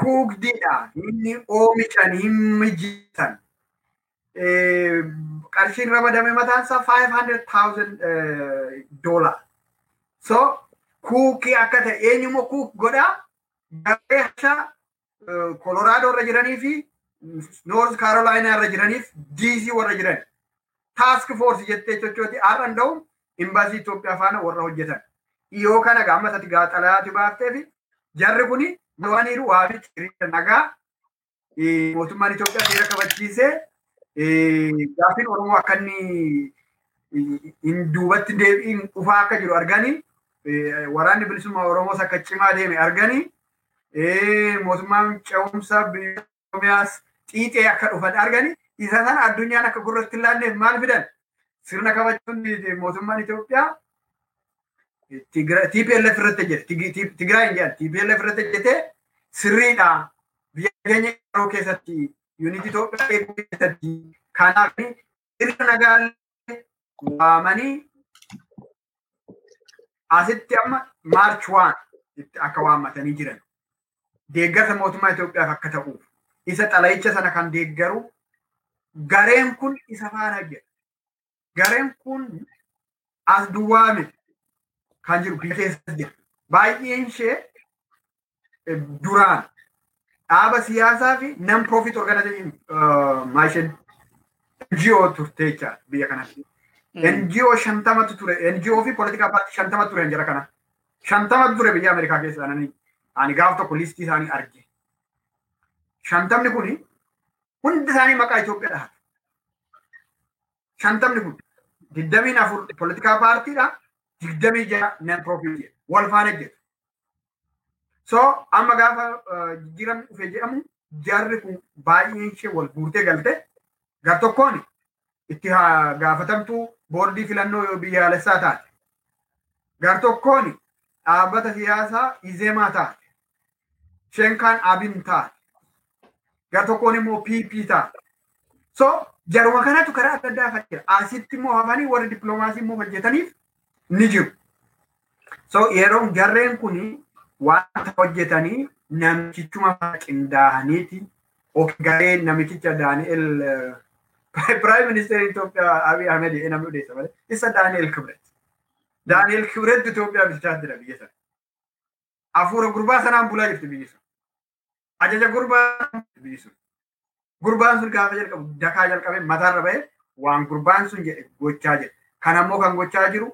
Kuugdiidha inni oomishan hin mijitan. Qarshiin ramadame mataan isaa 500,000 dollar. So kuukii akka ta'e eenyummoo kuuk godhaa garee hashaa Kolooraadoo irra jiranii fi Noorz Kaarolaayinaa irra jiraniif DC warra jiran. Taask foorsi jettee sochooti har'an da'u imbaasii Itoophiyaa faana warra hojjetan. Dhiyoo kana gaammas ati gaaxalaati baaftee fi jarri kuni waaniiru waamichi hiriira nagaa mootummaan Itoophiyaa seera kabachiisee gaaffiin Oromoo akka inni duubatti deebiin dhufaa akka jiru arganii waraanni bilisummaa Oromoos akka cimaa deeme arganii mootummaan ce'umsa biyya Oromiyaas xiixee akka dhufan arganii isa sana addunyaan akka gurratti hin laanneef maal fidan? Sirna kabajuun mootummaan Itoophiyaa. TPLF irratti hojjete Tigraay hin jedhan TPLF irratti hojjete sirriidha. Biyya keenya yeroo keessatti yuunitii Itoophiyaa eeguu keessatti kanaaf sirna nagaa waamanii asitti amma maarch waan akka waammatanii jiran deeggarsa mootummaa Itoophiyaaf akka ta'uuf isa xalayicha sana kan deeggaru gareen kun isa faana jedha. Gareen kun as duwwaa miti kan jiru biyya keessa jira. Baay'een ishee duraan dhaaba siyaasaa fi non profit organization maashin NGO turte jecha biyya kanatti. NGO shantamatu ture. NGO fi political party shantamatu ture jira kana. Shantamatu ture biyya Ameerikaa keessa ani ani gaaf tokko listii isaanii arge. Shantamni kuni hundi isaanii maqaa Itoophiyaa dhahatu. Shantamni kun digdamiin afur political paartiidha. Digdamii jaha non profit wal faana jedhu. So amma gaafa jijjiiramni dhufee jedhamu jarri kun baay'een ishee wal guurtee galte gar tokkoon itti gaafatamtuu boordii filannoo biyyaalessaa taate. Gar tokkoon dhaabbata siyaasaa izeemaa taate. Isheen kaan abin taate. Gar tokkoon immoo PP taate. So jaruma kanatu karaa adda addaa fayyada. Asitti immoo hafanii warri dippiloomaasii immoo hojjetaniif ni jiru. So yeroo jarreen kuni wanta hojjetanii namichichuma qindaa'aniiti garee namichicha Daani'el Prime Minister Itoophiyaa Abiy Ahmed isa Daani'el Kibret. Daani'el Kibret Itoophiyaa bulchaa jira biyya sana. Hafuura gurbaa sanaan bulaa jirti biyyi sun. Ajaja gurbaa sun. Gurbaan sun gaafa jalqabu dakaa jalqabee mataarra bahee waan gurbaan sun jedhe gochaa jira. Kan ammoo kan gochaa jiru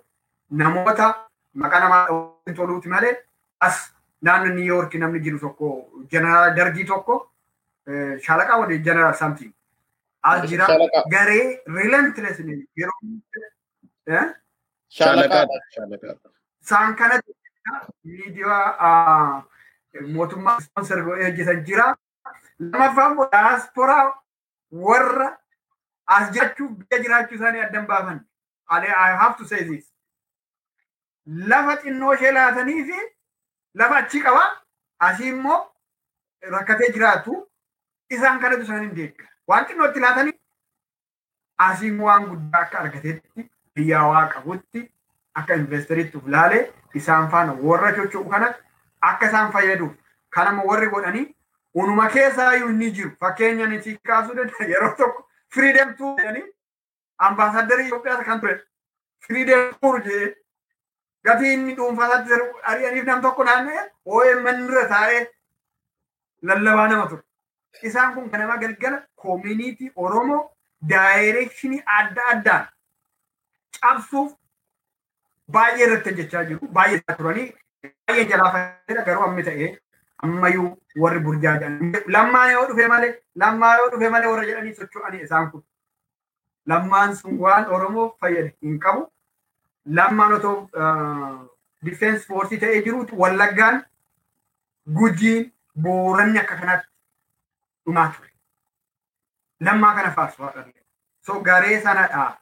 namoota maqaa namaa toluuti malee as naannoo New York namni as jira garee relentless yeroo isaan kanatti miidiyaa mootummaa sponsor godhee hojjetan jira lamaffaan daasporaa warra as jiraachuu biyya jiraachuu isaanii addan baafan I have to say this. lafa xinnoo ishee laatanii fi lafa achii qaba asii immoo rakkatee jiraatu isaan kanatu isaan hin deegga waan xinnootti laatanii asii immoo waan guddaa akka argateetti biyya waa qabutti akka investeritti uf laalee isaan faana warra chocho'u kana akka isaan fayyaduuf kanama warri godhanii unuma keessaa iyyuu ni jiru. Fakkeenya ni kaasuu danda'a. Yeroo tokko firiidem tuu jedhanii ambaasaddarii Itoophiyaa kan ture. Firiidee fuur jee gatii inni dhuunfaatti ari'aniif nam tokko naanna'e OMN irra taa'ee lallabaa nama ture. Isaan kun kan nama galgala koomuniitii Oromoo daayireekshinii adda addaan cabsuuf baay'ee irratti hojjechaa jiru. Baay'ee isaa turanii baay'ee jalaa fayyada garuu ammi ta'ee ammayyuu warri burjaa jedhan. Lammaa yoo dhufe malee lammaa yoo dhufe malee warra jedhanii socho'anii isaan kun. Lammaan sun waan Oromoo fayyade hin qabu. Lammaan otoo difeensi foorsii ta'ee jiruuti wallaggaan gujiin booranni akka kanaatti dhumaa ture. Lammaa kana faarsu haadha. So garee sanadhaa.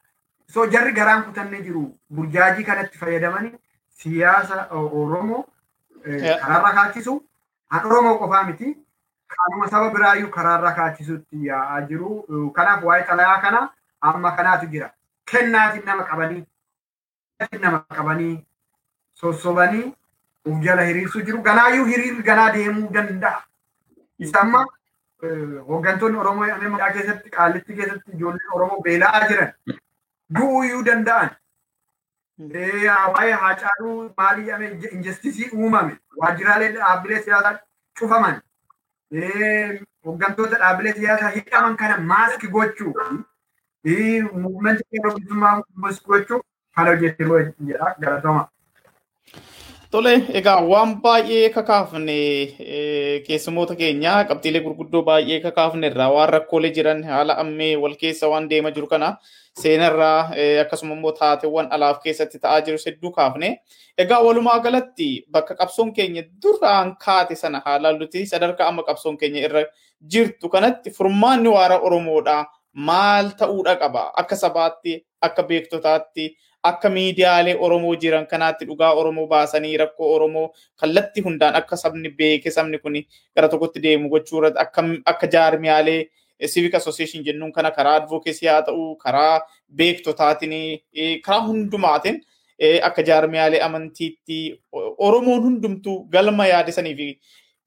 So jarri garaan kutannee jiru burjaajii kanatti fayyadamanii siyaasa Oromoo karaarra kaachisu. Kan Oromoo qofaa miti. Kanuma saba biraayyuu karaarra kaachisutti yaa'aa jiru. Kanaaf waa'ee xalayaa kana amma kanaatu jira. Kennaatiin nama qabanii nama qabanii sossobanii uf jala hiriirsuu jiru. Ganaayyuu hiriirri ganaa deemuu danda'a. Isa amma hooggantoonni Oromoo ammayyaa keessatti qaallitti keessatti ijoolleen Oromoo beela'aa jiran du'uuyyuu danda'an. Waa'ee haacaaluu maalii ame injastisii uumame waajjiraalee dhaabbilee siyaasaa cufaman hooggantoota dhaabbilee siyaasaa hidhaman kana maaski gochuu muummanti qeerroo bilisummaa gochuu kan hojjetu jedha galatoma. Tole, egaa waan baay'ee kakaafne keessumoota keenya qabxiilee gurguddoo baay'ee kakaafne irraa waan rakkoolee jiran haala ammee wal keessa waan deema jiru kana seenarraa akkasuma immoo taateewwan alaaf keessatti ta'aa jiru hedduu kaafne. Egaa walumaa galatti bakka qabsoon keenya duraan kaate sana haalaalluti sadarkaa amma qabsoon keenya irra jirtu kanatti furmaanni waara Oromoodhaa maal ta'uudha qaba akka sabaatti akka beektotaatti akka miidiyaalee Oromoo jiran kanaatti dhugaa Oromoo baasanii rakkoo Oromoo kallattii hundaan akka sabni beeke sabni kun gara tokkotti deemu gochuu irratti akka akka jaarmiyaalee civic association jennuun kana karaa advocacy haa ta'u karaa beektotaatiin karaa hundumaatiin akka jaarmiyaalee amantiitti Oromoon hundumtuu galma yaadisanii fi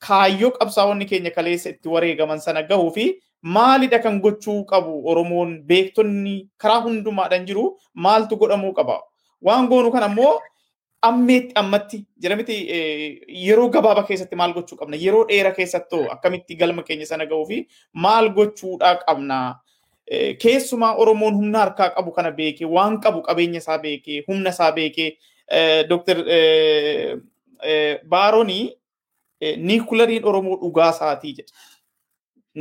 kaayyoo qabsaa'onni keenya kaleessa itti wareegaman sana gahuu fi maalidha kan gochuu qabu Oromoon beektonni karaa hundumaadhaan jiru maaltu godhamuu qaba. Waan goonu kan ammoo ammeetti ammatti jedhamiti yeroo gabaabaa keessatti maal gochuu qabna yeroo dheeraa keessatti akkamitti galma keenya sana gahuu fi maal gochuudhaa qabna. Keessumaa Oromoon humna harkaa qabu kana beekee waan qabu qabeenya isaa beekee humna isaa beekee Dr. Baaroonii niikulariin Oromoo dhugaa isaatii jedha.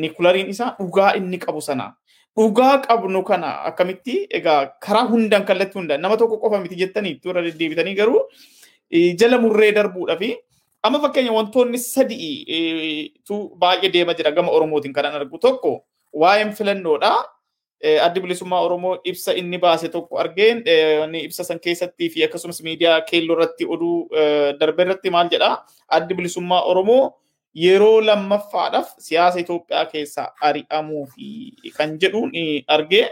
Nikulariin isaa dhugaa inni qabu sana. Dhugaa qabnu kana akkamitti egaa karaa hundaan kallattii hundaan nama tokko qofa miti jettanii irra deddeebitanii garuu jala murree darbuudhaa fi amma fakkeenya wantoonni sadii tu baay'ee deema jira gama Oromootiin kan argu tokko waa'een filannoodha. Addi bilisummaa Oromoo ibsa inni baase tokko argeen ibsa san keessattii fi akkasumas miidiyaa keelloo irratti oduu darbe irratti maal jedha addi bilisummaa Oromoo yeroo lammaffaadhaaf siyaasa Itoophiyaa keessaa ari'amuu fi kan jedhuun argee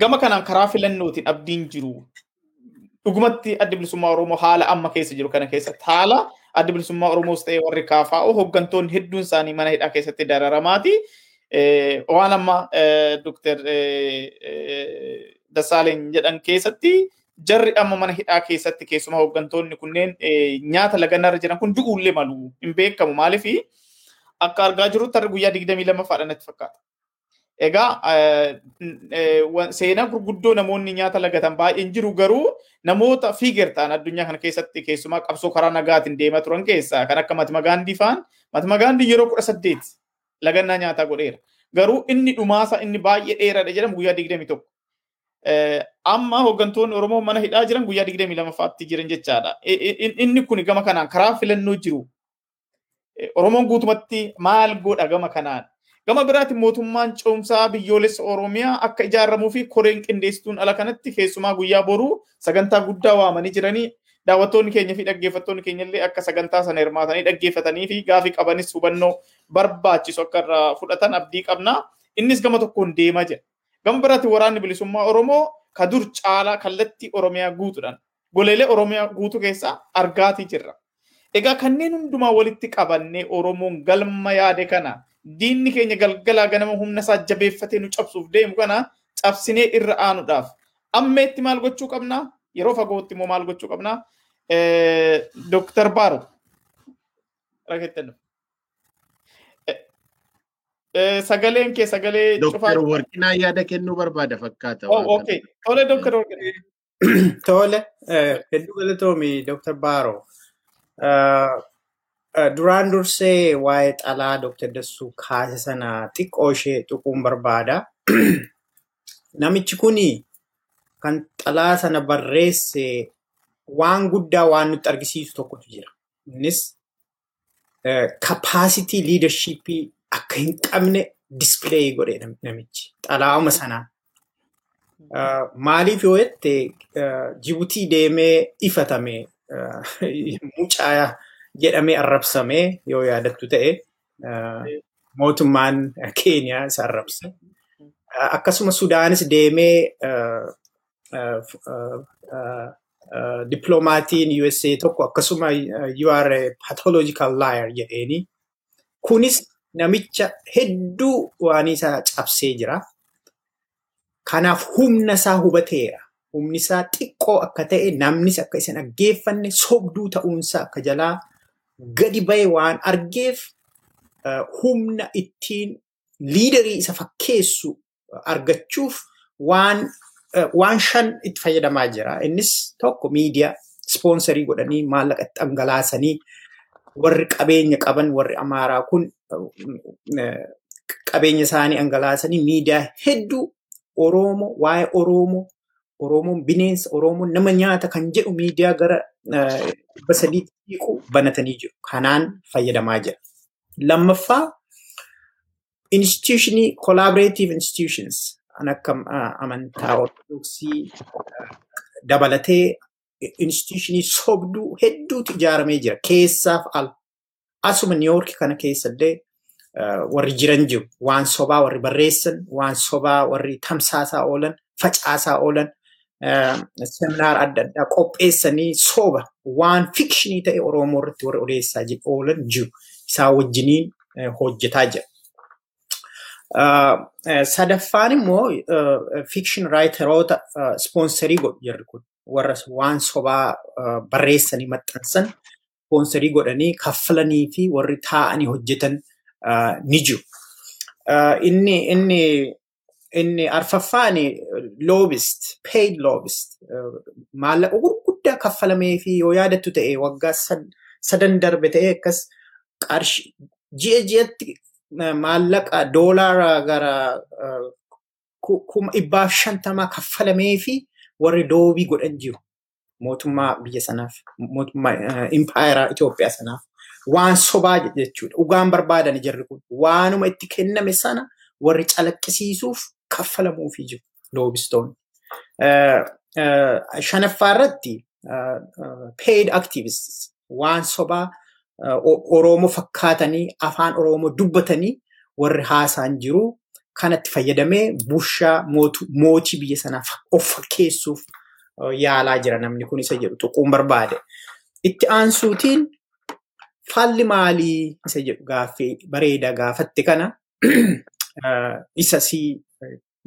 gama kanaan karaa filannootiin abdiin jiru. Dhugumatti addi bilisummaa Oromoo haala amma keessa jiru kana keessatti haala addi bilisummaa Oromoos ta'ee warri kaafaa'oo hooggantoonni hedduun isaanii mana hidhaa keessatti dararamaati. Waan amma Dr. Dassaaleny jedhan keessatti jarri amma mana hidhaa keessatti keessumaa hooggantoonni kunneen nyaata laganarra jiran kun du'uullee malu hin beekamu maaliif akka argaa jirrutti har'a guyyaa digdamii lamaffaadha natti fakkaata. Egaa seenaa gurguddoo namoonni nyaata lagatan baay'een jiru garuu namoota fiiger ta'an addunyaa kana keessatti keessumaa qabsoo karaa nagaatiin deemaa turan keessaa kan akka Mahatma Gaandii fa'aan Mahatma Gaandii yeroo kudha saddeet lagannaa nyaataa godheera. Garuu inni dhumaasa inni baay'ee dheeraadha jedhamu guyyaa digdamii tokko. Amma hooggantoonni Oromoo mana hidhaa jiran guyyaa digdamii lamaffaatti jiran jechaadha. Inni kun gama kanaan karaa filannoo jiru. Oromoon guutumatti maal godha gama kanaan? Gama biraatiin mootummaan ce'umsaa biyyoolessa Oromiyaa akka ijaaramuu fi koreen qindeessituun ala kanatti keessumaa guyyaa boruu sagantaa guddaa waamanii jiranii daawwattoonni keenya fi dhaggeeffattoonni keenya illee akka sagantaa sana hirmaatanii dhaggeeffatanii fi gaafii qabanis hubannoo barbaachisu akka irraa fudhatan abdii qabna. Innis gama tokkoon deemaa jira. Gama biraatiin waraanni bilisummaa Oromoo ka dur caalaa kallattii Oromiyaa guutuudhaan goleelee Oromiyaa guutuu keessaa argaatii jirra. Egaa kanneen hundumaa walitti qabannee Oromoon galma yaade kana diinni keenya galgalaa ganama humna isaa jabeeffatee nu cabsuuf deemu kana cabsinee irra aanuudhaaf ammeetti maal gochuu qabnaa? Yeroo fagootti immoo maal gochuu qabnaa? Dooktar Baaro. Rakkattan. Sagaleen kee sagalee cufaa. Dooktar Warqinaa yaada kennuu barbaada fakkaata. Oh, okay. Tole Dooktar Warqinaa. Tole, hedduu galatoomi Dr. Baaro. Duraan dursee waa'ee xalaa Dr. Dassuu kaase sana xiqqoo ishee tuquun barbaada. Namichi kuni kan xalaa sana barreesse waan guddaa waan nutti argisiisu tokkotu jira. Innis capacity leadership akka hin qabne display godhe namichi xalaa'uma sanaan. Maaliif yoo jette Jibuutii deemee ifatame mucaa jedhamee arrabsamee yoo yaadattu ta'e mootummaan Keeniyaa isa arrabse. Akkasuma Sudaanis deemee dippiloomatiin USA tokko akkasuma you are a pathological liar jedheeni. Kunis namicha hedduu waan isaa cabsee jira. Kanaaf humna isaa hubateera. Humni isaa xiqqoo akka ta'e namnis akka isa dhaggeeffanne sobduu ta'uunsaa akka jalaa gadi ba'e waan argeef humna ittiin liidarii isa fakkeessu argachuuf waan shan itti fayyadamaa jira. Innis tokko miidiyaa ispoonsarii godhanii maallaqa itti dhangalaasanii warri qabeenya qaban warri amaaraa kun qabeenya isaanii dhangalaasanii miidiyaa hedduu Oromoo waa'ee Oromoo Oromoon bineensa Oromoon nama nyaata kan jedhu miidiyaa gara dhibba sadiitti hiiqu banatanii jiru. Kanaan fayyadamaa jira. Lammaffaa institutionii collaborative institutions kan akka amantaa ortodoksii dabalatee institutionii sobduu hedduutu ijaaramee jira. Keessaaf al. Asuma Niiwoorki kana keessallee warri jiran jiru. Waan sobaa warri barreessan, waan sobaa warri tamsaasaa oolan, facaasaa oolan, seminaar adda addaa qopheessanii soba waan fikshinii ta'e Oromoo irratti warri odeessaa oolan jiru. Isaa wajjiniin hojjetaa jira. Sadaffaan immoo fikshin raayiteroota ispoonsarii godhu jarri kun warra waan sobaa barreessanii maxxansan ispoonsarii godhanii kaffalanii fi warri taa'anii hojjetan ni jiru. Inni arfaffaan loobist, paid loobist maallaqa gurguddaa kaffalamee fi yoo yaadattu ta'e waggaa sadan darbe ta'e akkas qarshii ji'a ji'atti maallaqa doolaara gara kuma dhibbaaf shantamaa kaffalamee fi warri loobii godhan jiru. Mootummaa biyya sanaaf, mootummaa impaayeraa Itoophiyaa sanaaf. Waan sobaa jechuudha. Dhugaan barbaadan jarri kun. Waanuma itti kenname sana warri calaqqisiisuuf kaffalamuufii jiru loobistoonni. Shanaffaa irratti paid activists waan sobaa Oromoo fakkaatanii afaan Oromoo dubbatanii warri haasaan jiru kanatti fayyadamee bushaa mootii biyya sanaa of fakkeessuuf yaalaa jira namni kun isa jedhu tuquun barbaade. Itti aansuutiin falli maalii isa jedhu gaaffii bareedaa gaafatte kana isa si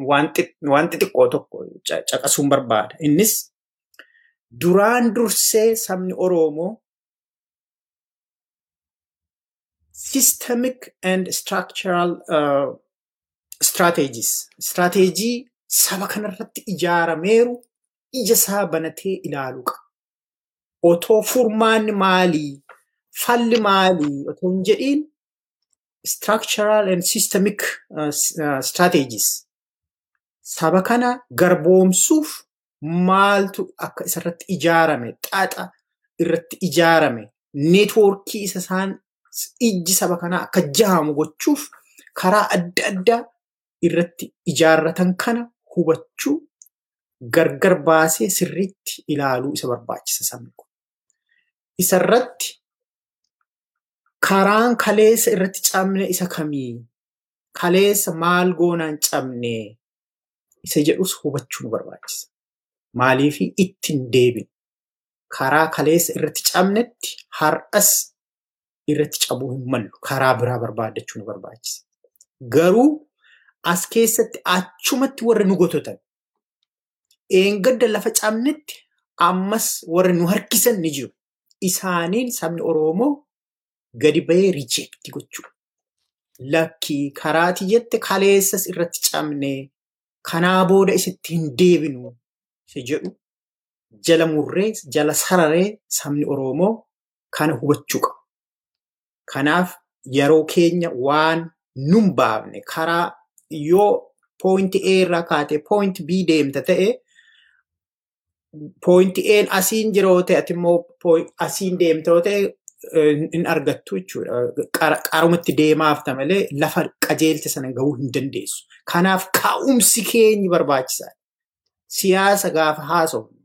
wanti xiqqoo tokko caqasuun barbaada. Innis duraan dursee sabni Oromoo systemic and structural strategies. Strateejii saba kanarratti ijaarameeru ija isaa banatee ilaaluu qaba. Otoo furmaanni maalii, falli maalii otoo hin jedhiin structural and systemic uh, uh, strategies. Saba kana garboomsuuf maaltu akka isarratti ijaarame, xaxa irratti ijaarame, neetwoorkii isa isaan ijji saba kanaa akka jahamu gochuuf karaa adda addaa irratti ijaarratan kana hubachuu gargar baasee sirriitti ilaaluu isa barbaachisa sabni kun. Isarratti karaan kaleessa irratti cabne isa kamii? Kaleessa maal goonaan cabne? Isa jedhus hubachuu nu barbaachisa. Maaliif ittiin deebin? Karaa kaleessa irratti cabnetti har'as irratti cabuu hin mallu karaa biraa barbaadachuu nu barbaachisa. Garuu as keessatti achumatti warra nu gototan. Eengadda lafa cabnetti ammas warra nu harkisan ni jiru. Isaaniin sabni Oromoo gadi bahee rijeekti gochuudha. Lakkii karaati jette kaleessas irratti cabnee kanaa booda isitti hin deebinu jedhu jala murree jala sararee sabni Oromoo kana hubachuu qaba. Kanaaf yeroo keenya waan nun baafne karaa yoo poointi A irraa kaatee poointi B deemta ta'e poointi A asiin jira ta'e ati immoo asiin deemta yoo ta'e hin argattu jechuudha. Qarumatti deemaafta malee lafa qajeelte sana gahuu hin dandeessu. Kanaaf kaa'umsi keenyi barbaachisaadha. Siyaasa gaafa haasofnu,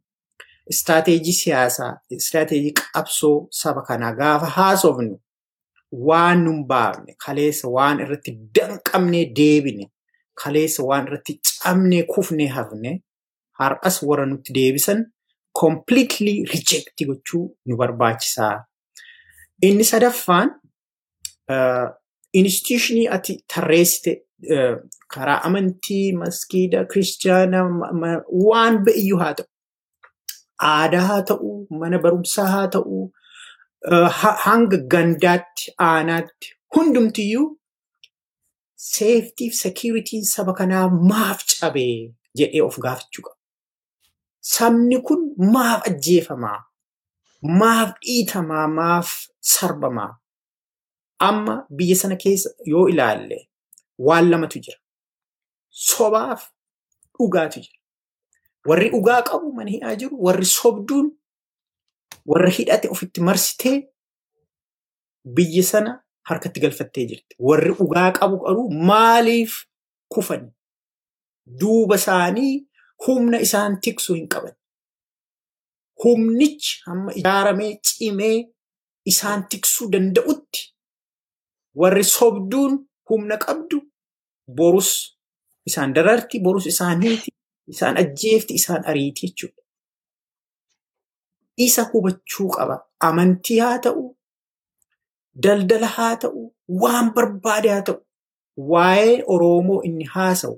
istaateejii siyaasaa, istaateejii qabsoo saba kanaa gaafa haasofnu waan nun baafne kaleessa waan irratti danqabnee deebine kaleessa waan irratti cabnee kufnee hafne har'as warra nutti deebisan completely reject gochuu nu barbaachisaa. Inni sadaffaan institutionii ati tarreessite karaa amantii, maskiida, kiristaanaa waan be'iyyuu haa ta'u. Aadaa haa ta'u, mana barumsaa haa ta'u, hanga gandaatti, aanaatti hundumtiyyuu seeftiif sekiritiin saba kanaa maaf cabee jedhee of gaafachuu qaba. Sabni kun maaf ajjeefamaa? Maaf dhiitamaa? Maaf sarbamaa? Amma biyya sana keessa yoo ilaalle waan lamatu jira. Sobaaf dhugaatu jira. Warri dhugaa qabu mana hidhaa jiru, warri sobduun warra hidhate ofitti marsitee biyya sana harkatti galfattee jirti. Warri dhugaa qabu garuu maaliif kufani? Duuba isaanii humna isaan tiksu hin qaban. Humnichi hamma ijaaramee cimee isaan tiksuu danda'utti warri sobduun humna qabdu borus isaan dararti, borus isaan hiiti, isaan ajjeefti, isaan ariiti jechuudha. Isa hubachuu qaba. Amantii haa ta'u, daldala haa ta'u, waan barbaade haa ta'u, waa'ee Oromoo inni haasa'u,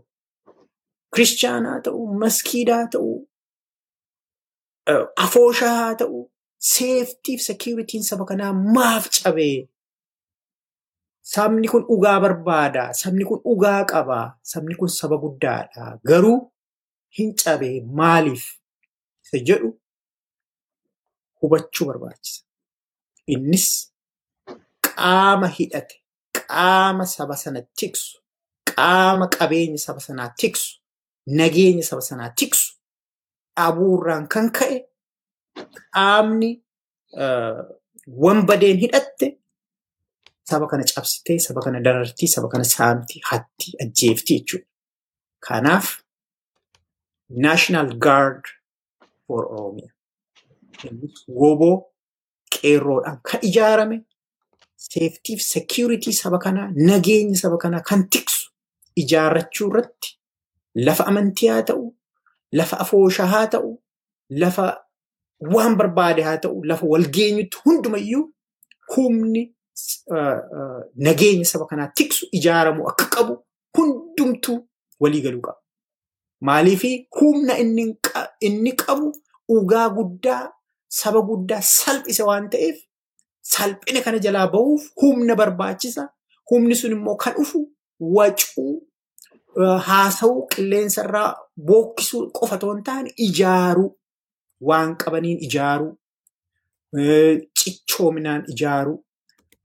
kiristaanaa haa ta'u, maskiidaa haa ta'u, afooshaa haa ta'u, seeftiif sekiritiin saba kanaa maaf cabee? Sabni kun dhugaa barbaada. Sabni kun dhugaa qaba. Sabni kun saba guddaadha. Garuu hin cabee maaliif? Isa jedhu hubachuu barbaachisa. Innis qaama hidhate, qaama saba sana tiksu, qaama qabeenya saba sanaa tiksu, nageenya saba sanaa tiksu dhabuurraan kan ka'e qaamni wanbadeen hidhatte saba kana cabsitee, saba kana darartii, saba kana saamtii, hattii, ajjeeftii jechuudha. Kanaaf National Guard for Oromia. Innis woboo qeerroodhaan kan ijaarame seeftiif sekiritii saba kanaa nageenya saba kanaa kan tiksu ijaarrachuu irratti lafa amantii haa ta'u, lafa afooshaa haa ta'u, lafa waan barbaade haa ta'u, lafa walgeenyutti hundumayyuu humni nageenya saba kanaa tiksu ijaaramuu akka qabu hundumtuu walii galuu qaba. Maaliifii humna inni qabu dhugaa guddaa saba guddaa salphise waan ta'eef salphina kana jalaa bahuuf humna barbaachisa. Humni sun immoo kan dhufu wacuu haasa'uu qilleensa irraa bookkisuu qofa otoo hin taane ijaaruu waan qabaniin ijaaruu cichoominaan ijaaruu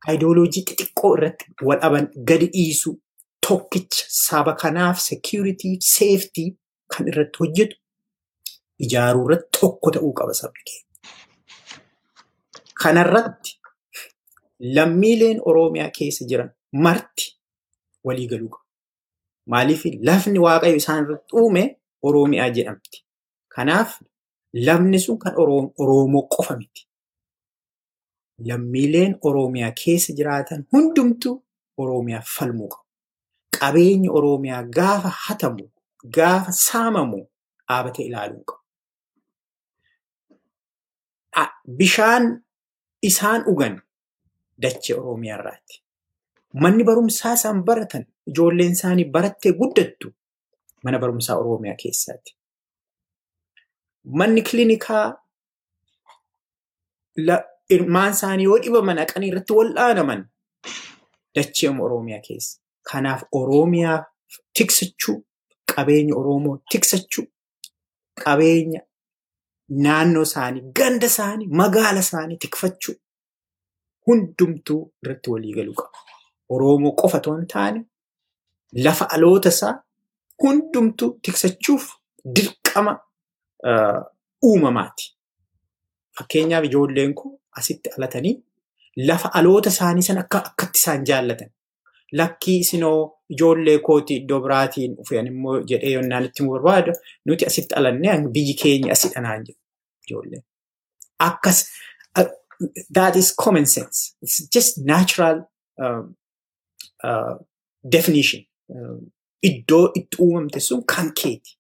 aayidooloojii xixiqqoo irratti wal dhaban gadi dhiisuu tokkicha saba kanaaf sekiritii seeftii kan irratti hojjetu ijaaruu irratti tokko ta'uu qaba sabni keenya. Kanarratti lammiileen Oromiyaa keessa jiran marti walii galuu qabu. Maaliif lafni Waaqayyo isaan irratti uume Oromiyaa jedhamti. Kanaaf lafni sun kan Oromoo qofa miti. Lammiileen Oromiyaa keessa jiraatan hundumtuu Oromiyaaf falmuu qabu. Qabeenyi Oromiyaa gaafa hatamu, gaafa saamamu dhaabatee ilaaluu qabu. Bishaan isaan dhugan dachee Oromiyaa irraati. Manni barumsaa isaan baratan ijoolleen isaanii barattee guddattu mana barumsaa Oromiyaa keessaati. Manni kiliinikaa ilmaan isaanii yoo dhibaman dhaqanii irratti wal'aanaman dacheema Oromiyaa keessa. Kanaaf Oromiyaa tiksachuu, qabeenya Oromoo tiksachuu, qabeenya naannoo isaanii, ganda isaanii, magaala isaanii tikfachuu hundumtuu irratti waliigaluu qaba. Oromoo qofa otoo hin taane lafa aloota isaa hundumtuu tiksachuuf dirqama uumamaati. Fakkeenyaaf ijoolleen kun asitti dhalatanii lafa aloota isaanii sana akka akkatti isaan jaallatan. Lakkii isinoo ijoollee kooti iddoo biraatiin dhufan immoo jedhee yonnaan itti barbaadu nuti asitti dhalannee biyyi keenya asidha naan jedhu ijoolleen. Akkas that is common sense. It's just natural um, uh, definition. Um, iddoo itti uumamte sun kan keeti.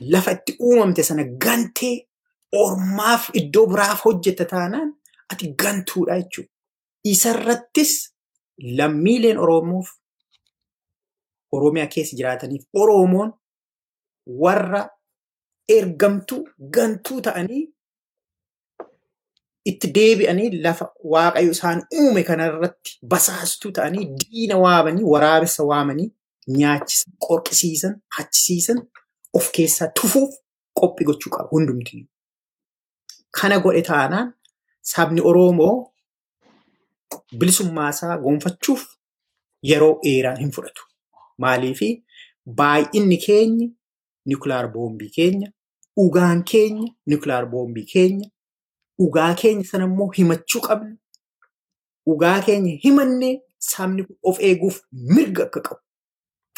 Lafa itti uumamte sana gantee ormaaf iddoo biraaf hojjetta taanaan ati gantuudha jechuudha. Isarrattis lammiileen Oromoof Oromiyaa keessa jiraataniif Oromoon warra ergamtuu gantuu ta'anii itti deebi'anii lafa waaqayyo isaan uume kanarratti basaastuu ta'anii diina waamanii waraabessa waamanii nyaachisan, qorqisiisan, hachisiisan of keessaa tufuuf qophii gochuu qaba hundumti. Kana godhe taanaan sabni Oromoo bilisummaasaa gonfachuuf yeroo dheeraa hin fudhatu. Maaliifi baay'inni keenya niwukilaar boombii keenya, dhugaan keenya niwukilaar boombii keenya, dhugaa keenya sana immoo himachuu qabna. Dhugaa keenya himannee sabni kun of eeguuf mirga akka qabu.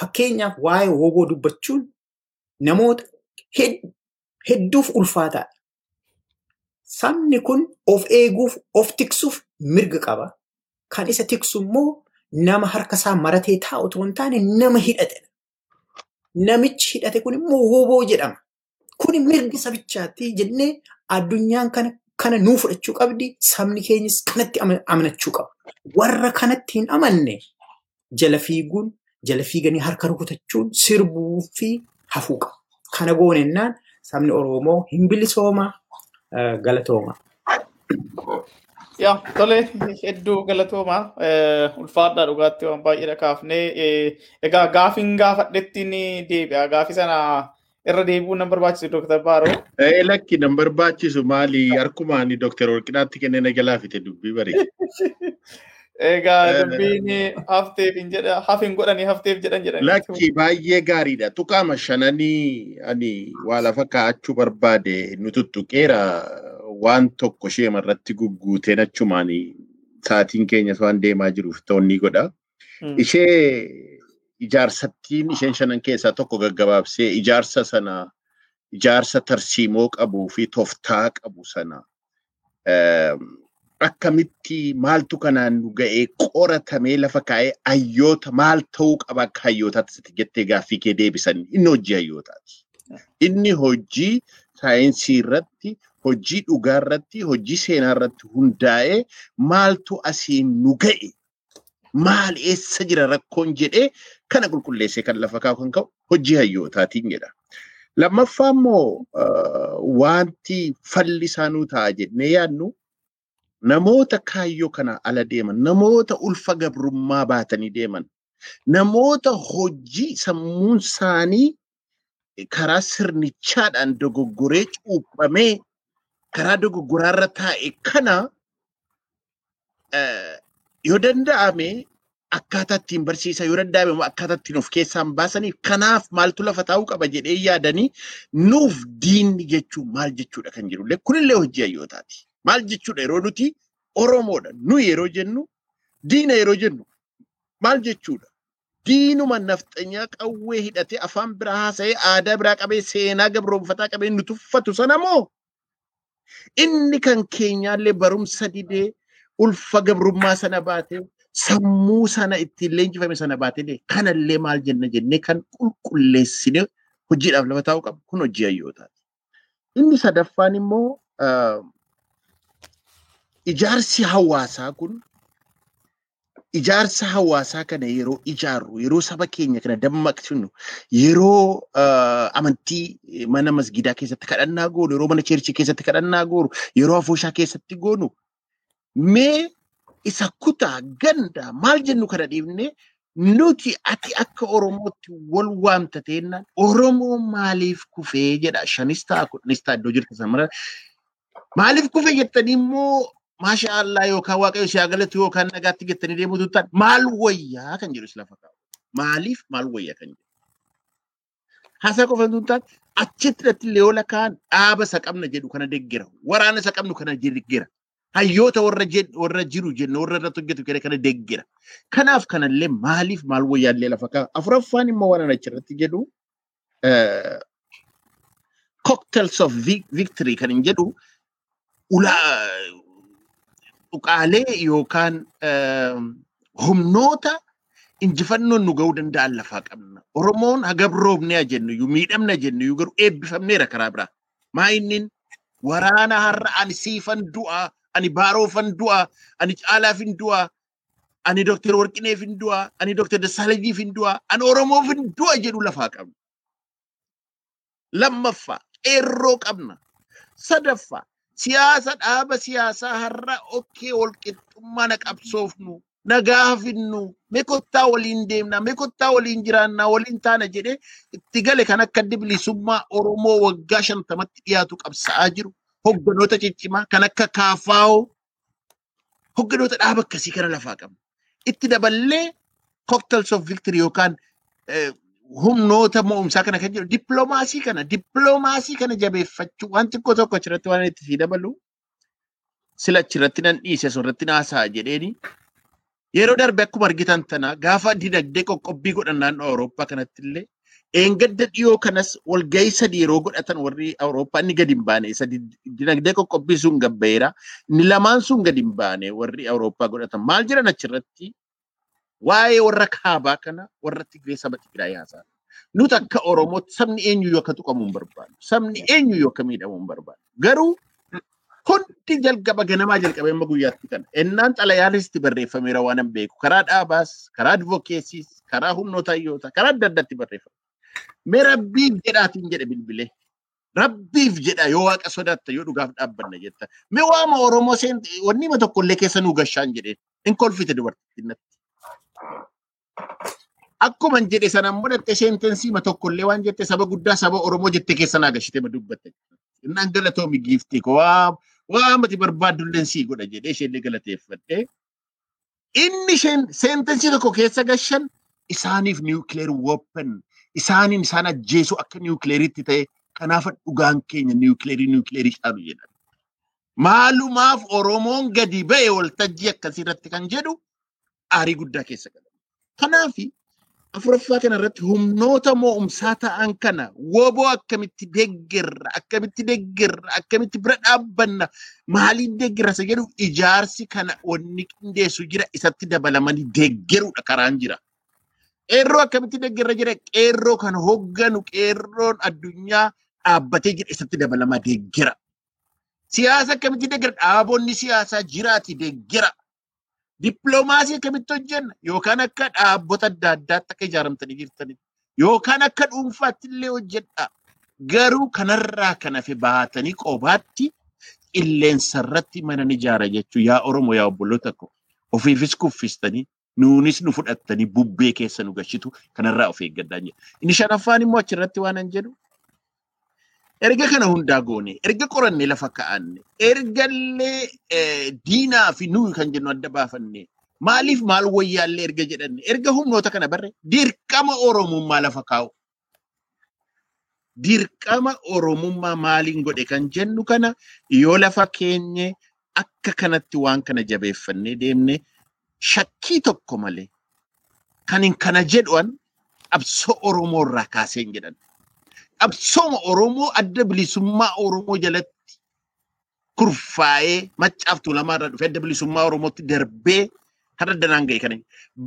Fakkeenyaaf waa'ee wooboo dubbachuun namoota hedduuf ulfaataadha. Sabni kun of eeguuf, of tiksuuf mirga qaba. Kan isa tiksu immoo nama harka isaa maratee taa'u otoo hin taane nama hidhatedha. Namichi hidhate kun immoo wooboo jedhama. Kuni mirga sabichaatti jennee addunyaan kana kana nuu fudhachuu qabdi. Sabni keenyas kanatti amanachuu qaba. Warra kanatti hin amanne jala fiiguun, jala fiiganii harka rukutachuun, sirbuu fi hafuu qaba. Kana goonennaan sabni Oromoo hin bilisoomaa galatooma. Yaa tole hedduu galatooma ulfaadhaa dhugaatti waan baay'eedha kaafnee egaa gaafiin gaafadhetti ni deebi'a gaafii sana irra deebi'uu nan barbaachisu Dr. Baaroo. Lakki nan barbaachisu maali harkumaan Dr. Warqinaatti kennee na galaafite dubbii barii. Egaa dubbiin hafteef hin jedha hafin godhanii hafteef jedhan jedhan. Lakki baay'ee gaariidha. Tuqaama shananii ani waa lafa kaa'achuu barbaade nu tuttuqeera waan tokko ishee irratti gugguuteen achumaan sa'aatiin keenyas waan deemaa jiruuf ta'uun godha. Ishee ijaarsattiin isheen shanan keessaa tokko gaggabaabsee ijaarsa sana ijaarsa tarsiimoo qabuu fi toftaa qabu sana akkamitti maaltu kanaan nu ga'ee qoratamee lafa kaa'ee hayyoota maal ta'uu qaba akka hayyootaatti jettee gaaffii kee deebisan inni hojii hayyootaati. Inni hojii saayinsii irratti, hojii dhugaa irratti, hojii seenaa irratti hundaa'ee maaltu asiin nu ga'e maal eessa jira rakkoon jedhee kana qulqulleessee kan lafa kaa'u kan ka'u hojii hayyootaatiin jedha. Lammaffaa immoo wanti falli isaanuu ta'a jennee yaadnu namoota kaayyoo kana ala deeman, namoota ulfa gabrummaa baatanii deeman, namoota hojii sammuun isaanii karaa sirnichaadhaan dogoggoree cuuphamee karaa dogoggoraarra taa'e kana yoo danda'ame akkaataa ittiin barsiisan yoo danda'ame akkaataa ittiin of keessaan baasaniif kanaaf maaltu lafa taa'uu qaba jedhee yaadanii nuuf diinni jechuun maal jechuudha kan jirullee kunillee hojii hayyootaati. Maal jechuudha yeroo nuti Oromoodha nu yeroo jennu diina yeroo jennu maal jechuudha? Diinuma nafxanyaa qawwee hidhatee afaan biraa haasa'ee aadaa biraa qabee seenaa gabroonfataa qabee nu tuffatu sana moo inni kan keenyaallee barumsa didee ulfa gabrummaa sana baatee sammuu sana ittiin leenjifame sana baatee kanallee maal jenna jennee kan qulqulleessine hojiidhaaf lafa taa'uu qabu kun hojii hayyootaati. Inni sadaffaan immoo ijaarsi hawaasaa kun ijaarsa hawaasaa kana yeroo ijaarru, yeroo saba keenya kana dammaqsinu, yeroo amantii mana masgidaa keessatti kadhannaa goonu, yeroo mana cheerchii keessatti kadhannaa goonu, yeroo afooshaa keessatti goonu, mee isa kutaa ganda maal jennu kana dhiifnee nuti ati akka Oromootti wal waamtateenna Oromoo maaliif kufee jedha? Shanis ta'a kudhanis ta'a iddoo jirtu sana maaliif kufee jettanii immoo maasha Allah yookaan waaqayyo si haa galatu yookaan nagaatti jettanii deemutu ta'an maal wayyaa kan jedhu lafa kaa'u maaliif maal wayyaa kan jedhu? Haasaa qofa hin taane achitti illee yoo lakaan dhaaba isa qabna jedhu kana deeggera waraana isa qabnu kana deeggera hayyoota warra jiru jenna warra irratti hojjetu kana kana deeggera kanaaf kanallee maaliif maal wayyaallee lafa kaa'u afuraffaan immoo waan ani achirratti jedhu eh, cocktails of vi- victory kan hin jedhu ulaa tuqaalee yookaan ehm, humnoota injifannoon nu ga'uu danda'an lafaa qabna. Oromoon hagabroobnee haa jennu iyyuu miidhamna jennu iyyuu garuu eebbifamneera karaa biraa. Maa innin waraana har'a ani siifan du'a, ani baaroofan du'a, ani caalaafin du'a, ani Dookter Warqineefin du'a, ani Dookter Dassaalenyiifin du'a, ani Oromoofin du'a jedhu lafaa qabna. Lammaffaa qeerroo qabna. Sadaffaa siyaasa dhaaba siyaasaa har'a okkee walqixxummaa na qabsoofnu nagaa finnu mee kottaa waliin deemna mee kottaa waliin jiraannaa waliin taana jedhee itti gale kan akka adda bilisummaa Oromoo waggaa shantamatti dhiyaatu qabsa'aa jiru hogganoota ciccimaa kan akka kaafaa'oo hogganoota dhaaba akkasii kana lafaa qabna. Itti daballee cocktails of victory yookaan eh, humnoota mo'umsaa kana kan jedhu dippiloomaasii kana dippiloomaasii kana jabeeffachuu waan xiqqoo tokko achirratti waan itti sii dabalu sila achirratti nan dhiise asirratti naasa'a jedheeni yeroo darbe akkuma argitan tana gaafa dinagdee qoqqobbii godhan naannoo Awurooppaa kanatti illee eengadda dhiyoo kanas walgahii sadi yeroo godhatan warri Awurooppaa inni gadi hin baane dinagdee qoqqobbii sun gabbeera inni lamaan sun gadi hin baane warri Awurooppaa godhatan maal jiran achirratti waa'ee warra kaabaa kana warra Tigree saba Tigraay haasaa. Nuti akka Oromootti sabni eenyuyyuu akka tuqamu hin barbaadu. Sabni eenyuyyuu akka miidhamu hin barbaadu. Garuu hundi jalqaba ganamaa jalqabee amma guyyaatti kana. Ennaan xalayaanisti barreeffameera waan hin beeku. Karaa dhaabaas, karaa advokeesiis, karaa humnoota hayyoota, karaa adda addaatti barreeffame. Mee rabbiif jedhaatiin jedhe bilbilee. Rabbiif jedha yoo waaqa sodaatta yoo dhugaaf dhaabbanna jetta. Mee waama Oromoo seenti wanni hima tokkollee keessa nuu gashaan jedheen. Hin kolfite dubartittiin natti. Akkuma jedhe sanaan bodhatte seentensii ma tokkollee waan jette saba guddaa saba Oromoo jette keessa naa gashite ma dubbatte. Innaan galatoomi giiftii ko waa waa mati barbaadulleen sii godha jedhee isheenillee galateeffadhe. Inni isheen seentensii tokko keessa gashan isaaniif niwukileer weapon isaaniin isaan ajjeesu akka niwukileeritti ta'e kanaaf dhugaan keenya niwukileerii niwukileerii caalu jedhan. Maalumaaf Oromoon gadi ba'e waltajjii akkasirratti kan jedhu aarii guddaa keessa gala. Kanaafi afuraffaa kana irratti humnoota mo'umsaa ta'an kana woboo akkamitti deeggarra akkamitti deeggarra akkamitti bira dhaabbanna maaliin deeggarra isa jedhu ijaarsi kana wanni qindeessu jira isatti dabalamanii deeggaruudha karaan jira. Qeerroo akkamitti deeggarra jira qeerroo kana hogganu qeerroon addunyaa dhaabbatee jira isatti dabalamaa deeggara. Siyaasa akkamitti deeggara dhaabonni siyaasaa jiraati deeggara. Dippiloomaasii akkamitti hojjenna yookaan akka dhaabbota adda addaatti akka ijaaramtanii jirtanitti yookaan akka dhuunfaatti illee hojjedha. Garuu kanarraa kan hafe baatanii qobaatti qilleensa irratti mana ni ijaara jechuun yaa Oromoo yaa obboloota ko ofiifis kuffistanii nuunis nu fudhattanii bubbee keessa nu gashitu kanarraa of eeggadhaa jedha. Inni shanaffaan immoo achirratti waan an jedhu erga kana hundaa goone erga qorannee lafa kaa'anne ergallee eh, diinaa fi nuyi kan jennu adda baafanne maaliif maal wayyaallee erga jedhanne erga humnoota kana barre dirqama oromummaa lafa kaa'u. Dirqama oromummaa maaliin godhe kan jennu kana yoo lafa keenye akka kanatti waan kana jabeeffannee deemne shakkii tokko malee kan hin kana jedhan qabsoo Oromoo irraa kaaseen jedhan. qabsooma Oromoo adda bilisummaa Oromoo jalatti kurfaa'ee maccaaf tuulamaa irraa dhufee adda bilisummaa Oromootti darbee har'a danaan ga'e kana.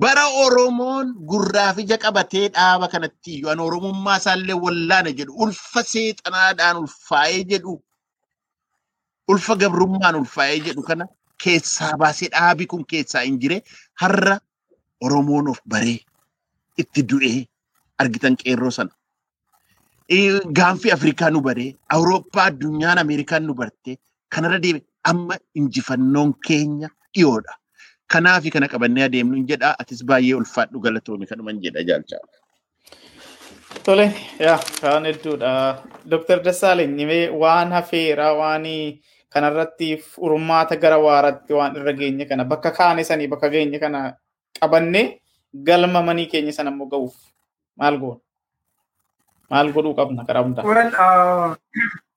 Bara Oromoon gurraaf ija qabatee dhaaba kanatti iyyuu an Oromummaa isaallee wallaana jedhu ulfa seexanaadhaan ulfaa'ee jedhu ulfa gabrummaan ulfaa'ee jedhu kana keessaa baasee dhaabi kun keessaa hin jire har'a Oromoon of baree itti du'ee argitan qeerroo sana. Eh, Gaanfi Afrikaa nu baree, Awurooppaa addunyaan Ameerikaan nu bartee kanarra deeme amma injifannoon keenya dhiyoodha. Kanaafi kana qabannee adeemnu hin jedhaa atis baay'ee ulfaadhu galatoomi kanuman jedha jaalchaa. Tole, yaa kaan hedduudha. Dr. Dassaaleny waan hafeera waan kanarratti furmaata gara waaraatti waan irra geenye kana bakka kaane sanii bakka geenye kana qabannee galma manii keenya sana immoo ga'uuf maal goona? Maal godhuu qabna karaa hundaa? Well, uh,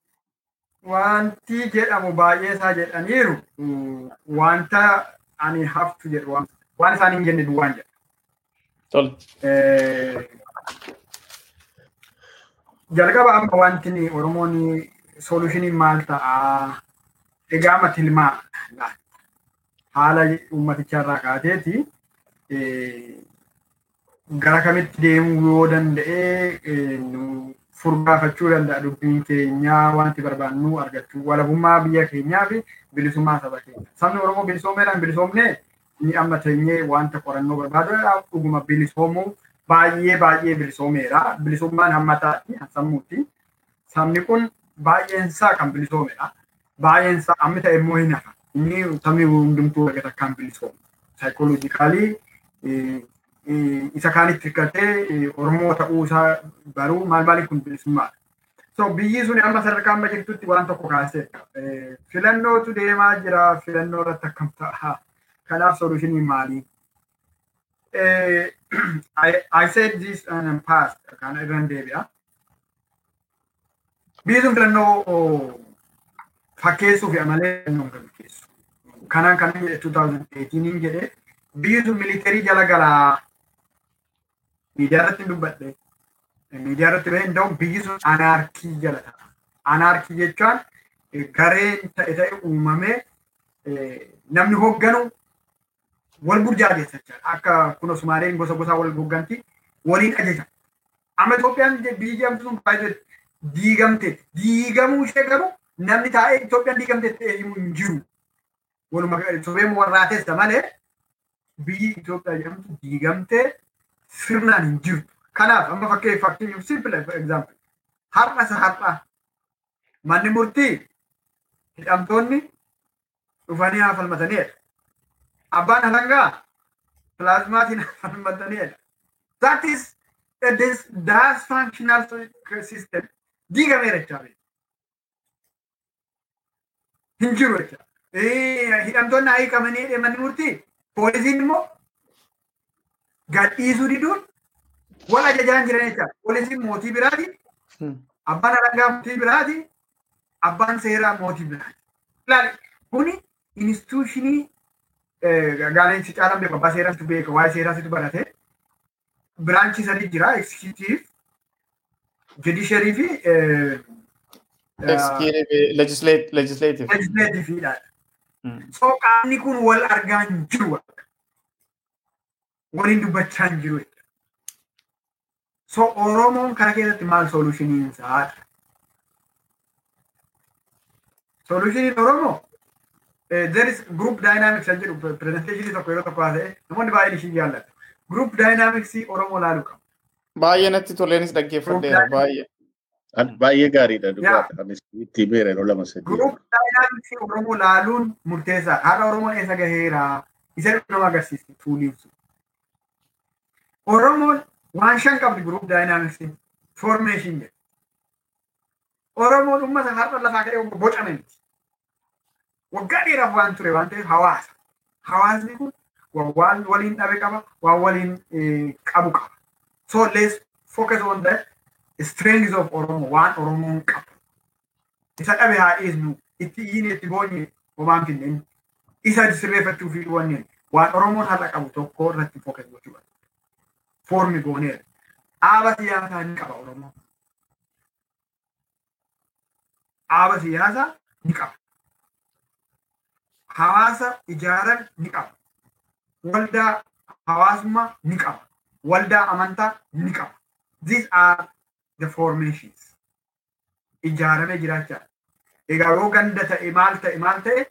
wanti jedhamu baay'ee isaa jedhaniiru mm, wanta ani haftu jedhu waan isaan hin jenne duwwaan jedha. Tole. Eh, Jalqaba amma wanti Oromoon solushiniin maal ta'a? Egaa amma tilmaama haala uummatichaa irraa kaateeti gara kamitti deemuu yoo danda'e furgaafachuu danda'a dubbiin keenyaa wanti barbaannu argachuu walabummaa biyya keenyaa fi bilisummaa saba keenya. Sabni Oromoo bilisoomeedhaan bilisoomne ni amma teenyee wanta qorannoo barbaadu dhuguma bilisoomuu baay'ee baay'ee bilisoomeera. Bilisummaan hamma taati sammuutti. Sabni kun baay'een isaa kan bilisoomedha. Baay'een isaa amma ta'e immoo hin hafa. Inni sabni hundumtuu argata kan bilisoomu. Saayikooloojikaalii isa kaanitti hirkatee Oromoo ta'uu isaa baruu maal maaliif kun bilisummaadha. So biyyi sun amma sadarkaa amma jirtutti waan tokko kaasee filannootu deemaa jira filannoo irratti akkam ta'a. Kanaaf solutionii maalii? Eh, I, said this in the past, kana irran deebi'a. Biyyi sun filannoo fakkeessuuf malee filannoo hin fakkeessu. Kanaan kan jedhe 2018 jedhe biyyi sun militeerii jala galaa miidiyaa irratti dubbadhe. Miidiyaa irratti bahee hunda'u biyyi sun anaarkii jala ta'a. Anaarkii jechuun gareen ta'e ta'e uumamee namni hoogganu wal burjaajeessa jechuudha. Akka kun Osmaaleen gosa gosaa wal hoogganti waliin ajaja. Amma Itoophiyaan biyyi jedhamtu sun baay'ee diigamte. Diigamuu ishee garuu namni taa'ee Itoophiyaan diigamte ta'ee himu hin jiru. Waluma sobee warraateessa malee biyyi Itoophiyaa jedhamtu diigamtee sirnaan hin jirtu. Kanaaf amma fakkee fakkeenyaaf simple example. Har'a isa har'a manni murtii hidhamtoonni dhufanii haa falmataniidha. Abbaan halangaa pilaazmaatiin haa falmataniidha. That is a dysfunctional system. Diigameera jechaadha. Hin jiru jecha. Hidhamtoonni haa hiikamanii manni murtii poolisiin immoo gadhiisuu diduun wal ajajaan jiran jecha. Poolisiin mootii biraati. Abbaan halangaa mootii biraati. Abbaan seeraa mootii biraati. Ilaali kuni instituushinii gaaleensi caalaan beeku abbaa seeraasitu beeka waa'ee seeraasitu barate. Biraanchii sadii jira executive, judiciary fi Legislative. legislativeidha. So qaamni kun wal argaa hin jiru. Waliin dubbachaa hin jiru. So Oromoon kana keessatti maal solushiniin isaadha? Solushiniin Oromoo there is group dynamics jedhu presentation tokko yeroo tokko haasa'e namoonni baay'een ishii jaallatu. Group dynamics Oromoo laaluu qabu. Baay'ee natti toleenis dhaggeeffadheera baay'ee. Baay'ee gaariidha dhugaadha. Anis itti beera yeroo lama sadii. Group dynamics Oromoo laaluun murteessaadha. Har'a Oromoon eessa gaheera? Isa nama agarsiisti tuuliin sun. Oromoon waan shan qabdi group dynamics formation jedhu. Oromoon uummata har'a lafaa ka'ee bocame miti. waggaa dheeraaf waan ture waan ta'eef hawaasa. Hawaasni kun waan waliin dhabe qaba, waan waliin qabu qaba. So let's focus on the strengths of Oromo, waan Oromoon qabu. Isa dhabe haa dhiisnu, itti iyyiin itti boonye homaan finneen. Isa sirreeffachuu fi wanneen waan Oromoon har'a qabu tokko irratti focus gochuudha. Foormi gooneera. Dhaaba siyaasaa ni qaba Oromoon. Dhaaba siyaasaa ni qaba. hawaasa ijaaran ni qaba. Waldaa hawaasummaa ni qaba. Waldaa amantaa ni qaba. These are the formations. Ijaaramee jiraachaa. Egaa yoo ganda ta'e maal ta'e maal ta'e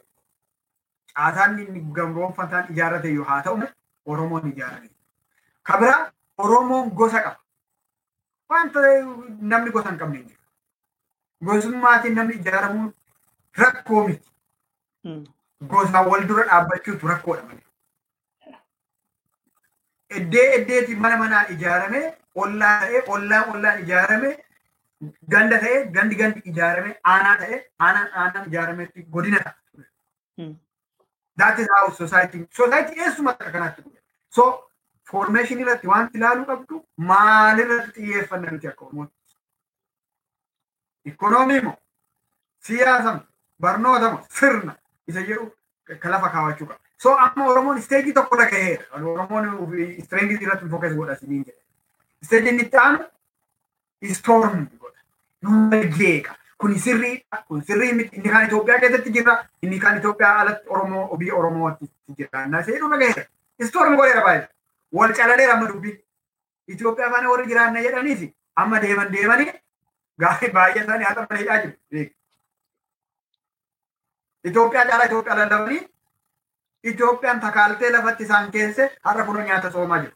caasaan inni gamroonfataan ijaarrate yoo haa ta'u Oromoon ijaarame. Kabira Oromoon gosa qaba. Wanta namni gosa hin qabne jiru. Gosummaatiin namni ijaaramuun rakkoo miti. Gosaan wal dura dhaabbachuutu rakkoodha malee. Eddee eddeeti mana manaa ijaarame, ollaa ta'ee, ollaan ollaan ijaarame, ganda ta'ee, gandi gandi ijaarame, aanaa ta'ee, aanaan aanaan ijaarametti godina ta'a. That is how society, society eessuma akka kanaatti. So, formation irratti wanti ilaaluu qabdu maalirratti xiyyeeffanna nuti akka Oromootti. Ikoonoomii moo, siyaasa barnoota moo, sirna isa jedhu ka lafa kaawwachuu qaba. So, amma Oromoon isteejii tokko irra gaheera. Oromoon isteejii irratti fokas godha siniin jedhe. Isteejiin itti aanu storm godha. Nama jeeqa. Kun sirriidha. Kun sirrii miti. Inni kaan Itoophiyaa keessatti jira. Inni kaan Itoophiyaa alatti Oromoo biyya Oromootti jira. Na seedhu na gaheera. Storm godheera baay'ee. Wal caladeera amma dubbii. Itoophiyaa faana warri jiraanna jedhaniif amma deeman deemanii gaarii baay'ee isaanii haxa mana hidhaa jiru. Itoophiyaa caalaa Itoophiyaa lallabanii Itoophiyaan takaaltee lafatti isaan keesse har'a kunoo nyaata soomaa jiru.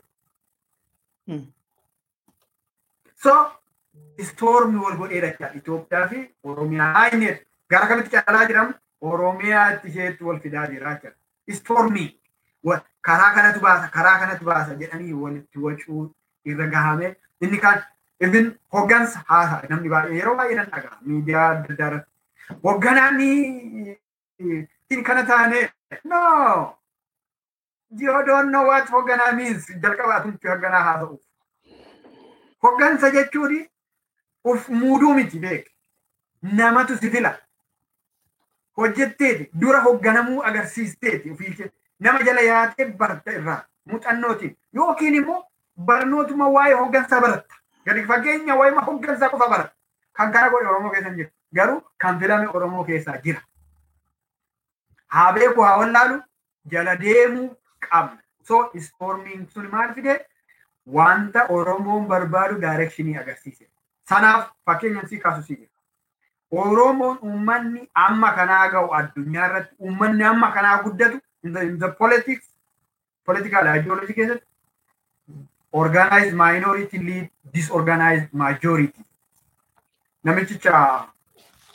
So, stormi wal godheera jechaadha. Itoophiyaa fi Oromiyaa inni gara kamitti caalaa jiran Oromiyaatti isheetti wal fidaa jira jechaadha. Stormi karaa kanatu baasa karaa kanatu baasa jedhanii walitti wacuu irra gahame. Inni kaan ibin hoggansa haasa'a. Namni baay'ee yeroo baay'ee nan dhaga'a miidiyaa adda addaa irratti. Hogganaan kana taane no! You don't know what hogganaa means. Jalqabaatumti hogganaa haasa'uuf. Hoggansa jechuun uf muuduu miti beek. Namatu si fila. Hojjetteeti dura hogganamuu agarsiisteeti ofii nama jala yaatee barta irraa muuxannootiin yookiin immoo barnootuma waa'ee hoggansaa baratta. Gadi fageenya waa'ee hoggansaa qofa baratta. Kan kana godhe Oromoo keessa hin jiru. Garuu kan filame Oromoo keessaa jira. Haa beeku haa wallaalu jala deemuu qabna. So ispoormiin sun maal fide wanta Oromoon barbaadu daayirekshinii agarsiise. Sanaaf fakkeenyaan sii kaasu sii jira. Oromoon uummanni amma kanaa ga'u addunyaa irratti uummanni amma kanaa guddatu in the, politics, political ideology keessatti organized minority lead disorganized majority. Namichicha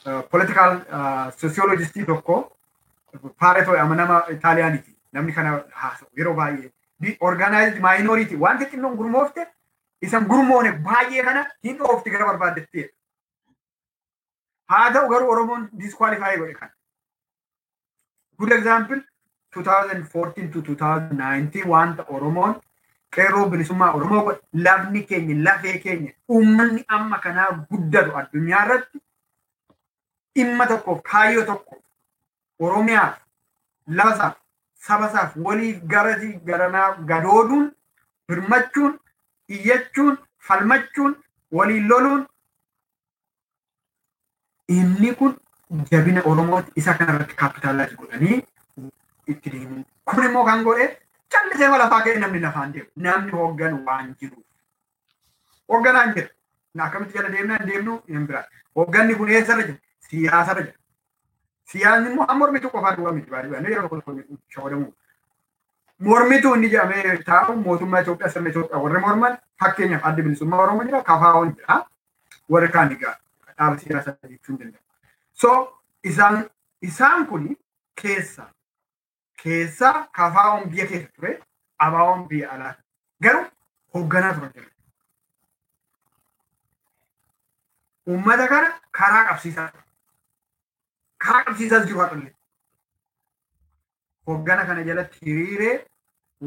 uh, political uh, sociologistii tokko Paaretoo nama Itaaliyaaniiti. Namni kana haasa'u yeroo baay'ee. The organized minority wanti xinnoon gurmoofte isan gurmoone baay'ee kana hin dhoofti gara barbaaddettee. Haa ta'u garuu Oromoon disqualify godhe kana. Good example 2014 to 2019 wanta Oromoon qeerroo bilisummaa Oromoo godhe lafni keenya lafee keenya uummanni amma kanaa guddatu addunyaa irratti dhimma tokkoof kaayyoo tokko Oromiyaaf lafasaaf sabasaaf waliif garasii garanaa gadooduun birmachuun iyyachuun falmachuun waliin loluun inni kun jabina Oromooti isa kanarratti kaapitaalaayiz godhanii itti deemu. Kun immoo kan godhe callisee lafaa ka'e namni lafaan deemu. Namni hoogganu waan jiru. Hoogganaan jira. Akkamitti jala deemnaa hin deemnu hin biraa. Hoogganni kun eessarra jira? Siyaasarra jira. Siyaasni immoo amma mormituu qofaa duwwaa baay'ee yeroo tokko shawadamu. Mormituu inni jedhamee taa'u mootummaa Itoophiyaa sirna Itoophiyaa warri morman fakkeenyaaf adda bilisummaa Oromoo jira kafaawoon jira warri kaan egaa dhaaba siyaasaa jechuu hin danda'u. So isaan isaan kun keessa keessa kafaawoon biyya keessa ture abaawoon biyya alaa garuu hoogganaa turan jira. Uummata kana karaa qabsiisaa ture. Karaa qabsiisaas jiru haadhollee. Hooggana kana jalatti hiriiree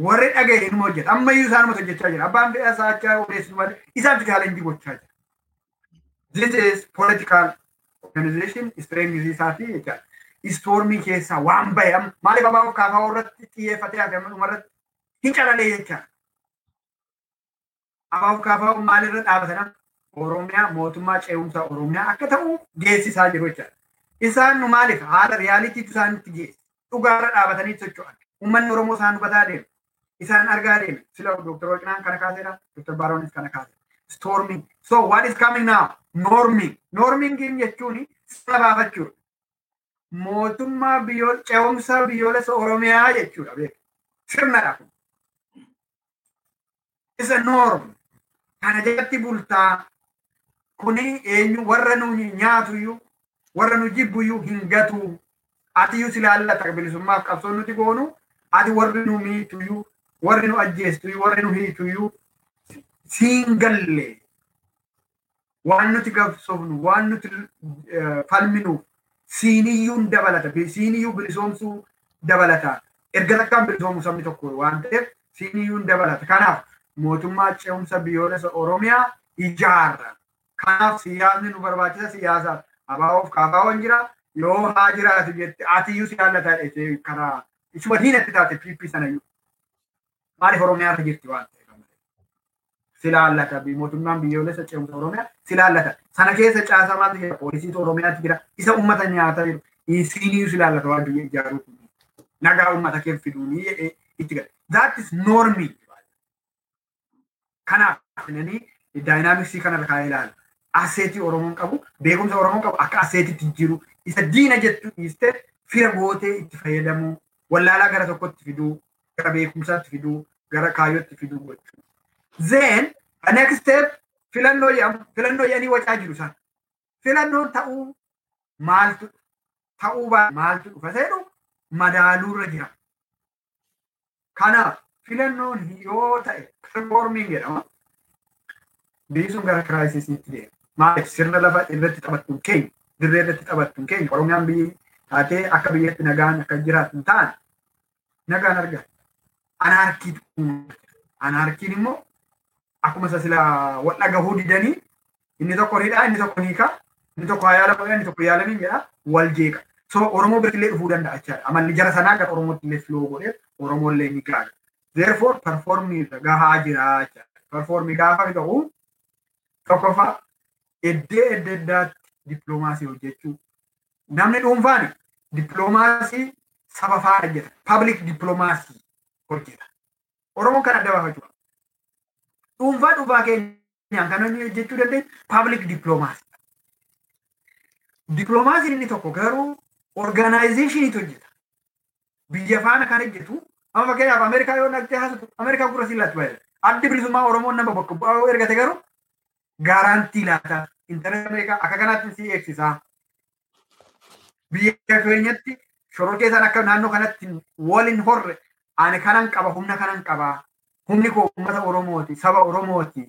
warri dhaga'e inuma hojjeta. Ammayyuu isaanumatu hojjechaa jira. Abbaan fedhaa saachaa odeessu malee isaantu chaalenjii gochaa jira. This is political organization strength isaa fi jechaadha. Istoormii keessaa waan bahe maaliif abbaa kaafaa irratti xiyyeeffatee hafe dhumarratti hin calalee jechaadha. Abbaa kaafaa maalirra dhaabatan Oromiyaa mootummaa ce'umsaa Oromiyaa akka ta'u geessisaa jiru jechaadha. Isaan nu maaliif haala riyaaliitiitu isaanitti geesse. Dhugaarra dhaabatanii socho'an. Uummanni Oromoo isaan hubataa deema. Isaan argaa deema. Sila Dooktar Warqinaan kana kaaseera. Dooktar Baaroonis kana kaaseera. Storming. So what is coming now? Norming. Norming jechuun sirna baafachuudha. Mootummaa biyyool ce'umsa biyyoolessa Oromiyaa jechuudha. Sirnadha kun. isa norm kana jalatti bultaa kuni eenyu warra nu nyaatuyyuu warra nu jibbuyyuu hin gatu. Atiyyuu si laallata bilisummaaf qabsoon nuti goonu. Ati warri nu miituyyuu warri nu ajjeestuyyuu warri nu hiituyyuu siin galle. Waan nuti qabsoofnu waan nuti eh, falminu siiniyyuun dabalata. Siiniyyuu bilisoomsuu dabalata. Erga takkaan bilisoomu sabni tokko waan ta'eef siiniyyuun dabalata. Kanaaf mootummaa ce'umsa biyyoolessa oromiyaa ijaarra. Kanaaf siyaasni nu barbaachisa siyaasaaf abaa'oof kaafaawwan jira yoo haa jiraatu jette atiyyuu si jaallata jedhee karaa isuma diinatti taate piippii sanayyuu maaliif oromiyaa irra jirti waan ta'eef si laallata mootummaan biyyoolessa ce'umsa oromiyaa si laallata sana keessa caasamaatu jira poolisiitu oromiyaatti jira isa ummata nyaata jiru isiiniyyuu si laallata waan biyya ijaaruu kun nagaa ummata kee fiduunii jedhee itti gala that is normii kanaaf daayinaamiksii kanarra kaa'ee ilaala aseetii oromoon qabu beekumsa oromoon qabu akka aseetitti jiru isa diina jettu dhiiste fira gootee itti fayyadamuu wallaalaa gara tokkotti fiduu gara beekumsaatti fiduu gara kaayyootti fiduu gochuu the next step filannoo jedhamu filannoo jedhanii wacaa jiru isaan filannoon ta'uu maaltu ta'uu maaltu dhufa? Seenu madaaluurra jira. Kanaaf filannoon yoo ta'e performing jedhama. Biyyi sun gara kiraayisiisiitti deema maaliif sirna lafa irratti taphattuun keenya dirree irratti taphattuun keenya oromiyaan biyyi taatee akka biyyatti nagaan akka jiraatu hin taane nagaan argata anaarkiitu anaarkiin immoo akkuma isa sila wal dhagahuu didanii inni tokko ni dhaa inni tokko ni kaa inni tokko haa yaala godha inni tokko yaalamiin jedha wal jeeqa. So oromoo biratti illee dhufuu danda'a jechaadha. Amalli jara sanaa gara oromootti illee filoo godhee oromoo illee ni gaaga therefore performii gahaa jira jechaadha. Performii gaafa ta'u tokkoffaa iddee adda addaatti dippiloomaasii hojjechuu namni dhuunfaan dippiloomaasii saba faana hojjeta. Public dippiloomaasii hojjeta. Oromoon kan adda baafachuu dhuunfaa dhuunfaa keenyaan kan inni hojjechuu dandeenyu public dippiloomaasii dippiloomaasiin inni tokko garuu orgaanaayizeeshiniitu hojjeta. Biyya faana kan hojjetu amma fakkeenyaaf ameerikaa yoo naqxee haasatu ameerikaa gurra sillaatti baay'ata addi bilisummaa oromoon nama bakka bu'aa yoo ergate garuu gaaraantii laata intarneet ameerikaa akka kanaatti si eegsisaa biyya keenyatti shoroo keessaan akka naannoo kanatti waliin horre ani kanan qaba humna kanan qabaa humni koo ummata oromooti saba oromooti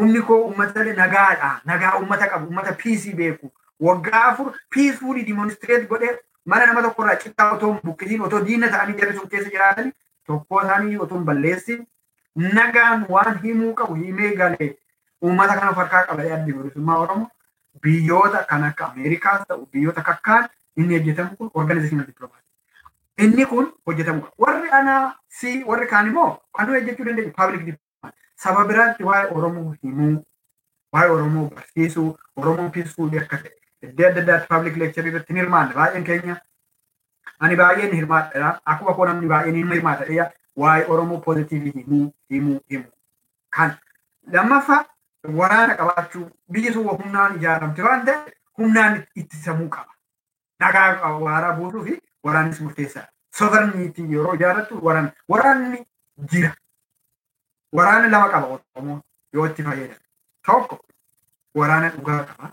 humni koo ummata nagaadha nagaa ummata qabu ummata piisii beeku waggaa afur piisfuulii dimoonistreet godhee mana nama tokko irraa cittaa otoo hin buqqisiin otoo diina ta'anii jarri sun keessa jiraatanii tokko isaanii otoo hin balleessin nagaan waan himuu qabu himee galee uummata kana of harkaa qaba addi bilisummaa oromoo biyyoota kan akka ameerikaas ta'u biyyoota kakkaan inni hojjetamu kun organizational diplomacy. Inni kun hojjetamu qaba warri anaa si warri kaan immoo kan hojjechuu dandeenyu public diplomacy. Saba biraatti waa'ee oromoo himuu waa'ee oromoo barsiisuu oromoo piisfuulii akka ta'e iddoo adda addaatti public lecture irratti ni hirmaanne. Baay'een keenya ani baay'een hirmaadha. Akkuma koo namni baay'een hin hirmaata waa'ee oromoo pozitiivii himuu himuu himuu. Kan lammaffaa waraana qabaachuu biyyi sun humnaan ijaaramte waan ta'e humnaan ittisamuu qaba nagaa waaraa buusuu fi waraannis murteessaadha soverniitii yeroo ijaarattu waraan waraanni jira waraana lama qaba oromoo yoo itti fayyadamu tokko waraana dhugaa qaba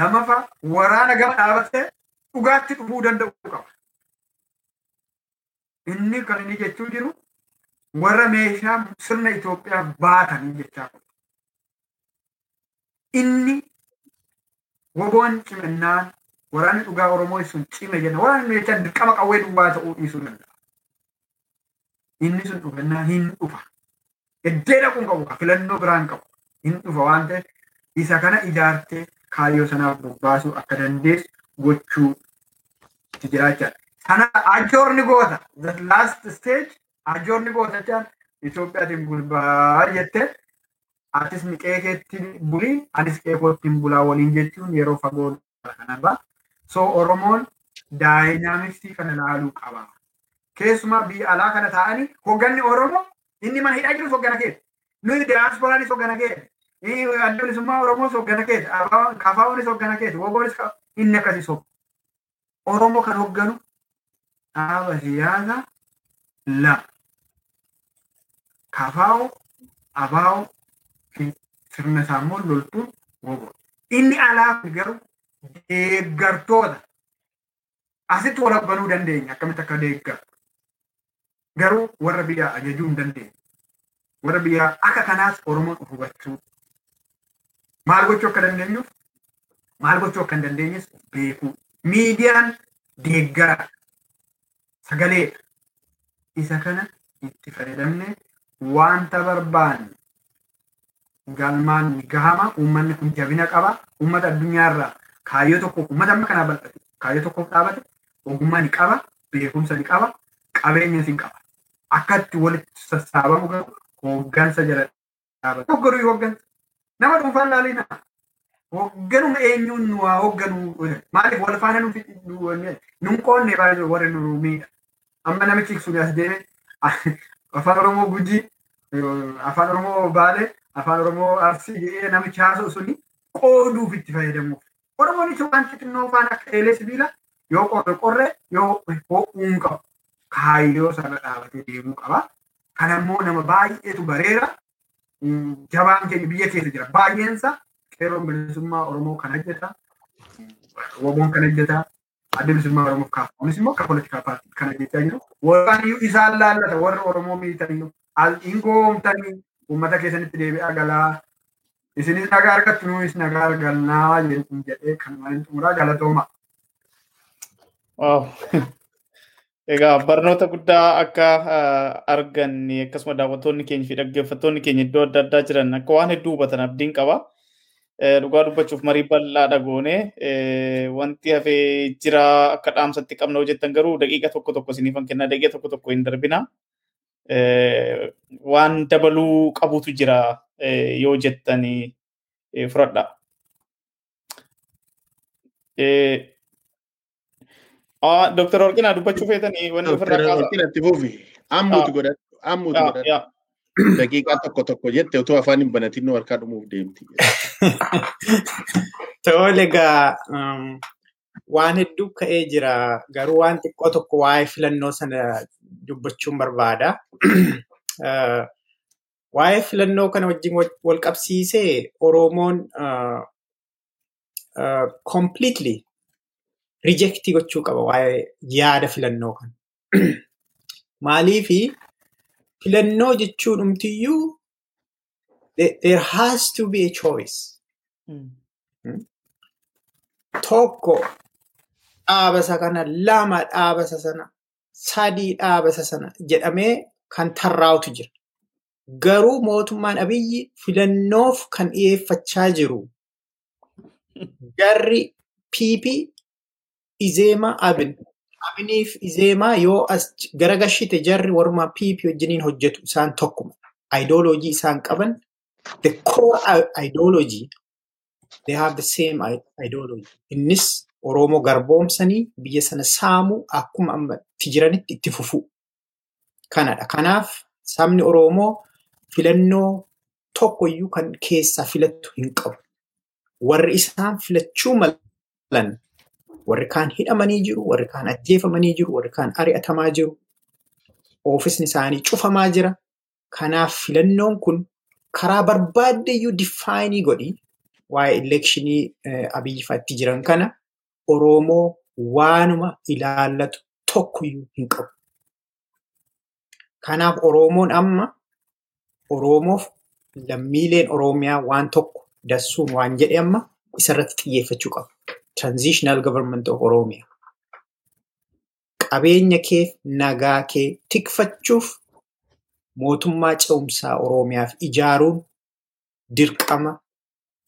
lammaffaa waraana gama dhaabattee dhugaatti dhufuu danda'u qaba inni kan inni jechuu jiru warra meeshaa sirna Itoophiyaa baatanii jechaa inni woboon cimennaan waraanni dhugaa Oromoo sun cime jenna waraanni meeshaa dirqama qawwee duwwaa ta'uu dhiisuu danda'a. Inni sun dhufannaa hin dhufa. Eddee dhaquun qabu filannoo biraan qabu hin dhufa waan ta'eef isa kana ijaartee kaayyoo sanaaf bobbaasuu akka dandeessu gochuu itti jiraachaa. Sana ajoorni goota the last stage ajoorni goota jechaan Itoophiyaatiin bulbaa jettee atis miqee keetti bulii anis qeekootti bulaa waliin jechuun yeroo fagoo kanarra. So Oromoon daayinaamiksii kana ilaaluu qaba. Keessumaa biyya alaa kana taa'anii hogganni Oromoo inni mana hidhaa jirus hoggana keessa. Nuyi diyaasporaanis hoggana keessa. Adda bilisummaa Oromoos hoggana keessa. Kafaa'uunis hoggana keessa. Wogoonis inni akkasii soba. Oromoo kan hogganu dhaaba siyaasaa lama. Kafaa'oo, abaa'oo fi sirna isaa immoo loltuun woboodha. Inni alaa kun garuu deeggartoota. Asitti wal abbanuu dandeenya akkamitti akka deeggaru. Garuu warra biyyaa ajajuu hin dandeenye. Warra biyyaa akka kanaas Oromoon hubachuu. Maal gochuu akka dandeenyuuf maal gochuu akka hin dandeenyes beekuu. Miidiyaan deeggara sagaleedha. Isa kana itti fayyadamne wanta barbaanne galmaan gahama. Uummanni kun jabina qaba. Uummata addunyaarraa kaayyoo tokko uummata amma kanaa bal'ate kaayyoo tokkoof dhaabate ogummaa ni qaba. Beekumsa ni qaba. Qabeenyas ni qaba. Akka itti walitti sassaabamu garuu hooggansa jala dhaabata. Hoogganuu hooggansa. Nama dhuunfaan laalina. Hoogganuma eenyuun nu haa hoogganu. Maaliif wal faana nuuf nun qoonne warri nu miidha. Amma namichi sun as deeme afaan Oromoo Gujii, afaan Oromoo Baalee, afaan Oromoo Arsii jedhee namichi haasa'u suni qooduuf itti fayyadamuuf. Oromoon isa wanti xinnoo faan akka eelee sibiila yoo qorre qorre yoo ho'uun qabu kaayyoo sana dhaabatee deemuu qaba. Kana immoo nama baay'eetu bareera. Jabaan keenya biyya keessa jira. Baay'eensa qeerroon bilisummaa Oromoo kan hojjeta. Woboon kan hojjeta. Adda bilisummaa Oromoof kaafa. Kunis immoo akka poolitikaa paartii kana jiru. Warraan isaan laallata warri Oromoo miitan iyyuu. Hin goomtanii uummata keessanitti deebi'aa galaa. Isinis nagaa argattu nuus nagaa argannaa jedhee kan waliin xumuraa galatooma. Egaa barnoota guddaa akka arganne akkasuma daawwattoonni keenya fi dhaggeeffattoonni keenya iddoo adda addaa jiran akka waan hedduu hubatan abdiin qaba. Dhugaa dubbachuuf marii bal'aa dhagoone wanti hafee jira akka dhaamsatti qabna hojjettan garuu daqiiqa tokko tokko isiniifan kenna daqiiqa tokko tokko hin darbina. Waan dabaluu qabutu jira yoo jettanii fudhadha. Dooktar Warqinaa dubbachuu feetanii wanni ofirraa Dooktar kaasa. Warqinaa itti fufi. Ammuutu godhadhu. Ammuutu godhadhu. Daqiiqaa tokko tokko jette otoo afaan hin banatin nu harkaa dhumuuf deemti. Tole egaa waan hedduu ka'ee jira. Garuu waan xiqqoo tokko waa'ee filannoo sana dubbachuun barbaada. Waa'ee filannoo kana wajjin wal qabsiisee Oromoon completely rejectii gochuu qaba waa'ee yaada filannoo kana. Maaliifi filannoo jechuun umtiyyuu there has to be a choice. Tokko dhaabasa kana lama dhaabasa sana sadii dhaabasa sana jedhamee kan tarraa'utu jira. Garuu mootummaan abiyyi filannoof kan dhiyeeffachaa jiru jarri PP Izeemaa Abin. Abiniif Izeemaa yoo as garagashite jarri warma PP wajjiniin hojjetu isaan tokkuma. Ideoloojii isaan qaban the core ideology they have the same ideology. Innis Oromoo garboomsanii biyya sana saamuu akkuma amma itti jiranitti itti fufuu. Kanadha. Kanaaf sabni Oromoo filannoo tokkoyyuu kan keessaa filattu hin qabu. Warri isaan filachuu malan warri kaan hidhamanii jiru, warri kaan ajjeefamanii jiru, warri kaan ari'atamaa jiru. Oofisni isaanii cufamaa jira. Kanaaf filannoon kun karaa barbaaddeyyuu diffaayinii godhi waa'ee elekshinii abiyyifaatti jiran kana Oromoo waanuma ilaallatu tokkoyyuu hin qabu. Kanaaf Oromoon amma Oromoof lammiileen Oromiyaa waan tokko dassuun waan jedhe amma isarratti xiyyeeffachuu qaba. Transitional Government of Oromia. Qabeenya kee nagaa kee tikfachuuf mootummaa ce'umsaa Oromiyaaf ijaaruun dirqama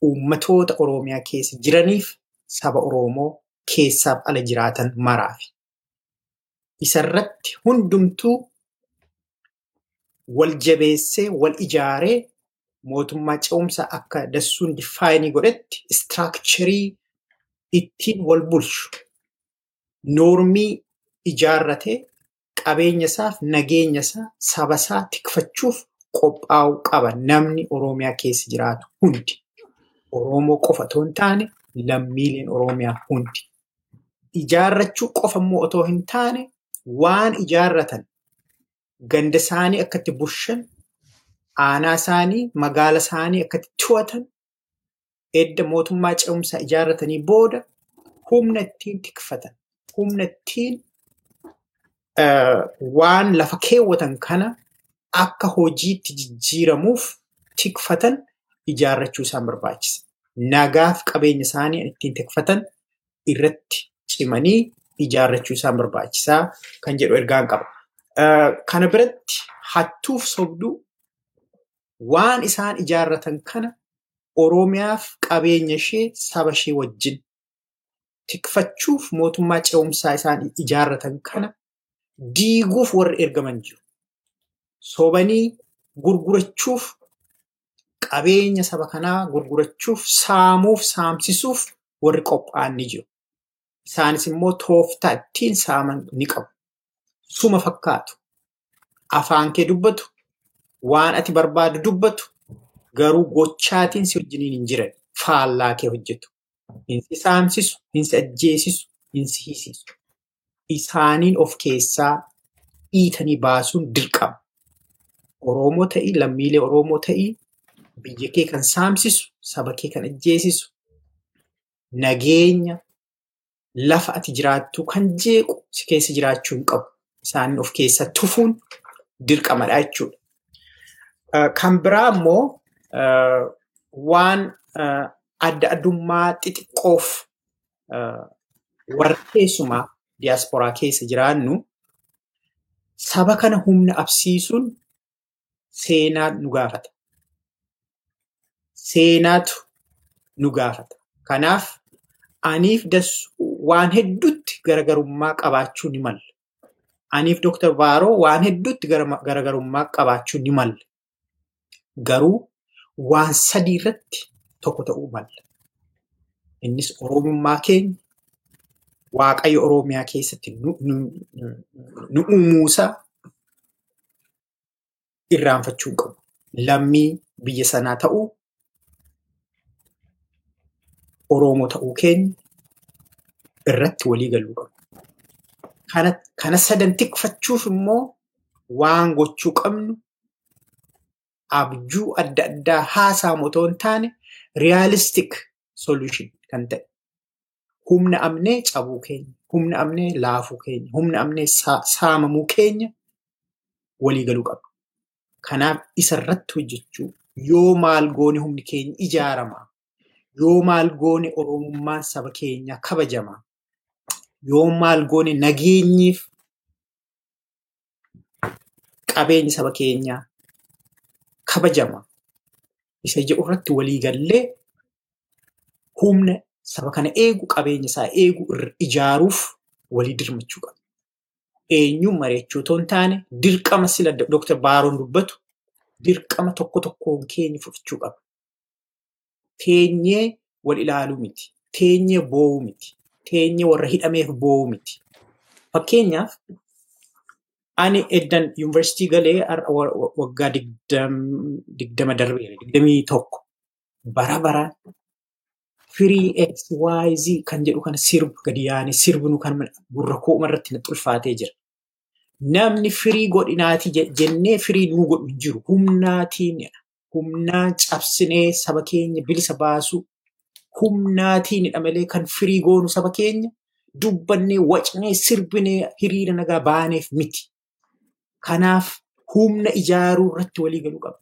uummatoota Oromiyaa keessa jiraniif saba Oromoo keessaaf ala jiraatan maraafi. Isarratti hundumtuu wal jabeessee wal ijaaree mootummaa ce'umsaa akka dassuun diffaayinii godhetti istiraakcharii ittiin wal bulchu noormii ijaarratee qabeenya isaaf nageenya isaa saba isaa tikfachuuf qophaa'uu qaba namni Oromiyaa keessa jiraatu hundi. Oromoo qofa otoo hin taane lammiileen Oromiyaa hundi. Ijaarrachuu qofa immoo otoo hin taane waan ijaarratan ganda isaanii akka itti bushan aanaa isaanii, magaala isaanii akkatti to'atan edda mootummaa ce'umsaa ijaarratanii booda humna ittiin tikfatan, humna ittiin waan lafa keewwatan kana akka hojiitti jijjiiramuuf tikfatan ijaarrachuu isaan barbaachisa. Nagaaf qabeenya isaanii ittiin tikfatan irratti cimanii ijaarrachuu isaan barbaachisaa kan jedhu ergaan qaba. Kana biratti hattuuf sobduu waan isaan ijaarratan kana Oromiyaaf qabeenya ishee saba ishee wajjin tikfachuuf mootummaa ce'umsaa isaan ijaarratan kana diiguuf warri ergaman jiru. Sobanii gurgurachuuf qabeenya saba kanaa gurgurachuuf saamuuf saamsisuuf warri qophaa'an ni jiru. Isaanis immoo tooftaa ittiin saaman ni qabu. Suma fakkaatu. Afaan kee dubbatu, waan ati barbaadu dubbatu, garuu gochaatiin si wajjiniin hin jiran faallaa kee hojjetu. Hin si saamsisu, hin si ajjeesisu, hin si hisiisu. Isaaniin of keessaa dhiitanii baasuun dirqama. Oromoo ta'ii, lammiilee Oromoo ta'ii, biyya kee kan saamsisu, saba kee kan ajjeesisu, nageenya lafa ati jiraattu kan jeequ si keessa jiraachuu hin qabu. Isaanin of keessa tufuun dirqamadha jechuudha. Kan biraa immoo waan uh, adda addummaa xixiqqoof uh, warra keessumaa diyaasporaa keessa jiraannu saba kana humna absiisuun seenaa nu gaafata. Seenaatu nu gaafata. Kanaaf aniif waan hedduutti garagarummaa qabaachuu ni malla. Aniif Dr. Baaroo waan hedduutti gara- garagarummaa qabaachuu ni malla. Garuu waan sadii irratti tokko ta'uu malla. Innis Oromummaa keenya Waaqayyo Oromiyaa keessatti nu, uumuusaa irraanfachuu qabu. Lammii biyya sanaa ta'uu, Oromoo ta'uu keenya irratti walii galuu qabu. Kana sadan tikfachuuf immoo waan gochuu qabnu abjuu adda addaa haasa'amu otoo hin taane realistic solution kan ta'e. Humna amnee cabuu keenya, humna amnee laafuu keenya, humna amnee saa- saamamuu keenya walii galuu qabna. Kanaaf isa irratti hojjechuu yoo maal goone humni keenya ijaaramaa, yoo maal goone oromummaan saba keenyaa kabajamaa, yoo maal goone nageenyiif qabeenyi saba keenyaa kabajamaa. Isa jedhu irratti walii gallee humna saba kana eegu qabeenya isaa eegu ijaaruuf walii dirmachuu qaba. Eenyuun mari'achuu otoo hin taane dirqama sila Dr. Baaroon dubbatu dirqama tokko tokkoon keenya fudhachuu qaba. Teenyee wal ilaaluu miti. Teenyee boo'uu miti. Teenyee warra hidhameef boo'uu miti. Fakkeenyaaf ani eddan yuunivarsiitii galee waggaa digdam- digdama darbeera. Digdamii tokko bara baraan firii XYZ kan jedhu kana sirba gadi yaane sirbinu kan gurra kooma irratti na xulfaatee jira. Namni firii godhinaati je- jennee firii nuu godhu hin jiru. Humnaatiin humnaan cabsinee saba keenya bilisa baasuu humnaatiinidha malee kan firii goonu saba keenya dubbannee wacnee sirbinee hiriira nagaa baaneef miti. Kanaaf humna ijaaruu irratti walii galuu qaba.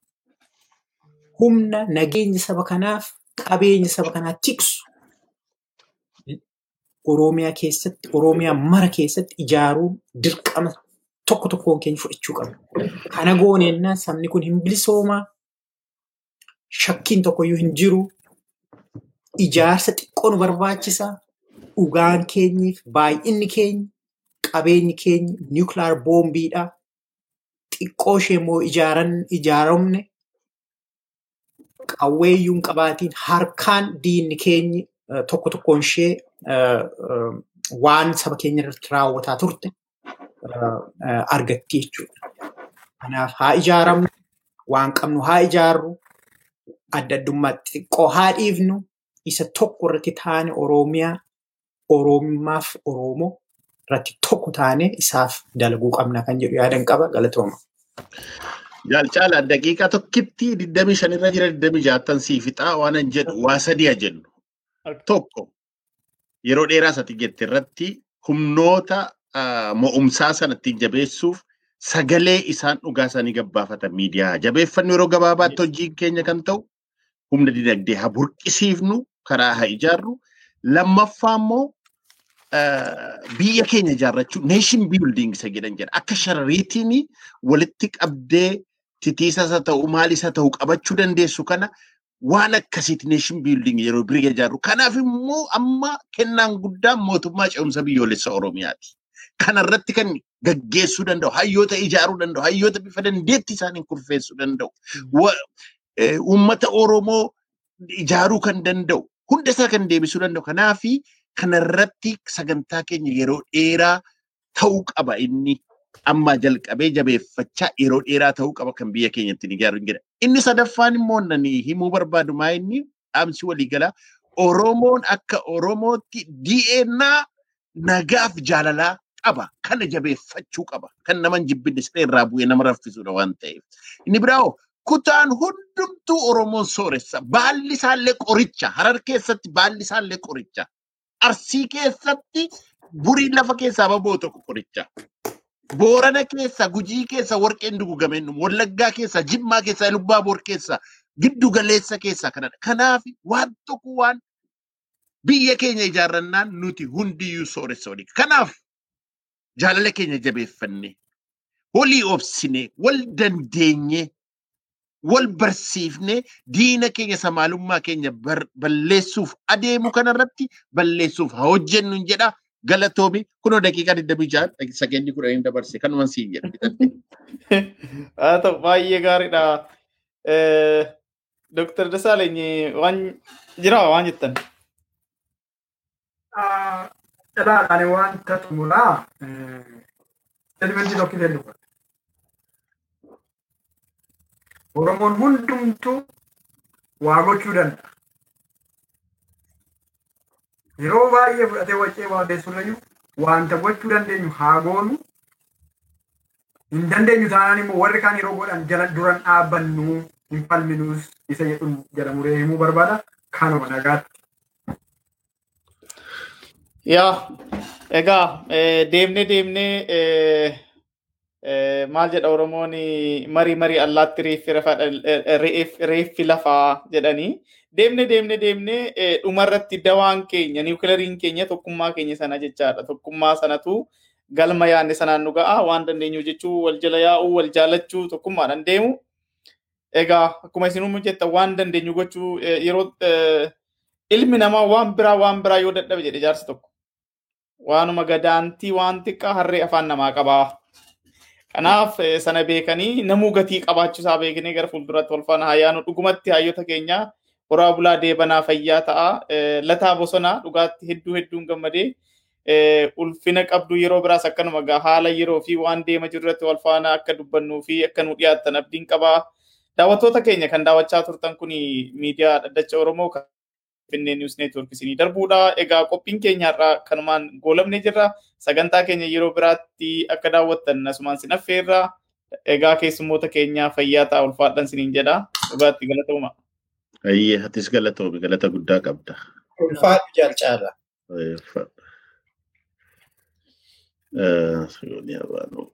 Humna nageenya saba kanaaf qabeenya saba kanaa tiksu Oromiyaa keessatti, Oromiyaa mara keessatti ijaaruun dirqama tokko tokkoon keenya fudhachuu qabna. Kana goonennaan sabni kun hin bilisoomaa, shakkiin tokkoyyuu hin jiru, ijaarsa xiqqoo nu barbaachisa, dhugaan keenyiif baay'inni keenya, qabeenyi keenya niwukilaar boombiidha. Xiqqoo ishee immoo ijaaramne qawweeyyuu hin qabaatiin harkaan diinni keenyi tokko tokkoon ishee waan saba keenya irratti raawwataa turte argatti jechuudha. Kanaaf haa ijaaramnu, waan qabnu haa ijaarru, adda addummaa xiqqoo haa dhiifnu, isa tokko irratti taane Oromiyaa, Oromummaaf Oromoo irratti tokko taane isaaf dalaguu qabna kan jedhu yaadan qaba galatooma. Jaalcaalaa daqiiqaa tokkitti 25 irra jira 26 sii fixaa waan an jedhu waa sadi'a jennu. Tokko yeroo dheeraa sati jette irratti humnoota mo'umsaa sana ittiin jabeessuuf sagalee isaan dhugaa isaanii gabbaafatan miidiyaa jabeeffannu yeroo gabaabaatti hojiin keenya kan ta'u humna dinagdee haa burqisiifnu karaa haa ijaarru. Lammaffaa immoo biyya keenya ijaarrachuu neeshin biilding isa jedhan jedha. Akka sharariitiin walitti qabdee titiisas haa ta'u maalis haa ta'u qabachuu dandeessu kana waan akkasiiti neeshin biilding yeroo biyya ijaarru. Kanaaf immoo amma kennaan guddaan mootummaa ce'umsa biyyoolessa Oromiyaati. Kanarratti kan gaggeessuu danda'u, hayyoota ijaaruu danda'u, hayyoota bifa dandeettii isaaniin kurfeessuu danda'u, wa- eh, uummata Oromoo ijaaruu kan danda'u, hunda isaa kan deebisuu danda'u. Kanaafi kanarratti sagantaa keenya yeroo dheeraa ta'uu qaba inni ammaa jalqabee jabeeffachaa yeroo dheeraa ta'uu qaba kan biyya keenyatti ni ijaaru jedha. Inni sadaffaan immoo nani himuu barbaadu maa inni dhaamsi waliigalaa Oromoon akka Oromootti DNA nagaaf jaalalaa qaba. Kana jabeeffachuu qaba. Kan nama hin jibbine siree irraa bu'ee nama raffisudha waan ta'eef. Inni biraa kutaan hundumtuu Oromoon sooressa. Baalli isaallee qoricha. Harar keessatti baalli isaallee qoricha. Arsii keessatti burii lafa keessaa baboo tokko qoricha. Boorana keessa, Gujii keessa warqeen dugugameen. Wallaggaa keessa, Jimmaa keessa, Elubbaa Boor keessa, Giddu Galeessa keessa kanadha. Kanaaf waan tokko waan biyya keenya ijaarrannaan nuti hundiyyuu sooressa walii. Kanaaf jaalala keenya jabeeffanne, walii obsine, wal dandeenye, wal barsiifne, diina keenya samaalummaa keenya bar- balleessuuf adeemu kanarratti balleessuuf haa hojjennu hin jedha. Galatoomi kunoo daqiiqaa 26 sakeenyi kudhanii dabarse kanuman siin jedha. Haa ta'u baay'ee gaariidha. Dooktar Dasaalany waan jira waan jettan. Ilaalaani wanta xumuraa elementii tokko illee dubbata. Oromoon hundumtuu waa gochuu danda'a. Yeroo baay'ee fudhatee waccee waadeessurrayyuu wanta gochuu dandeenyu haa goonu. Hin dandeenyu taanaan immoo warri kaan yeroo godhan jala duran dhaabbannu hin falminuus isa jedhuun jala muree himuu barbaada. Kanuma nagaatti. Yaa egaa eh, deemnee deemnee eh, maal jedha Oromoon marii marii allaatti eh, reef- reeffi lafaa jedhanii deemnee deemnee eh, dhumarratti dawaan keenya niwukilariin keenya tokkummaa keenya sana jechaadha. Tokkummaa sanatu galma yaadne sanaan nu ga'a waan dandeenyu jechuu wal jala yaa'uu wal jaalachuu tokkummaadhaan deemu. Egaa akkuma isin jettan waan dandeenyu gochuu eh, yeroo eh, ilmi namaa waan biraa waan biraa yoo dadhabe jedhe jaarsi tokko. waanuma gadaantii waan xiqqaa harree afaan namaa qabaa. Kanaaf eh, sana beekanii namuu gatii qabaachuu isaa beeknee gara fuulduratti wal faana hayyaanu dhugumatti hayyoota keenya horaa bulaa deebanaa fayyaa ta'a. Eh, Lataa bosonaa dhugaatti hedduu hedduun gammadee eh, ulfina qabdu yeroo biraas akkanuma haala yeroo fi waan deema jirurratti wal faana akka dubbannuu fi akka nu dhiyaattan abdiin qabaa. Daawwattoota keenya kan daawwachaa turtan kun miidiyaa dhaddacha Oromoo kan Finfinnee News Network isinii darbuudha. Egaa qophiin keenya har'aa kanumaan goolabnee jirra. Sagantaa keenya yeroo biraatti akka daawwattan asumaan sin affeerra. Egaa keessummoota keenya fayyaa ta'a ulfaadhaan siniin jedha. Dhugaatti galatooma. Ayyee atis galatoomi galata guddaa qabda. Ulfaadhu jaalchaala. Fa- eh, Sigoonii Abaanuu.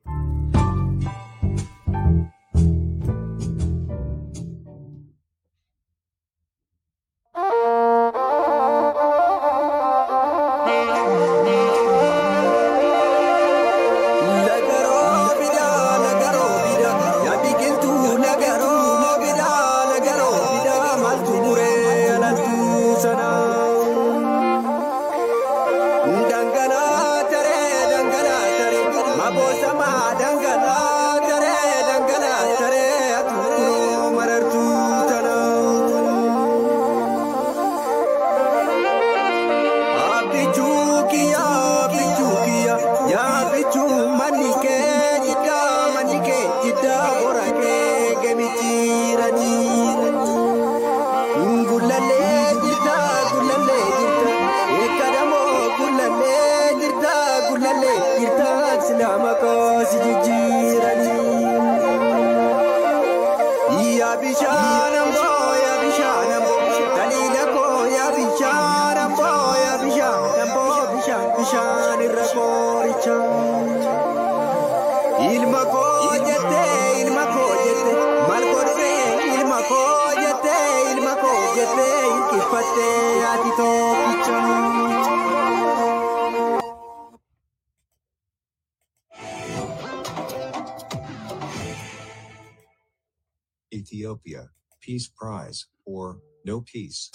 No Peace.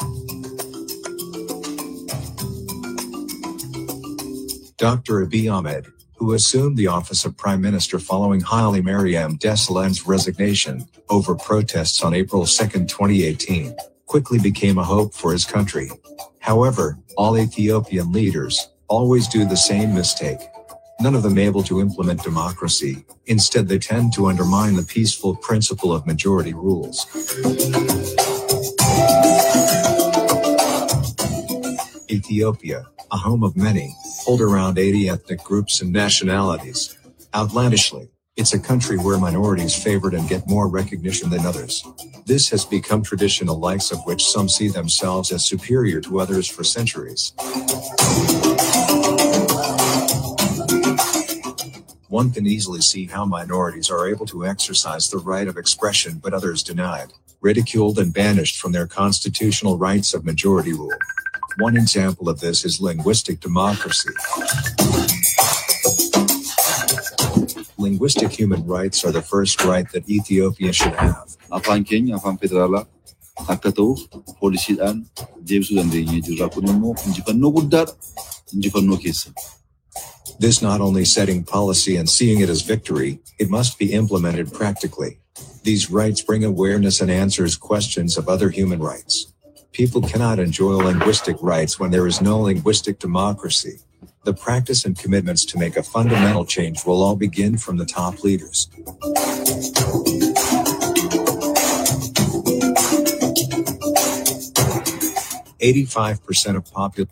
Dr. Abiy Ahmed, who assumed the office of Prime Minister following Haile Mariam Desalegns' resignation over protests on April 2, 2018, quickly became a hope for his country. However, all Ethiopian leaders always do the same mistake. None of them able to implement democracy. Instead, they tend to undermine the peaceful principle of majority rules. Ethiopia, a home of many, hold around 80 ethnic groups and nationalities. Outlandishly, it's a country where minorities favored and get more recognition than others. This has become traditional likes of which some see themselves as superior to others for centuries. One can easily see how minorities are able to exercise the right of expression but others denied, ridiculed and banished from their constitutional rights of majority rule. One example of this is linguistic democracy. Linguistic human rights are the first right that Ethiopia should have. afaan keenya afaan federaalaa akka ta'uuf poolisiidhaan deebisuu dandeenya jirra. Kun immoo injifannoo guddaadha. Injifannoo keessa. This not only setting policy and seeing it as victory, it must be implemented practically. These rights bring awareness and answers questions of other human rights. People cannot enjoy linguistic rights when there is no linguistic democracy. The practice and commitments to make a fundamental change will all begin from the top leaders. Eighty-five percent of popular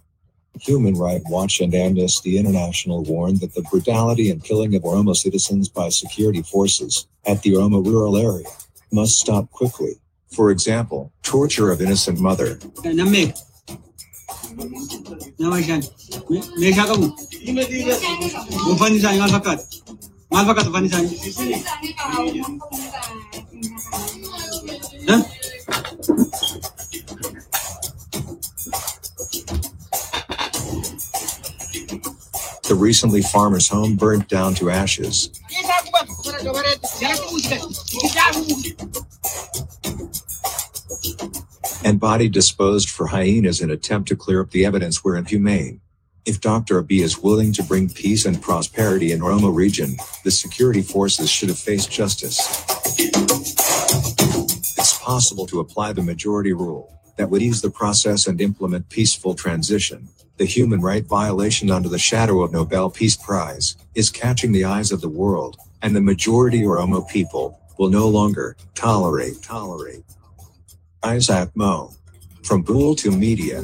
Human Rights Watch and Amnesty International warned that the brutality and killing of Oromo citizens by security forces at the Oromo rural area must stop quickly. For example, torture of innocent mother, the recently farmer's home burnt down to ashes, and body disposed for hyenas in attempt to clear up the evidence were inhumane. If Dr. Abiy is willing to bring peace and prosperity in Oromo region, the security forces should have faced justice. It's possible to apply the majority rule that would ease the process and implement peaceful transition. The human right violation under the shadow of Nobel Peace Prize is catching the eyes of the world, and the majority Oromo people will no longer tolerate tolerate. Isaac Mo from Bull to Media.